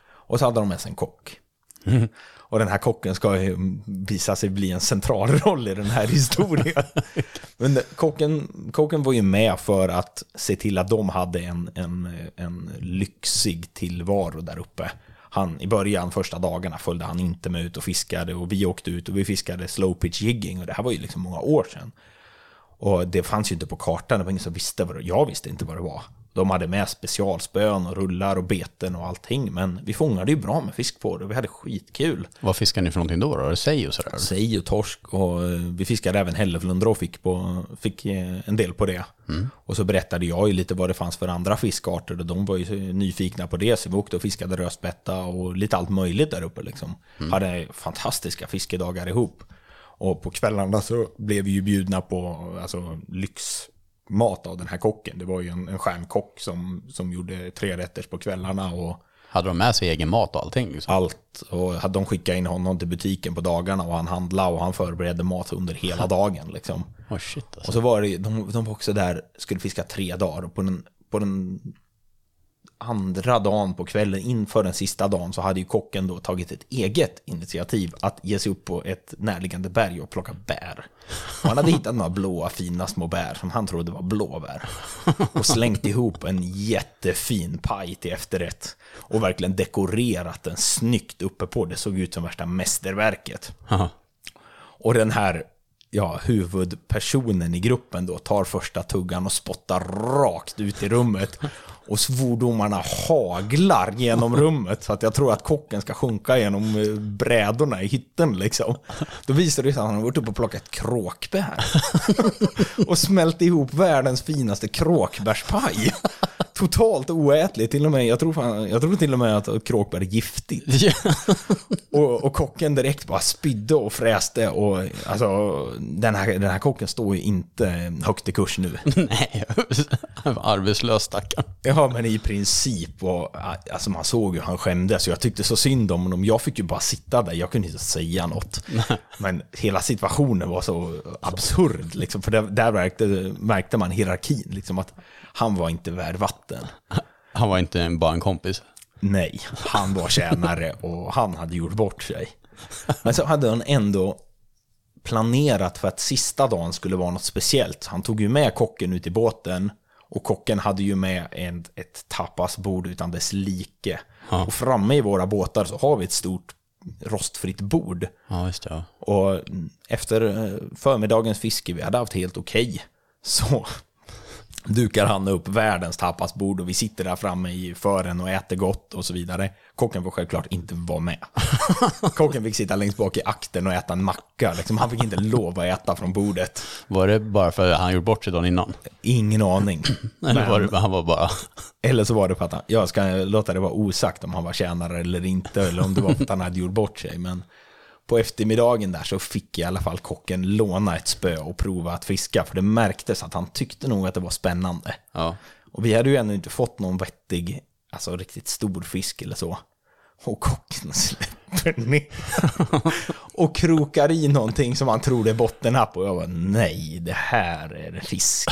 Och så hade de med sig en kock. Och den här kocken ska visa sig bli en central roll i den här historien. Men kocken, kocken var ju med för att se till att de hade en, en, en lyxig tillvaro där uppe. Han, I början, första dagarna, följde han inte med ut och fiskade och vi åkte ut och vi fiskade slow pitch jigging och det här var ju liksom många år sedan. Och det fanns ju inte på kartan, det var ingen som visste vad det Jag visste inte vad det var. De hade med specialspön och rullar och beten och allting. Men vi fångade ju bra med fisk på det och vi hade skitkul. Vad fiskar ni för någonting då? då? Säg och sådär? Sej och torsk och eh, vi fiskade även hälleflundra och fick, på, fick eh, en del på det. Mm. Och så berättade jag ju lite vad det fanns för andra fiskarter och de var ju nyfikna på det. Så vi åkte och fiskade rödspätta och lite allt möjligt där uppe liksom. Mm. Hade fantastiska fiskedagar ihop. Och på kvällarna så blev vi ju bjudna på alltså, lyxmat av den här kocken. Det var ju en, en stjärnkock som, som gjorde tre rätters på kvällarna. Och hade de med sig egen mat och allting? Liksom? Allt. Och hade de skickat in honom till butiken på dagarna och han handlade och han förberedde mat under hela dagen. Liksom. Oh shit, alltså. Och så var det, de, de var också där, skulle fiska tre dagar. Och på den, på den andra dagen på kvällen inför den sista dagen så hade ju kocken då tagit ett eget initiativ att ge sig upp på ett närliggande berg och plocka bär. Och han hade hittat några blåa fina små bär som han trodde var blåbär. Och slängt ihop en jättefin paj till efterrätt. Och verkligen dekorerat den snyggt uppe på. Det såg ut som värsta mästerverket. Och den här ja, huvudpersonen i gruppen då tar första tuggan och spottar rakt ut i rummet. Och svordomarna haglar genom rummet så att jag tror att kocken ska sjunka genom eh, brädorna i hytten liksom. Då visar det sig att han har varit uppe och plockat kråkbär. och smält ihop världens finaste kråkbärspaj. Totalt oätligt, till och med, jag tror, fan, jag tror till och med att kråkbär är giftigt. och, och, kocken direkt bara spydde och fräste och alltså den här, den här kocken står ju inte högt i kurs nu. Nej, arbetslös stackarn. Ja, men i princip. Och, alltså man såg ju han skämdes. Jag tyckte så synd om honom. Jag fick ju bara sitta där. Jag kunde inte säga något. Men hela situationen var så absurd. Liksom, för där, där märkte, märkte man hierarkin. Liksom, att han var inte värd vatten. Han var inte bara en kompis? Nej, han var tjänare och han hade gjort bort sig. Men så hade han ändå planerat för att sista dagen skulle vara något speciellt. Han tog ju med kocken ut i båten och kocken hade ju med en, ett tapasbord utan dess like. Ja. Och framme i våra båtar så har vi ett stort rostfritt bord. Ja, just det. Och efter eh, förmiddagens fiske, vi hade haft helt okej, okay, så dukar han upp världens tapasbord och vi sitter där framme i fören och äter gott och så vidare. Kocken får självklart inte vara med. Kocken fick sitta längst bak i akten och äta en macka. Liksom, han fick inte lov att äta från bordet. Var det bara för att han gjort bort sig dagen innan? Ingen aning. Eller var det, han var bara... Eller så var det för att han, jag ska låta det vara osagt om han var tjänare eller inte, eller om det var för att han hade gjort bort sig. Men på eftermiddagen där så fick i alla fall kocken låna ett spö och prova att fiska. För det märktes att han tyckte nog att det var spännande. Ja. Och vi hade ju ännu inte fått någon vettig, alltså riktigt stor fisk eller så. Och kocken släpper ner. och krokar i någonting som han tror är bottenhapp. Och jag var nej, det här är fisk.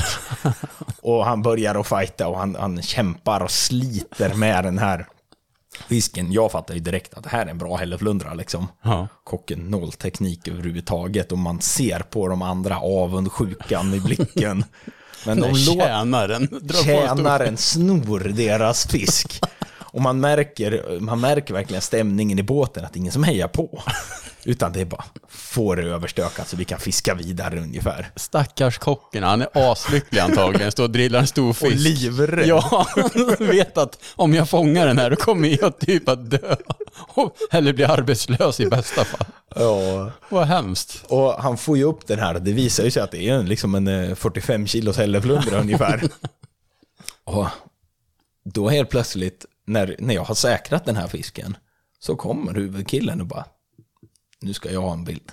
och han börjar att fighta och han, han kämpar och sliter med den här fisken, jag fattar ju direkt att det här är en bra hälleflundra liksom. Ja. Kocken noll teknik överhuvudtaget och man ser på de andra avundsjukan i blicken. Men de tjänaren Tjänaren snor deras fisk. Och man märker, man märker verkligen stämningen i båten, att det är ingen som hejar på. Utan det är bara, få det överstökat så vi kan fiska vidare ungefär. Stackars kocken, han är aslycklig antagligen, står och drillar en stor fisk. Och livrädd. Ja, han vet att om jag fångar den här då kommer jag typ att dö. Eller bli arbetslös i bästa fall. Ja. Vad hemskt. Och han får ju upp den här, det visar ju sig att det är liksom en 45 eh, kilos hälleflundra ungefär. Och då helt plötsligt, när, när jag har säkrat den här fisken, så kommer huvudkillen och bara nu ska jag ha en bild.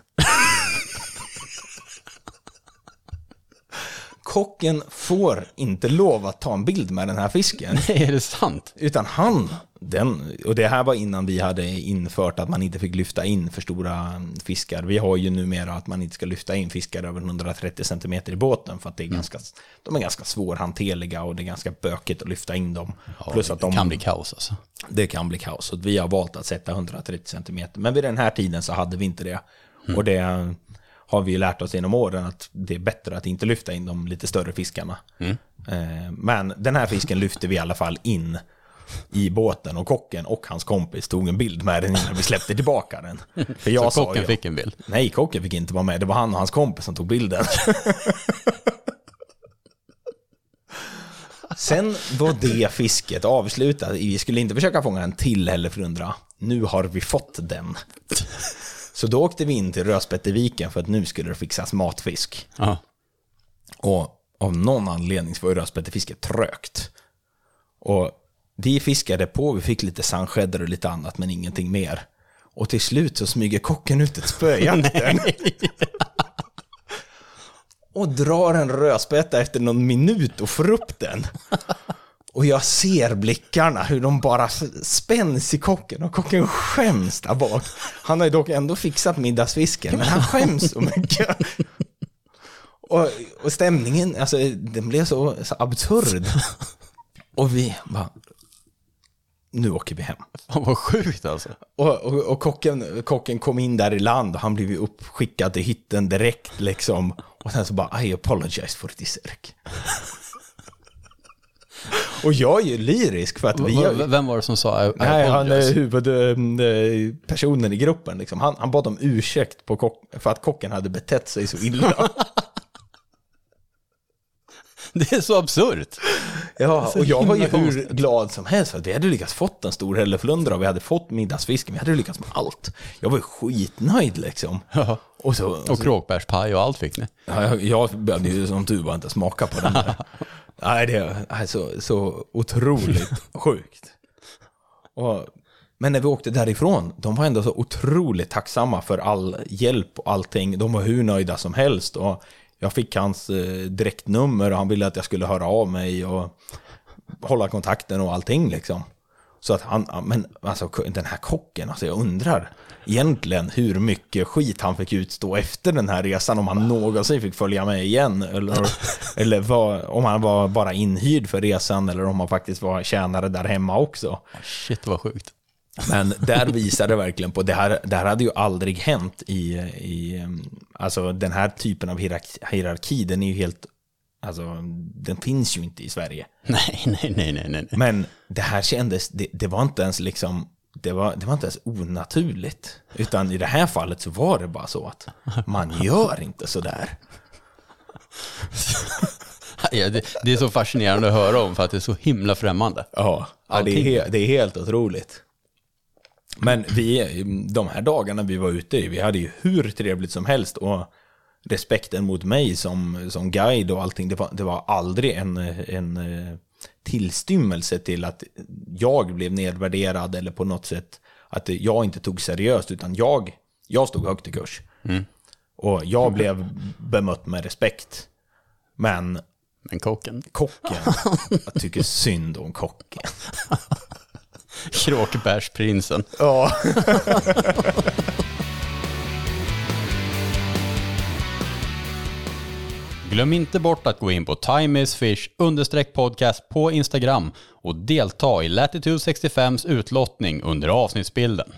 Kocken får inte lov att ta en bild med den här fisken. Nej, är det sant? Utan han, den, och det här var innan vi hade infört att man inte fick lyfta in för stora fiskar. Vi har ju numera att man inte ska lyfta in fiskar över 130 cm i båten för att det är mm. ganska, de är ganska svårhanterliga och det är ganska bökigt att lyfta in dem. Ja, Plus att de, kan bli kaos alltså. Det kan bli kaos. Så vi har valt att sätta 130 cm. Men vid den här tiden så hade vi inte det. Mm. Och det har vi lärt oss genom åren att det är bättre att inte lyfta in de lite större fiskarna. Mm. Eh, men den här fisken lyfte vi i alla fall in i båten och kocken och hans kompis tog en bild med den innan vi släppte tillbaka den. För jag Så sa kocken ju, fick en bild. nej kocken fick inte vara med, det var han och hans kompis som tog bilden. Sen var det fisket avslutat. Vi skulle inte försöka fånga en till hälleflundra. Nu har vi fått den. Så då åkte vi in till Rödspätteviken för att nu skulle det fixas matfisk. Ja. Och av någon anledning så var ju rödspättefisket trögt. Och vi fiskade på, vi fick lite sandskräddor och lite annat, men ingenting mer. Och till slut så smyger kocken ut ett spö i jakten. och drar en rödspätta efter någon minut och får upp den. Och jag ser blickarna, hur de bara spänns i kocken och kocken skäms där bak. Han har ju dock ändå fixat middagsfisken, men han skäms så mycket. Och, och stämningen, alltså den blev så, så absurd. Och vi bara, nu åker vi hem. Fan vad sjukt alltså. Och, och, och kocken, kocken kom in där i land och han blev ju uppskickad till hytten direkt liksom. Och sen så bara, I apologize for this Erik. och jag är ju lyrisk för att vi har Vem var det som sa I, I Nej, han är huvudpersonen i gruppen. Liksom. Han, han bad om ursäkt på kock, för att kocken hade betett sig så illa. Det är så absurt. ja, Så och jag var ju hur glad som helst för att vi hade lyckats fått en stor hälleflundra och vi hade fått middagsfisken. Vi hade lyckats med allt. Jag var ju skitnöjd liksom. Ja. Och så, Och kråkbärspaj och allt fick ni. Ja, jag, jag behövde ju som tur var inte smaka på den där. Nej, det är så, så otroligt sjukt. Och, men när vi åkte därifrån, de var ändå så otroligt tacksamma för all hjälp och allting. De var hur nöjda som helst. Och jag fick hans eh, direktnummer och han ville att jag skulle höra av mig och hålla kontakten och allting liksom. Så att han, men alltså den här kocken, alltså jag undrar egentligen hur mycket skit han fick utstå efter den här resan, om han någonsin fick följa med igen, eller, eller var, om han var bara inhyrd för resan, eller om han faktiskt var tjänare där hemma också. Shit vad sjukt. Men där visar det verkligen på, det här, det här hade ju aldrig hänt i, i alltså den här typen av hierarki, hierarki, den är ju helt, alltså den finns ju inte i Sverige. Nej, nej, nej, nej, nej. Men det här kändes, det, det var inte ens liksom, det var, det var inte ens onaturligt. Utan i det här fallet så var det bara så att man gör inte sådär. Ja, det, det är så fascinerande att höra om för att det är så himla främmande. Ja, ja det, är, det är helt otroligt. Men vi, de här dagarna vi var ute, vi hade ju hur trevligt som helst och respekten mot mig som, som guide och allting, det var, det var aldrig en, en eh, tillstymmelse till att jag blev nedvärderad eller på något sätt att jag inte tog seriöst, utan jag, jag stod högt i kurs. Och jag blev bemött med respekt. Men Men kocken, kocken, jag tycker synd om kocken. kråkbärsprinsen. Ja. Glöm inte bort att gå in på timeisfish podcast på Instagram och delta i Latitude 65s utlottning under avsnittsbilden.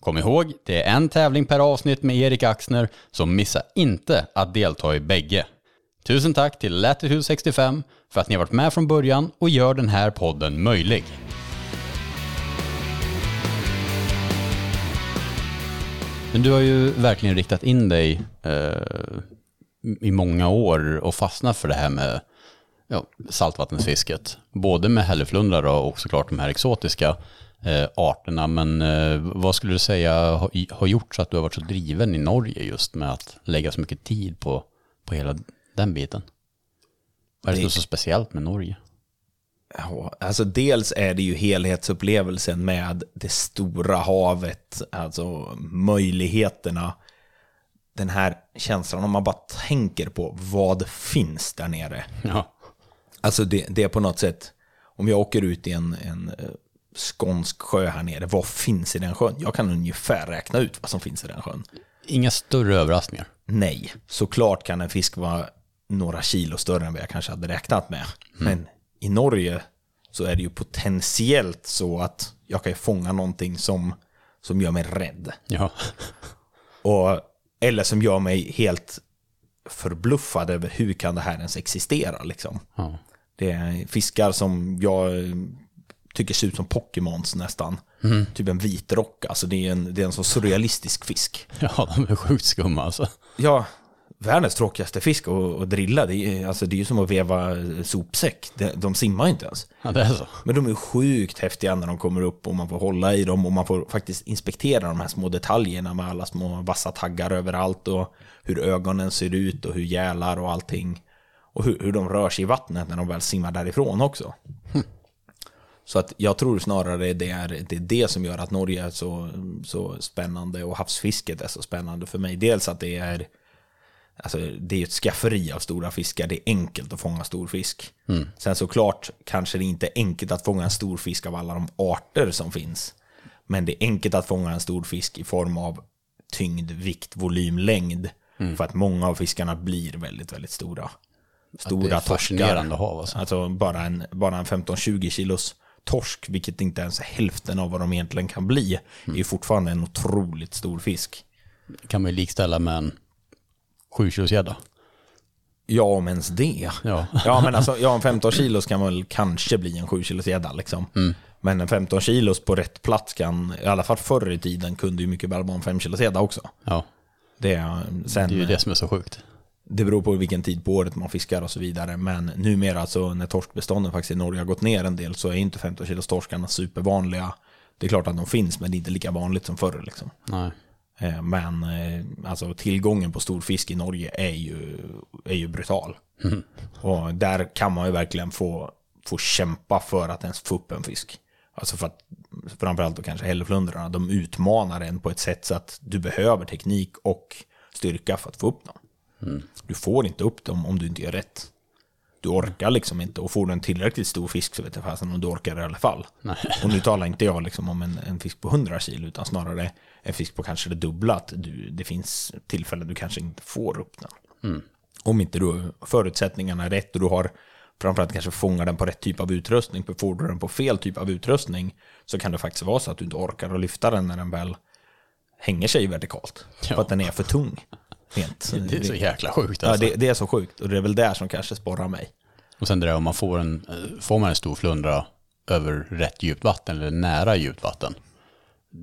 Kom ihåg, det är en tävling per avsnitt med Erik Axner, så missa inte att delta i bägge. Tusen tack till Latitude 65 för att ni har varit med från början och gör den här podden möjlig. Men du har ju verkligen riktat in dig eh, i många år och fastnat för det här med ja, saltvattensfisket. Både med hälleflundrar och såklart de här exotiska eh, arterna. Men eh, vad skulle du säga har, har gjort så att du har varit så driven i Norge just med att lägga så mycket tid på, på hela den biten? Vad är det som är så speciellt med Norge? Ja, alltså dels är det ju helhetsupplevelsen med det stora havet, alltså möjligheterna. Den här känslan om man bara tänker på vad finns där nere. Ja, Alltså det, det är på något sätt, om jag åker ut i en, en eh, skånsk sjö här nere, vad finns i den sjön? Jag kan ungefär räkna ut vad som finns i den sjön. inga större överraskningar. Nej, såklart kan en fisk vara några kilo större än vad jag kanske hade räknat med. Men i Norge så är det ju potentiellt så att jag kan fånga någonting som, som gör mig rädd. Ja, Och, eller som gör mig helt förbluffad över hur kan det här ens existera liksom. ja. Det är fiskar som jag tycker ser ut som Pokémons nästan. Mm. Typ en vit rock, alltså det är en, det är en så surrealistisk fisk. Ja, de är sjukt skumma alltså. Ja, världens tråkigaste fisk att, att drilla, det är, alltså det är ju som att veva sopsäck. De, de simmar inte ens. Ja, det är så. Men de är sjukt häftiga när de kommer upp och man får hålla i dem och man får faktiskt inspektera de här små detaljerna med alla små vassa taggar överallt och hur ögonen ser ut och hur gälar och allting. Och hur, hur de rör sig i vattnet när de väl simmar därifrån också. Så att jag tror snarare det är, det är det som gör att Norge är så, så spännande och havsfisket är så spännande för mig. Dels att det är Alltså, det är ett skafferi av stora fiskar. Det är enkelt att fånga stor fisk. Sen såklart kanske det inte är enkelt att fånga en stor fisk av alla de arter som finns. Men det är enkelt att fånga en stor fisk i form av tyngd, vikt, volym, längd. För att många av fiskarna blir väldigt, väldigt stora. Stora det är fascinerande hav alltså. Alltså bara en, bara en 15-20 kilos torsk, vilket inte ens är hälften av vad de egentligen kan bli, är ju fortfarande en otroligt stor fisk. kan man ju likställa med en 7 kilos gädda. Ja, om ens det. Ja. Ja, men alltså, ja, en 15 kilos kan väl kanske bli en 7 kilos gädda liksom. Men en 15 kilos på rätt plats kan, i alla fall förr i tiden, kunde ju mycket väl vara en 5 kilos gädda också. ja, Det, sen, det är ju det som är så sjukt. det beror på vilken tid på året man fiskar och så vidare. Men numera, alltså, när torskbestånden faktiskt i Norge har gått ner en del, så är inte 15 kilos torskarna supervanliga. Det är klart att de finns, men det är inte lika vanligt som förr. Liksom. Nej. Eh, Men eh, alltså, tillgången på stor fisk i Norge är ju, är ju brutal. Och där kan man ju verkligen få, få kämpa för att ens få upp en fisk. Alltså för att framförallt då kanske hälleflundrarna, de utmanar en på ett sätt så att du behöver teknik och styrka för att få upp dem. Du får inte upp dem om du inte gör rätt. Du orkar liksom inte och får du en tillräckligt stor fisk så vet jag fasen om du orkar i alla fall. Nej. Och nu talar inte jag liksom om en, en fisk på 100 kilo utan snarare en fisk på kanske det dubbla. Att du, det finns tillfällen du kanske inte får upp den. Om inte du förutsättningarna är rätt och du har framförallt kanske fångar den på rätt typ av utrustning. För får du den på fel typ av utrustning så kan det faktiskt vara så att du inte orkar att lyfta den när den väl hänger sig vertikalt. Ja. För att den är för tung. Rent. Det är så jäkla sjukt Ja, alltså. det, det är så sjukt och det är väl där som kanske sporrar mig. Och sen det där om man får en, eh, får man en stor flundra över rätt djupt vatten eller nära djupt vatten.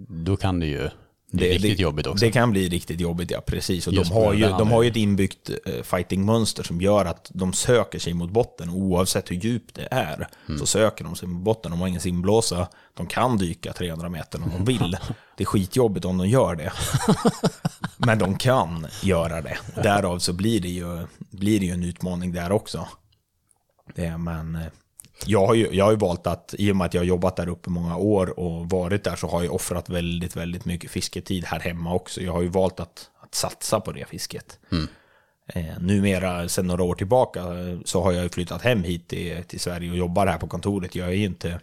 Då kan det ju bli riktigt jobbigt också. Det kan bli riktigt jobbigt, ja precis. Och de Just har, ju, de har ju ett inbyggt eh, fightingmönster som gör att de söker sig mot botten. Oavsett hur djupt det är Mm. så söker de sig mot botten. De har ingen simblåsa. De kan dyka 300 meter om de vill. Det är skitjobbigt om de gör det. Men de kan göra det. Därav så blir det ju, blir det ju en utmaning där också. Det, men eh, jag har, ju, jag har ju valt att, i och med att jag har jobbat där uppe många år och varit där så har jag offrat väldigt, väldigt mycket fisketid här hemma också. Jag har ju valt att, att satsa på det fisket. Eh, numera, sedan några år tillbaka, så har jag ju flyttat hem hit till, till Sverige och jobbar här på kontoret. Jag är ju inte,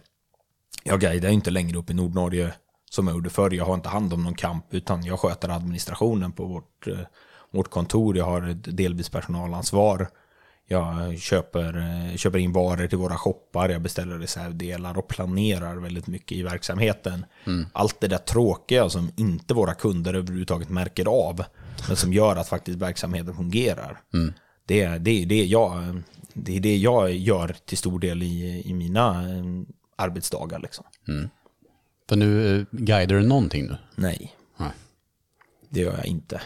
jag guidar inte längre upp i Nordnorge som jag gjorde förr. Jag har inte hand om någon kamp, utan jag sköter administrationen på vårt, eh, vårt kontor. Jag har ett delvis personalansvar. Jag köper, eh, köper in varor till våra shoppar, jag beställer reservdelar och planerar väldigt mycket i verksamheten. Allt det där tråkiga som inte våra kunder överhuvudtaget märker av, men som gör att faktiskt verksamheten fungerar. Det, är- det, är det, jag, det är det jag gör till stor del i, i mina eh, arbetsdagar. Liksom. För nu eh, guidar du någonting nu. Nej, Nej. det gör jag inte.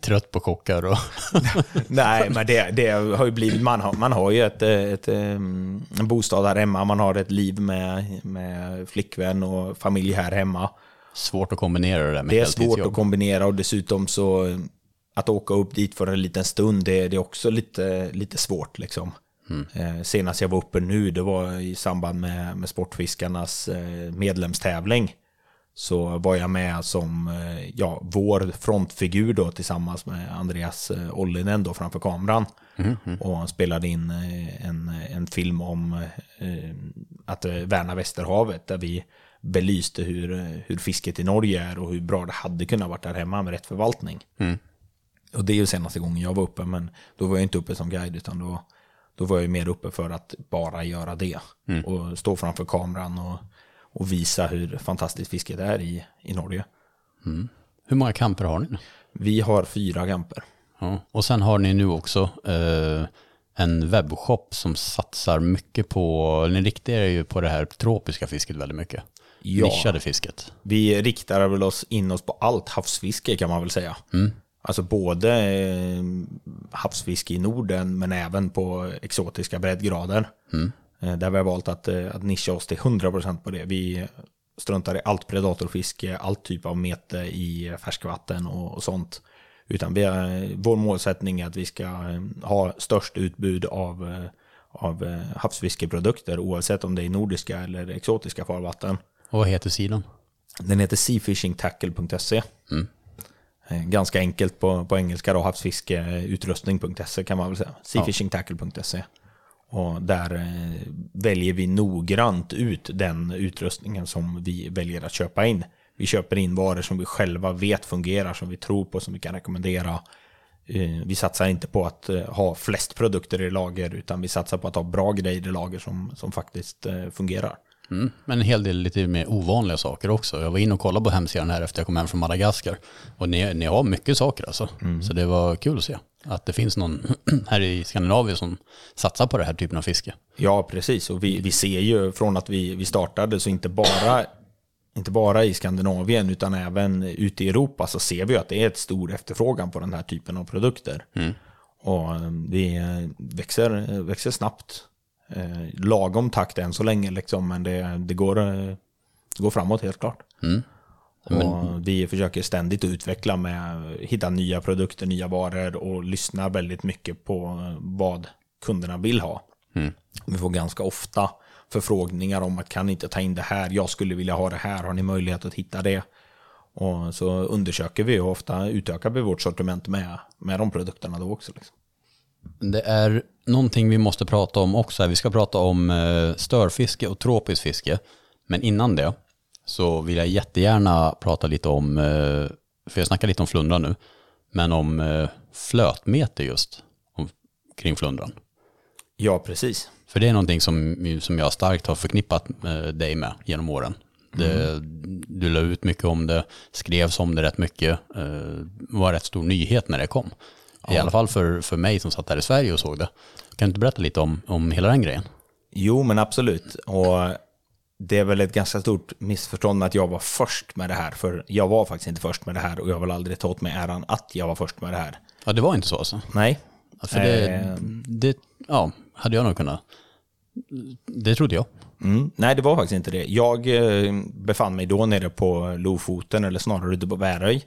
Trött på kockar och... Nej, men det, det har ju blivit, man har, man har ju ett, ett, em, en bostad här hemma, man har ett liv med, med flickvän och familj här hemma. Svårt att kombinera det där med Det är svårt att kombinera och dessutom så att åka upp dit för en liten stund, det, det är också lite, lite svårt liksom. Eh, senast jag var uppe nu, det var i samband med, med Sportfiskarnas eh, medlemstävling. Så var jag med som eh, ja, vår frontfigur då tillsammans med Andreas eh, Ollinen då framför kameran. Och spelade in eh, en, en film om eh, att värna Västerhavet där vi belyste hur, hur fisket i Norge är och hur bra det hade kunnat varit där hemma med rätt förvaltning. Och det är ju senaste gången jag var uppe, men då var jag inte uppe som guide, utan då, då var jag mer uppe för att bara göra det. Och stå framför kameran och, och visa hur fantastiskt fisket är i, i Norge. Hur många kamper har ni nu? Vi har fyra camper. Ja. Och sen har ni nu också eh, en webbshop som satsar mycket på, ni riktar er ju på det här tropiska fisket väldigt mycket. Ja. Nischade fisket. Vi riktar väl oss in oss på allt havsfiske kan man väl säga. Alltså både eh, havsfiske i Norden men även på exotiska breddgrader. Eh, Där vi har valt att, eh, att nischa oss till 100% på det. Vi struntar i allt predatorfiske, all typ av mete i färskvatten och, och sånt. Utan vi vår målsättning är att vi ska eh, ha störst utbud av, eh, av eh, havsfiskeprodukter oavsett om det är nordiska eller exotiska farvatten. Och vad heter sidan? Den heter seafishingtackle.se. Eh, Ganska enkelt på, på engelska då, havsfiskeutrustning.se kan man väl säga. Seafishingtackle.se. Och där eh, väljer vi noggrant ut den utrustningen som vi väljer att köpa in. Vi köper in varor som vi själva vet fungerar, som vi tror på, som vi kan rekommendera. Eh, vi satsar inte på att eh, ha flest produkter i lager, utan vi satsar på att ha bra grejer i lager som, som faktiskt fungerar. Mm. Men en hel del lite mer ovanliga saker också. Jag var inne och kollade på hemsidan här efter jag kom hem från Madagaskar. Och ni, ni har mycket saker alltså. Så det var kul att se att det finns någon här i Skandinavien som satsar på den här typen av fiske. Ja, precis. Och vi, vi ser ju från att vi, vi startade, så inte bara, inte bara i Skandinavien utan även ute i Europa så ser vi att det är ett stor efterfrågan på den här typen av produkter. Och eh, vi eh, växer, växer snabbt. Eh, lagom takt än så länge, liksom, men det, det, går, eh, det går framåt helt klart. Och vi försöker ständigt utveckla med hitta nya produkter, nya varor och lyssna väldigt mycket på vad kunderna vill ha. Vi får ganska ofta förfrågningar om att kan ni inte ta in det här, jag skulle vilja ha det här, har ni möjlighet att hitta det? Och så undersöker vi och ofta utökar vi vårt sortiment med, med de produkterna då också. Liksom. Det är någonting vi måste prata om också. Vi ska prata om eh, störfiske och tropiskt fiske. Men innan det så vill jag jättegärna prata lite om, eh, för jag snackar lite om flundran nu, men om eh, flötmeter just om, kring flundran. Ja, precis. För det är någonting som, som jag starkt har förknippat dig med genom åren. Det, Du la ut mycket om det, skrevs om det rätt mycket, var rätt stor nyhet när det kom. I alla fall för, för mig som satt där i Sverige och såg det. Kan du inte berätta lite om, om hela den grejen? Jo, men absolut. Och det är väl ett ganska stort missförstånd att jag var först med det här. För jag var faktiskt inte först med det här och jag vill aldrig ta åt mig äran att jag var först med det här. Ja, det var inte så alltså? Nej. För det, Eh. det ja, hade jag nog kunnat. Det trodde jag. Mm, nej, det var faktiskt inte det. Jag eh, befann mig då nere på Lofoten, eller snarare ute på Väröj.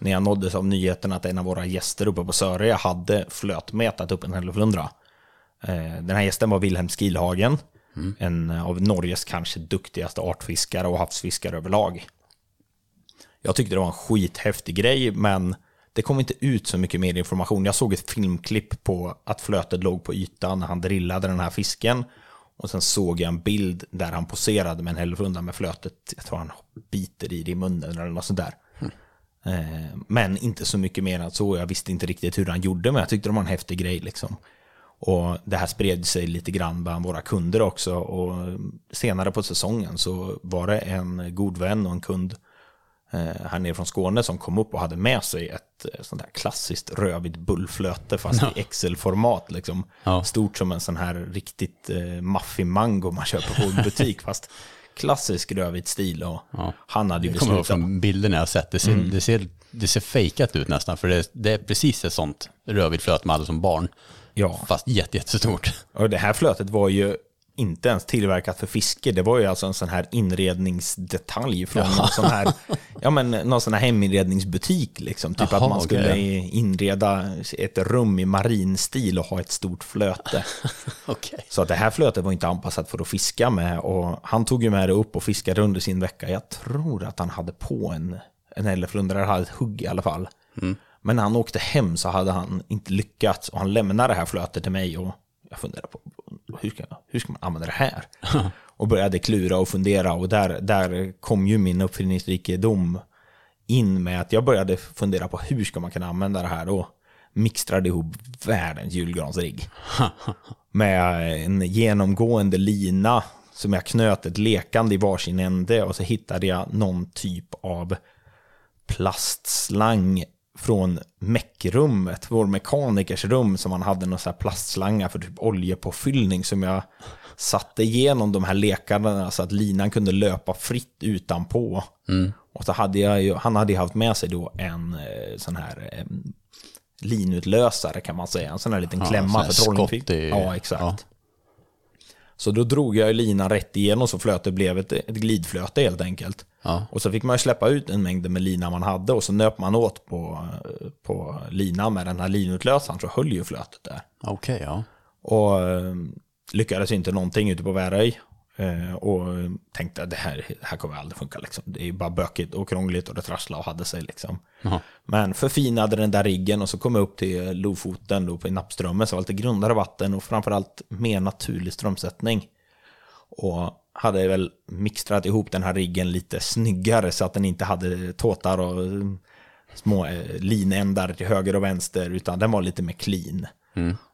När jag nåddes av nyheten att en av våra gäster uppe på Sörö hade flötmetat upp en hälleflundra. Eh, den här gästen var Wilhelm Skilhagen. En av Norges kanske duktigaste artfiskare och havsfiskare överlag. Jag tyckte det var en skithäftig grej, men det kom inte ut så mycket mer information. Jag såg ett filmklipp på att flötet låg på ytan när han drillade den här fisken. Och sen såg jag en bild där han poserade med en hälleflundra med flötet. Jag tror han biter i det i munnen eller något sånt där. Eh, Men inte så mycket mer än så. Jag visste inte riktigt hur han gjorde, men jag tyckte det var en häftig grej. Liksom. Och det här spred sig lite grann bland våra kunder också. Och senare på säsongen så var det en god vän och en kund eh, här nere från Skåne som kom upp och hade med sig ett eh, sånt här klassiskt rödvitt bullflöte fast i Excel-format. Liksom. Ja. Stort som en sån här riktigt eh, maffig mango man köper på en butik. fast klassisk rödvit stil. Och Han hade ju Jag kommer ihåg beslutat. från bilderna jag sett. Det ser, det ser, det ser fejkat ut nästan. För det, det är precis ett sånt rödvitt flöt man hade som barn. Ja. Fast jätte, jättestort. Och det här flötet var ju inte ens tillverkat för fiske. Det var ju alltså en sån här inredningsdetalj från någon sån här, ja men någon sån här heminredningsbutik liksom. Typ Jaha, att man skulle okej. inreda ett rum i marinstil och ha ett stort flöte. Okej. Så att det här flötet var inte anpassat för att fiska med. Och han tog ju med det upp och fiskade under sin vecka. Jag tror att han hade på en, en hälleflundra, hade ett hugg i alla fall. Men när han åkte hem så hade han inte lyckats. Och han lämnade det här flötet till mig. Och jag funderade på hur ska, hur ska man använda det här? och började klura och fundera. Och där, där kom ju min uppfinningsrikedom in med att jag började fundera på hur ska man kunna använda det här. Och mixtrade ihop världens julgransrigg med en genomgående lina som jag knöt ett lekande i varsin ände och så hittade jag någon typ av plastslang från meckrummet, vår mekanikers rum, som han hade någon här plastslangar för typ oljepåfyllning som jag satte igenom de här lekarna så att linan kunde löpa fritt utanpå. Och så hade jag ju, han hade ju haft med sig då en eh, sån här eh, linutlösare kan man säga. En sån här liten Ja, klämma för i- Ja, exakt. ja. Så då drog jag linan rätt igenom så flötet blev ett, ett glidflöte helt enkelt. Ja. Och så fick man ju släppa ut en mängd med lina man hade och så nöp man åt på, på linan med den här linutlösaren så höll ju flötet där. Okej, ja. Och eh, lyckades inte någonting ute på Väröj. Eh, och tänkte att det här, det här kommer aldrig funka. Liksom. Det är bara bökigt och krångligt och det trasslade och hade sig. Liksom. Jaha. Men förfinade den där riggen och så kom jag upp till Lofoten då på Nappströmmen. Så var det lite grundare vatten och framförallt mer naturlig strömsättning. Och hade väl mixtrat ihop den här riggen lite snyggare så att den inte hade tåtar och eh, små eh, linändar till höger och vänster utan den var lite mer clean.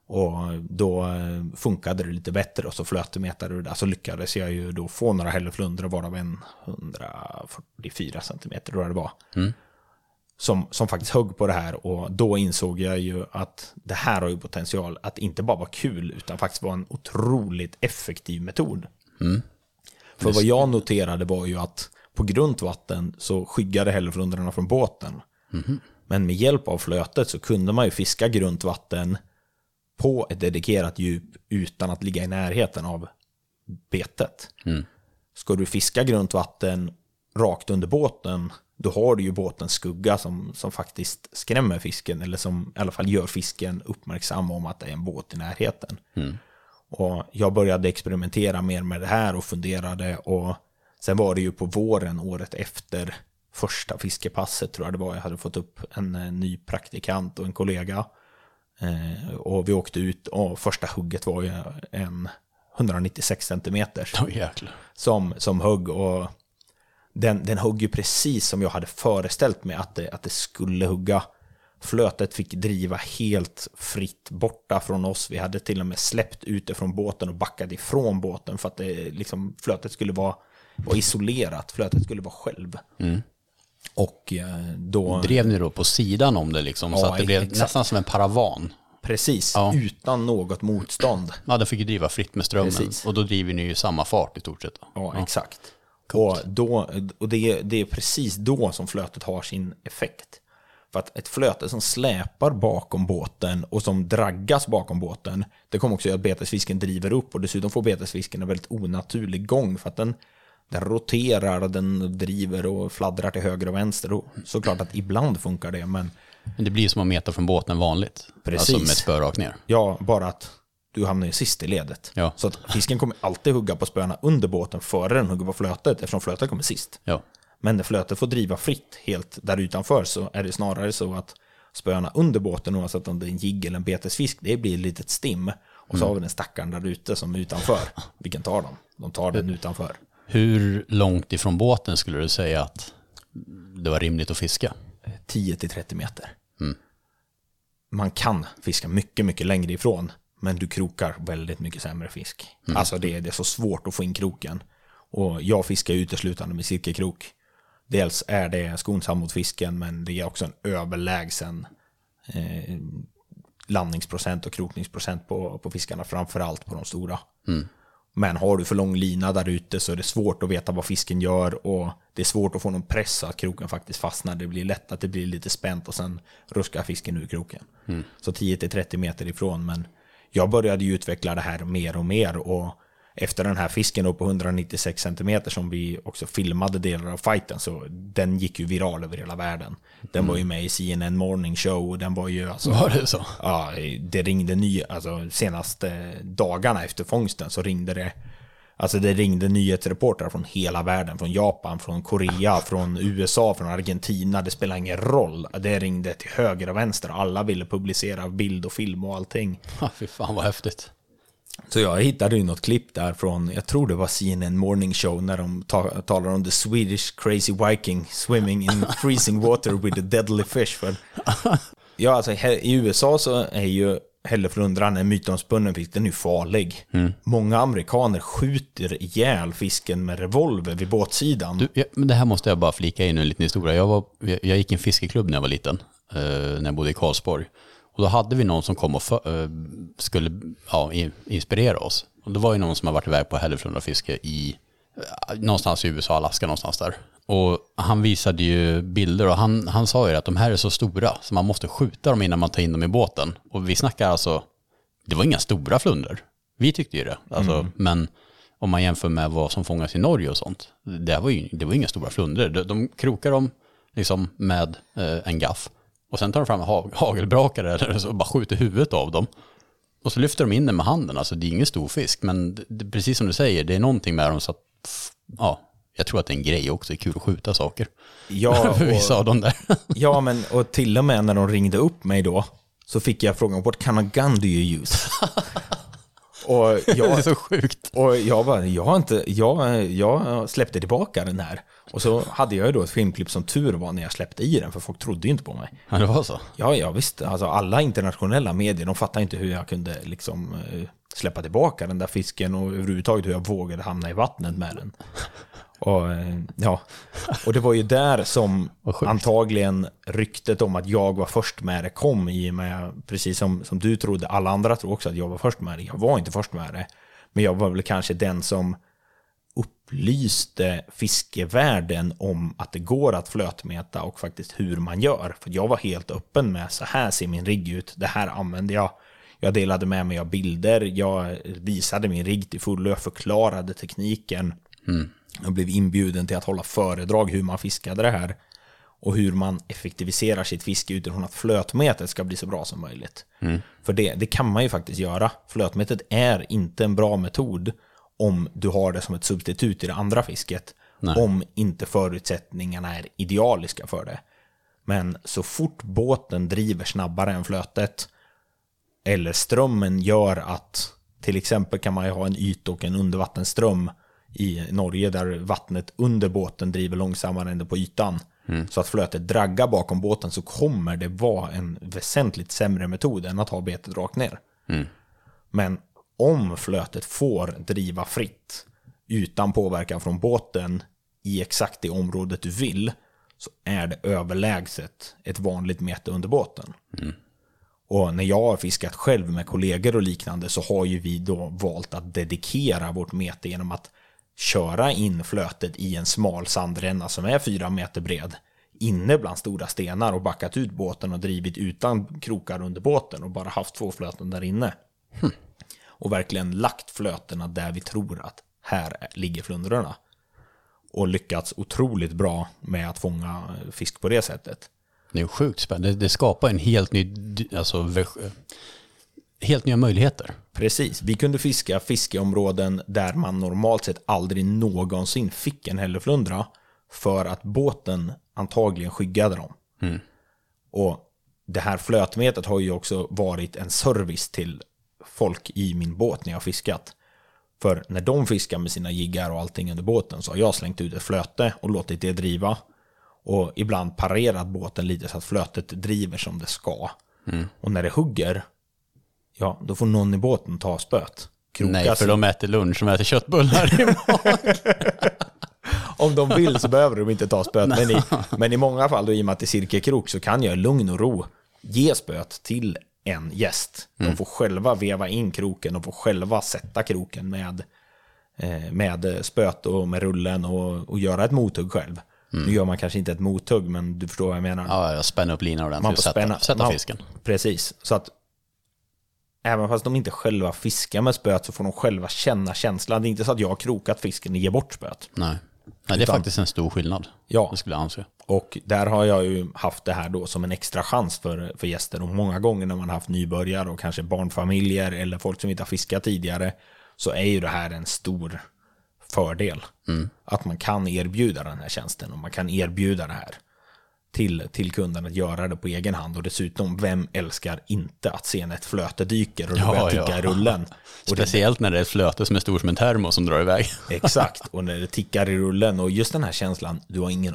Och då eh, funkade det lite bättre och så flötemetade det där så lyckades jag ju då få några hälleflundror varav en 144 centimeter tror jag det var. Som, som faktiskt högg på det här och då insåg jag ju att det här har ju potential att inte bara vara kul utan faktiskt vara en otroligt effektiv metod. För vad jag noterade var ju att på grunt vatten så skyggade hälleflundrorna från båten. Men med hjälp av flötet så kunde man ju fiska grunt vatten på ett dedikerat djup utan att ligga i närheten av betet. Ska du fiska grunt vatten rakt under båten, då har du ju båtens skugga som, som faktiskt skrämmer fisken, eller som i alla fall gör fisken uppmärksam om att det är en båt i närheten. Och jag började experimentera mer med det här och funderade och sen var det ju på våren året efter första fiskepasset tror jag det var. Jag hade fått upp en, eh, ny praktikant och en kollega. Eh, och vi åkte ut och första hugget var ju en 196 centimeter Åh jäklar. som, som högg och den, den högg ju precis som jag hade föreställt mig att det, att det skulle hugga. Flötet fick driva helt fritt borta från oss. Vi hade till och med släppt ute från båten och backat ifrån båten för att det, liksom, flötet skulle vara, vara isolerat. Flötet skulle vara själv. Och eh, då... Drev ni då på sidan om det liksom? så Ja, att det blev exakt. nästan som en paravan. Precis, Ja. utan något motstånd. Ja, den fick ju driva fritt med strömmen. Precis. Och då driver ni ju samma fart i stort sett. då. Ja, exakt. Och, då, och det, är, det är precis då som flötet har sin effekt. För att ett flöte som släpar bakom båten och som draggas bakom båten, det kommer också göra att betesfisken driver upp och dessutom får betesfisken en väldigt onaturlig gång för att den, den roterar, den driver och fladdrar till höger och vänster. Och såklart att ibland funkar det, men Men det blir som att meta från båten vanligt. Precis. Alltså med spö rakt ner. ja, bara att du hamnar ju sist i ledet. Ja. Så att fisken kommer alltid hugga på spöna under båten före den hugger på flötet eftersom flötet kommer sist. Ja. Men när flötet får driva fritt helt där utanför så är det snarare så att spöna under båten, oavsett om det är en jigg eller en betesfisk, det blir ett litet stim. Och så har vi den stackaren där ute som är utanför. Vilken tar dem? De tar den utanför. Hur långt ifrån båten skulle du säga att det var rimligt att fiska? 10-30 meter. Man kan fiska mycket, mycket längre ifrån, men du krokar väldigt mycket sämre fisk. Alltså det, är- det är så svårt att få in kroken. Och jag fiskar uteslutande med silkekrok. Dels är det skonsamt mot fisken, men det är också en överlägsen eh, landningsprocent och krokningsprocent på, på fiskarna, framförallt på de stora. Men har du för lång lina där ute så är det svårt att veta vad fisken gör och det är svårt att få någon press så att kroken faktiskt fastnar. Det blir lätt att det blir lite spänt och sen ruskar fisken ur kroken. Så 10-30 meter ifrån. Men jag började ju utveckla det här mer och mer och efter den här fisken på 196 cm som vi också filmade delar av fighten så den gick ju viral över hela världen. Den var ju med i CNN Morning Show och den var ju alltså Var det så? Ja, det ringde ny, alltså senaste dagarna efter fångsten så ringde det Alltså det ringde nyhetsreportrar från hela världen, från Japan, från Korea, från USA, från Argentina. Det spelar ingen roll. Det ringde till höger och vänster. Alla ville publicera bild och film och allting. Ja, fy fan vad häftigt. Så jag hittade ju något klipp där från, jag tror det var CNN Morning Show, när de ta, talar om the Swedish crazy viking swimming in freezing water with a deadly fish. För, ja, alltså i USA så är ju hälleflundran en mytomspunnen fisk, den är ju farlig. Många amerikaner skjuter ihjäl fisken med revolver vid båtsidan. Du, ja, men det här måste jag bara flika in en liten historia. Jag, var, jag jag gick i en fiskeklubb när jag var liten. eh, när jag bodde i Karlsborg. Och då hade vi någon som kom och för, eh, skulle ja, in, inspirera oss. Och det var ju någon som har varit iväg på hälleflundrafiske i eh, någonstans i USA, Alaska någonstans där. Och han visade ju bilder och han, han sa ju att de här är så stora så man måste skjuta dem innan man tar in dem i båten. Och vi snackar alltså, det var inga stora flundror. Vi tyckte ju det. Alltså, Men om man jämför med vad som fångas i Norge och sånt, det var ju det var inga stora flundror. De, de krokar dem liksom med eh, en gaff och sen tar de fram en ha, hagelbrakare eller så och bara skjuter huvudet av dem. Och så lyfter de in den med handen, alltså det är ingen stor fisk, men det, precis som du säger, det är någonting med dem så att, ja, jag tror att det är en grej också, det är kul att skjuta saker. Ja, För vissa av dem där. ja, men och till och med när de ringde upp mig då, så fick jag frågan, what kind of gun do you use? Och, det är jag, så sjukt. och jag bara, jag har inte, jag, jag släppte tillbaka den här. Och så hade jag ju då ett filmklipp som tur var när jag släppte i den, för folk trodde ju inte på mig. Ja, det var så. Ja, ja visst. Alltså, alla internationella medier, de fattar inte hur jag kunde liksom eh, släppa tillbaka den där fisken och överhuvudtaget hur jag vågade hamna i vattnet med den. Och, eh, ja. och det var ju där som antagligen ryktet om att jag var först med det kom i och med, precis som, som du trodde, alla andra tror också att jag var först med det. Jag var inte först med det. Men jag var väl kanske den som upplyste fiskevärlden om att det går att flötmäta och faktiskt hur man gör. För jag var helt öppen med så här ser min rigg ut, det här använder jag. Jag delade med mig av bilder, jag visade min rigg till fullo, jag förklarade tekniken. Jag blev inbjuden till att hålla föredrag hur man fiskade det här. Och hur man effektiviserar sitt fiske utifrån att flötmetet ska bli så bra som möjligt. För det, det kan man ju faktiskt göra. Flötmetet är inte en bra metod om du har det som ett substitut i det andra fisket. Nej. Om inte förutsättningarna är idealiska för det. Men så fort båten driver snabbare än flötet eller strömmen gör att till exempel kan man ju ha en yt och en undervattensström i Norge där vattnet under båten driver långsammare än det på ytan. Så att flötet draggar bakom båten så kommer det vara en väsentligt sämre metod än att ha betet rakt ner. Men om flötet får driva fritt utan påverkan från båten i exakt det området du vill så är det överlägset ett vanligt mete under båten. Och när jag har fiskat själv med kollegor och liknande så har ju vi då valt att dedikera vårt mete genom att köra in flötet i en smal sandränna som är fyra meter bred inne bland stora stenar och backat ut båten och drivit utan krokar under båten och bara haft två flöten där inne. Och verkligen lagt flötena där vi tror att här ligger flundrorna. Och lyckats otroligt bra med att fånga eh, fisk på det sättet. Det är sjukt spännande. Det, skapar en helt ny, alltså, helt nya möjligheter. Precis, vi kunde fiska fiskeområden där man normalt sett aldrig någonsin fick en hälleflundra för att båten antagligen skyggade dem. Och det här flötmetet har ju också varit en service till folk i min båt när jag har fiskat. För när de fiskar med sina jiggar och allting under båten så har jag slängt ut ett flöte och låtit det driva. Och ibland parerat båten lite så att flötet driver som det ska. Och när det hugger, ja, då får någon i båten ta spöet. Kroka Nej, för sig. de äter lunch och äter köttbullar imorgon. Om de vill så behöver de inte ta spöet. Men i, men i många fall, då, i och med att det är cirkelkrok, så kan jag i lugn och ro ge spöet till en gäst. De får själva veva in kroken, de får själva sätta kroken med, eh, med spöet och med rullen och, och göra ett mothugg själv. Nu gör man kanske inte ett mothugg, men du förstår vad jag menar. ja, jag spänner upp linan ordentligt Man och sätta, sätta man- fisken. Precis, så att även fast de inte själva fiskar med spöet så får de själva känna känslan. Det är inte så att jag har krokat fisken och ger bort spöet. Nej. Nej, det är Utan- faktiskt en stor skillnad. Ja. Det skulle jag anse. Och där har jag ju haft det här då som en extra chans för, för gäster. Och många gånger när man har haft nybörjare och kanske barnfamiljer eller folk som inte har fiskat tidigare så är ju det här en stor fördel. Att man kan erbjuda den här tjänsten och man kan erbjuda det här till, till kunden att göra det på egen hand. Och dessutom, vem älskar inte att se när ett flöte dyker och det Ja, börjar ticka ja. i rullen? Och Speciellt när det är ett flöte som är stor som en termos som drar iväg. Exakt, och när det tickar i rullen och just den här känslan, du har ingen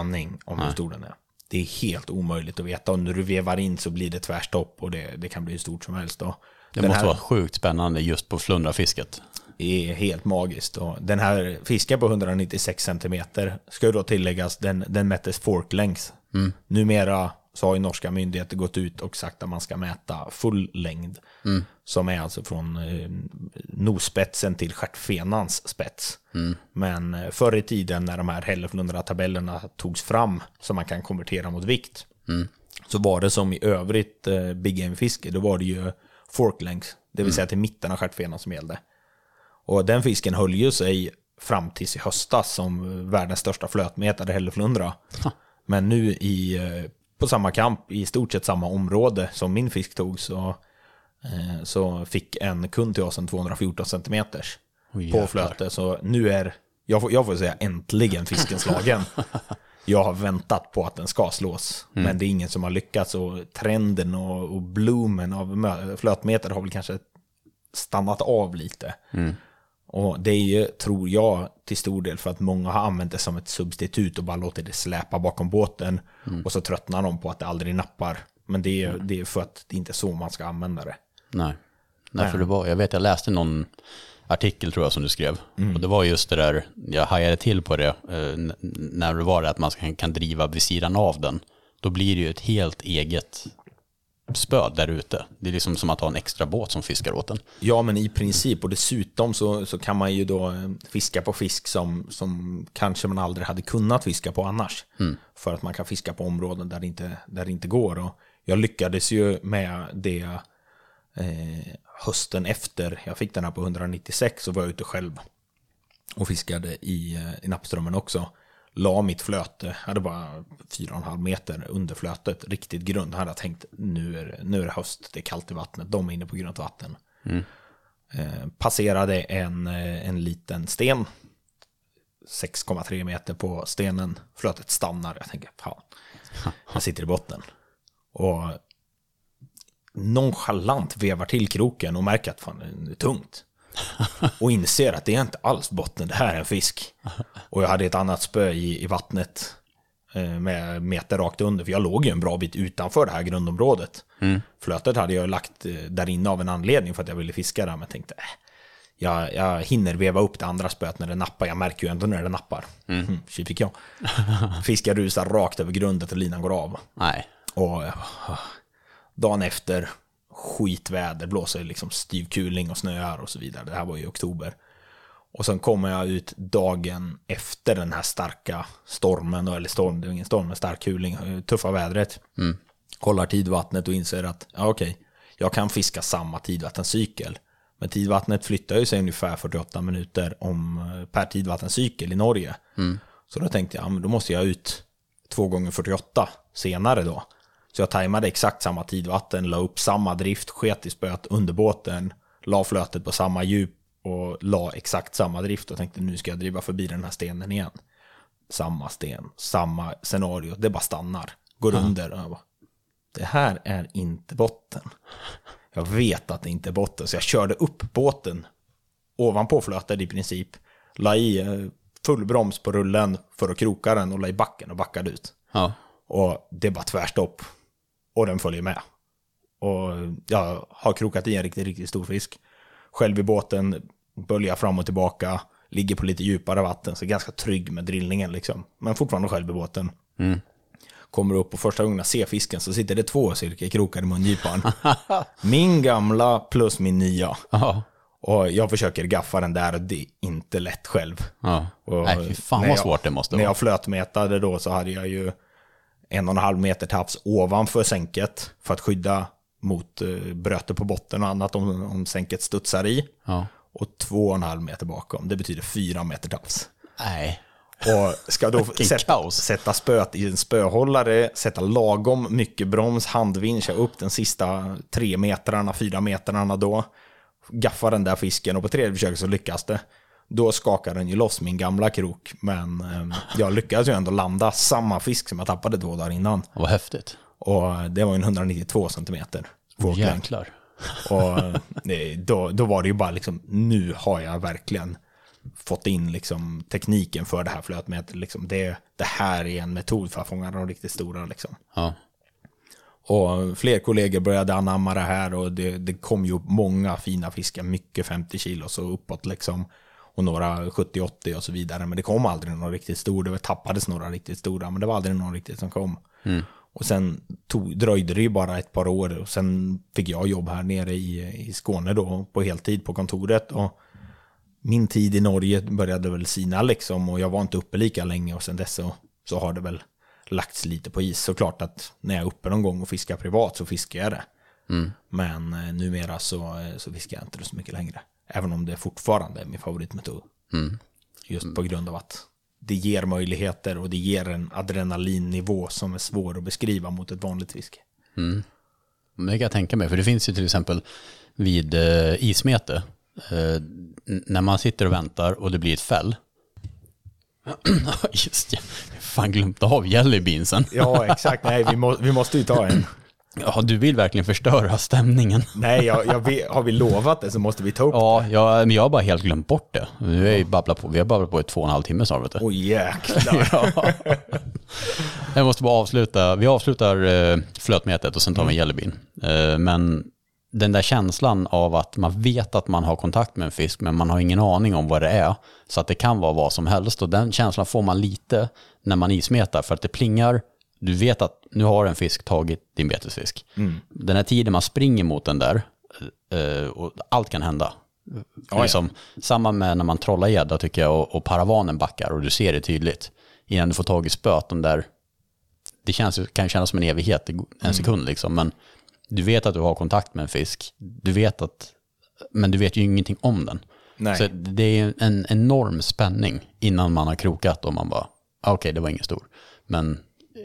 aning om hur stor den är. Det är helt omöjligt att veta och när du vevar in så blir det tvärstopp och det, det kan bli hur stort som helst. Då. Det den måste här vara sjukt spännande just på flundrafisket. Är helt magiskt. Och den här fisken på 196 cm ska ju då tilläggas, den, den mättes fork length. Numera så har ju norska myndigheter gått ut och sagt att man ska mäta full längd. Som är alltså från eh, nosspetsen till stjärtfenans spets. Men eh, förr i tiden när de här Hälleflundra-tabellerna togs fram som man kan konvertera mot vikt. Så var det som i övrigt eh, Big Game-fiske, då var det ju fork length, det vill säga till mitten av stjärtfenan som gällde. Och den fisken höll ju sig fram tills i höstas som världens största flötmetare hälleflundra. Men nu i, eh, på samma kamp, i stort sett samma område som min fisk tog, så, eh, så fick en kund till oss en 214 centimeters Oj, på flöte. Så nu är, jag får, jag får säga äntligen fisken slagen. Jag har väntat på att den ska slås, men det är ingen som har lyckats. Och trenden och, och bloomen av flötmeter har väl kanske stannat av lite. Och det är ju, tror jag, till stor del för att många har använt det som ett substitut och bara låter det släpa bakom båten. Och så tröttnar de på att det aldrig nappar. Men det är, det är för att det inte är så man ska använda det. Nej. Nej, för det var, jag vet, jag läste någon artikel tror jag som du skrev. Och det var just det där, jag hajade till på det, eh, när det var det att man kan, kan driva vid sidan av den. Då blir det ju ett helt eget spö där ute. Det är liksom som att ha en extra båt som fiskar åt den. Ja, men i princip. Och dessutom så, så kan man ju då eh, fiska på fisk som, som kanske man aldrig hade kunnat fiska på annars. För att man kan fiska på områden där det inte, där det inte går. Och jag lyckades ju med det eh, hösten efter jag fick den här på 196 så var ute själv och fiskade i, eh, i Nappströmmen också. La mitt flöte, hade bara 4,5 meter under flötet, riktigt grund. Hade jag tänkt nu är, det- nu är det höst, det är kallt i vattnet, de är inne på grunt vatten. Eh, passerade en, eh, en liten sten, 6,3 meter på stenen, flötet stannar. Jag tänker, fan, jag sitter i botten. Och nonchalant vevar till kroken och märker att fan, det är tungt. Och inser att det är inte alls botten, det här är en fisk. Och jag hade ett annat spö i, i vattnet eh, med meter rakt under, för jag låg ju en bra bit utanför det här grundområdet. Flötet hade jag lagt eh, där inne av en anledning för att jag ville fiska där, men jag tänkte, äh, jag, jag hinner veva upp det andra spöet när det nappar, jag märker ju ändå när det nappar. Mm. Tji fick jag. Fiskar rusar rakt över grundet och linan går av. Nej. Och eh, dagen efter, skitväder, blåser liksom styvkuling och snöar och så vidare. Det här var i oktober. Och sen kommer jag ut dagen efter den här starka stormen, eller storm, det var ingen storm, men stark kuling, eh, tuffa vädret. Kollar tidvattnet och inser att, ja okej, jag kan fiska samma tidvattencykel. Men tidvattnet flyttar ju sig ungefär 48 minuter om, eh, per tidvattencykel i Norge. Så då tänkte jag, ja, men då måste jag ut 2 gånger 48 senare då. Så jag tajmade exakt samma tidvatten, la upp samma drift, sket i spöet under båten, la flötet på samma djup och la exakt samma drift och tänkte nu ska jag driva förbi den här stenen igen. Samma sten, samma scenario, det bara stannar, går under. Och jag bara, det här är inte botten. Jag vet att det inte är botten, så jag körde upp båten ovanpå flötet i princip. La i eh, full broms på rullen för att kroka den och la i backen och backade ut. Ja. Och det bara tvärstopp. Och den följer med. Och jag har krokat i en riktigt, riktigt stor fisk. Själv i båten, böljar fram och tillbaka, ligger på lite djupare vatten, så ganska trygg med drillningen liksom. Men fortfarande själv i båten. Kommer upp och första gången jag ser fisken så sitter det två silkekrokar i mungipan. Min gamla plus min nya. Ja. Och jag försöker gaffa den där och det är inte lätt själv. ja. Och Nej, fy fan när vad jag- svårt det måste När vara. jag flötmätade då så hade jag ju en och en halv meter tafs ovanför sänket för att skydda mot eh, bröte på botten och annat om, om sänket studsar i. Ja. Och två och en halv meter bakom, det betyder fyra meter tafs. Nej. Och ska då sätta, sätta spöet i en spöhållare, sätta lagom mycket broms, handvinsch, köra upp den sista tre metrarna, fyra metrarna då. Gaffa den där fisken och på tredje försöket så lyckas det. Då skakar den ju loss min gamla krok, men eh, jag lyckades ju ändå landa samma fisk som jag tappade två dagar innan. Vad häftigt. Och det var ju en 192 centimeter. våglängd. Jäklar. Och eh, då, då var det ju bara liksom, nu har jag verkligen fått in liksom tekniken för det här flötmetet. Liksom det, det här är en metod för att fånga de riktigt stora. Liksom. Ja. Och fler kollegor började anamma det här och det, det kom ju upp många fina fiskar, mycket 50 kilo så uppåt liksom. Och några 70-80 och så vidare. Men det kom aldrig någon riktigt stor. Det tappades några riktigt stora, men det var aldrig någon riktigt som kom. Och sen tog, dröjde det ju bara ett par år och sen fick jag jobb här nere i, i Skåne då på heltid på kontoret. Och min tid i Norge började väl sina liksom och jag var inte uppe lika länge och sen dess så, så har det väl lagts lite på is. Såklart att när jag är uppe någon gång och fiskar privat så fiskar jag det. Mm. Men eh, numera så, eh, så fiskar jag inte det så mycket längre. Även om det fortfarande är min favoritmetod. Mm. Just på grund av att det ger möjligheter och det ger en adrenalinnivå som är svår att beskriva mot ett vanligt fiske. Men det kan jag tänka mig, för det finns ju till exempel vid eh, ismete, eh, när man sitter och väntar och det blir ett fäll. Just det, jag fan glömt av jellybeansen. Ja, exakt. Nej, vi, må, vi måste ju ta en. Ja, du vill verkligen förstöra stämningen. Nej, jag, jag vet, har vi lovat det så måste vi ta upp Ja, jag, men jag har bara helt glömt bort det. Nu är babblat på, vi har babblat på i två och en halv timme snart. Du. Oj, jäklar. Ja. Jag måste bara avsluta, vi avslutar eh, flötmetet och sen tar vi en jellybean. Eh, men den där känslan av att man vet att man har kontakt med en fisk men man har ingen aning om vad det är. Så att det kan vara vad som helst och den känslan får man lite när man ismetar för att det plingar. Du vet att nu har en fisk tagit din betesfisk. Den här tiden man springer mot den där eh, och allt kan hända. ja. liksom, Samma med när man trollar gädda tycker jag och, och paravanen backar och du ser det tydligt. Innan du får tag i spöt, de där, det känns, kan kännas som en evighet, en sekund liksom, men du vet att du har kontakt med en fisk, du vet att, men du vet ju ingenting om den. Nej. Så det är en enorm spänning innan man har krokat och man bara, ah, okej det var ingen stor. Men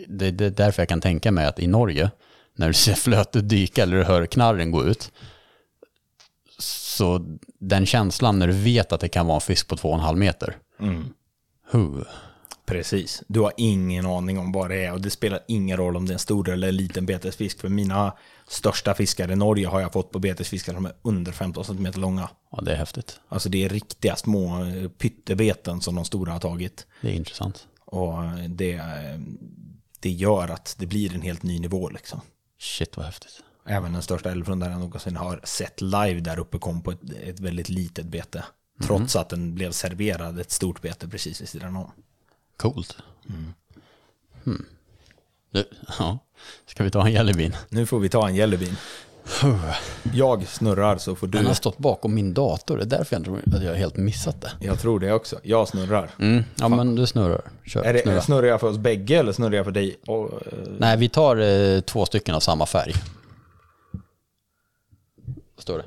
det, det är därför jag kan tänka mig att i Norge, när du ser flötet dyka eller du hör knarren gå ut, så den känslan när du vet att det kan vara en fisk på två och en halv meter. Huh. Precis. Du har ingen aning om vad det är och det spelar ingen roll om det är en stor eller liten betesfisk. För mina största fiskar i Norge har jag fått på betesfiskar som är under 15 cm långa. Ja, det är häftigt. Alltså det är riktiga små eh, pyttebeten som de stora har tagit. Det är intressant. Och det, eh, det gör att det blir en helt ny nivå liksom. Shit vad häftigt. Även den största älvfrundan jag någonsin har sett live där uppe kom på ett, ett väldigt litet bete. Trots att den blev serverad ett stort bete precis vid sidan om. Coolt. Hmm. Du, ja. Ska vi ta en jellybean? Nu får vi ta en jellybean. Jag snurrar så får Den du. har stått bakom min dator, det är därför jag tror att jag har helt missat det. Jag tror det också. Jag snurrar. Mm. Ja men du snurrar. Kör, Är det, snurra. snurrar jag för oss bägge eller snurrar jag för dig? Och, eh, Nej, vi tar eh, två stycken av samma färg. Vad står det?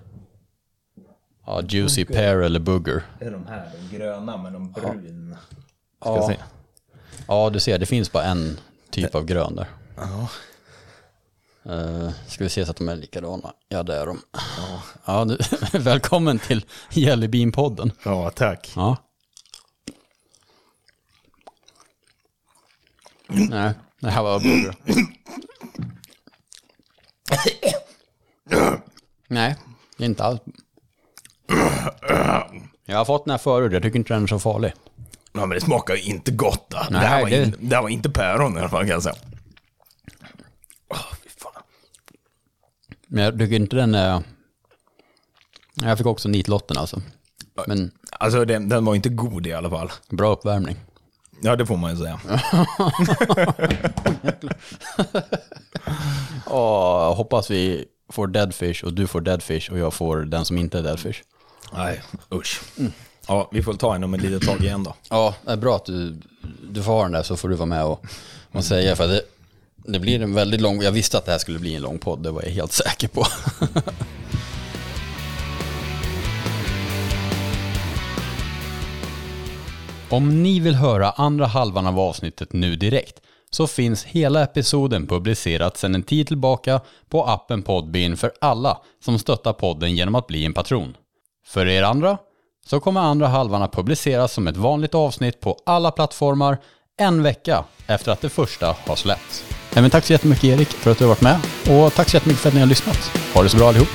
Ja, juicy pear eller booger. är de här de gröna med de brun? Ska Ja. se. Ja, du ser, det finns bara en typ av grön där. Ja. Uh, ska vi se så att de är likadana? Ja, det är de. Ja, du, välkommen till Jellybean-podden. ja, tack. Ja. Nej, det här var booger. Nej, inte alls. Jag har fått den här förut, jag tycker inte den är så farlig. Ja, men det smakar ju inte gott. Då. det, Nej, här var det- In, det här var inte päron i alla fall kan jag säga. Men jag tycker inte den är... Jag fick också nitlotten alltså. Men Alltså den, den var inte god i alla fall. bra uppvärmning. Ja, det får man ju säga. Och hoppas vi får deadfish och du får deadfish och jag får den som inte är deadfish. Nej, usch. Ja, vi får ta en om ett litet tag igen då. Ja, det är bra att du, du får ha den där så får du vara med och, och säga. För det, det blir en väldigt lång, jag visste att det här skulle bli en lång podd, det var jag helt säker på. Om ni vill höra andra halvan av avsnittet nu direkt så finns hela episoden publicerat sedan en tid tillbaka på appen Podbean för alla som stöttar podden genom att bli en patron. För er andra så kommer andra halvan att publiceras som ett vanligt avsnitt på alla plattformar en vecka efter att det första har släppts. Även tack så jättemycket Erik för att du har varit med och tack så jättemycket för att ni har lyssnat. Ha det så bra allihop.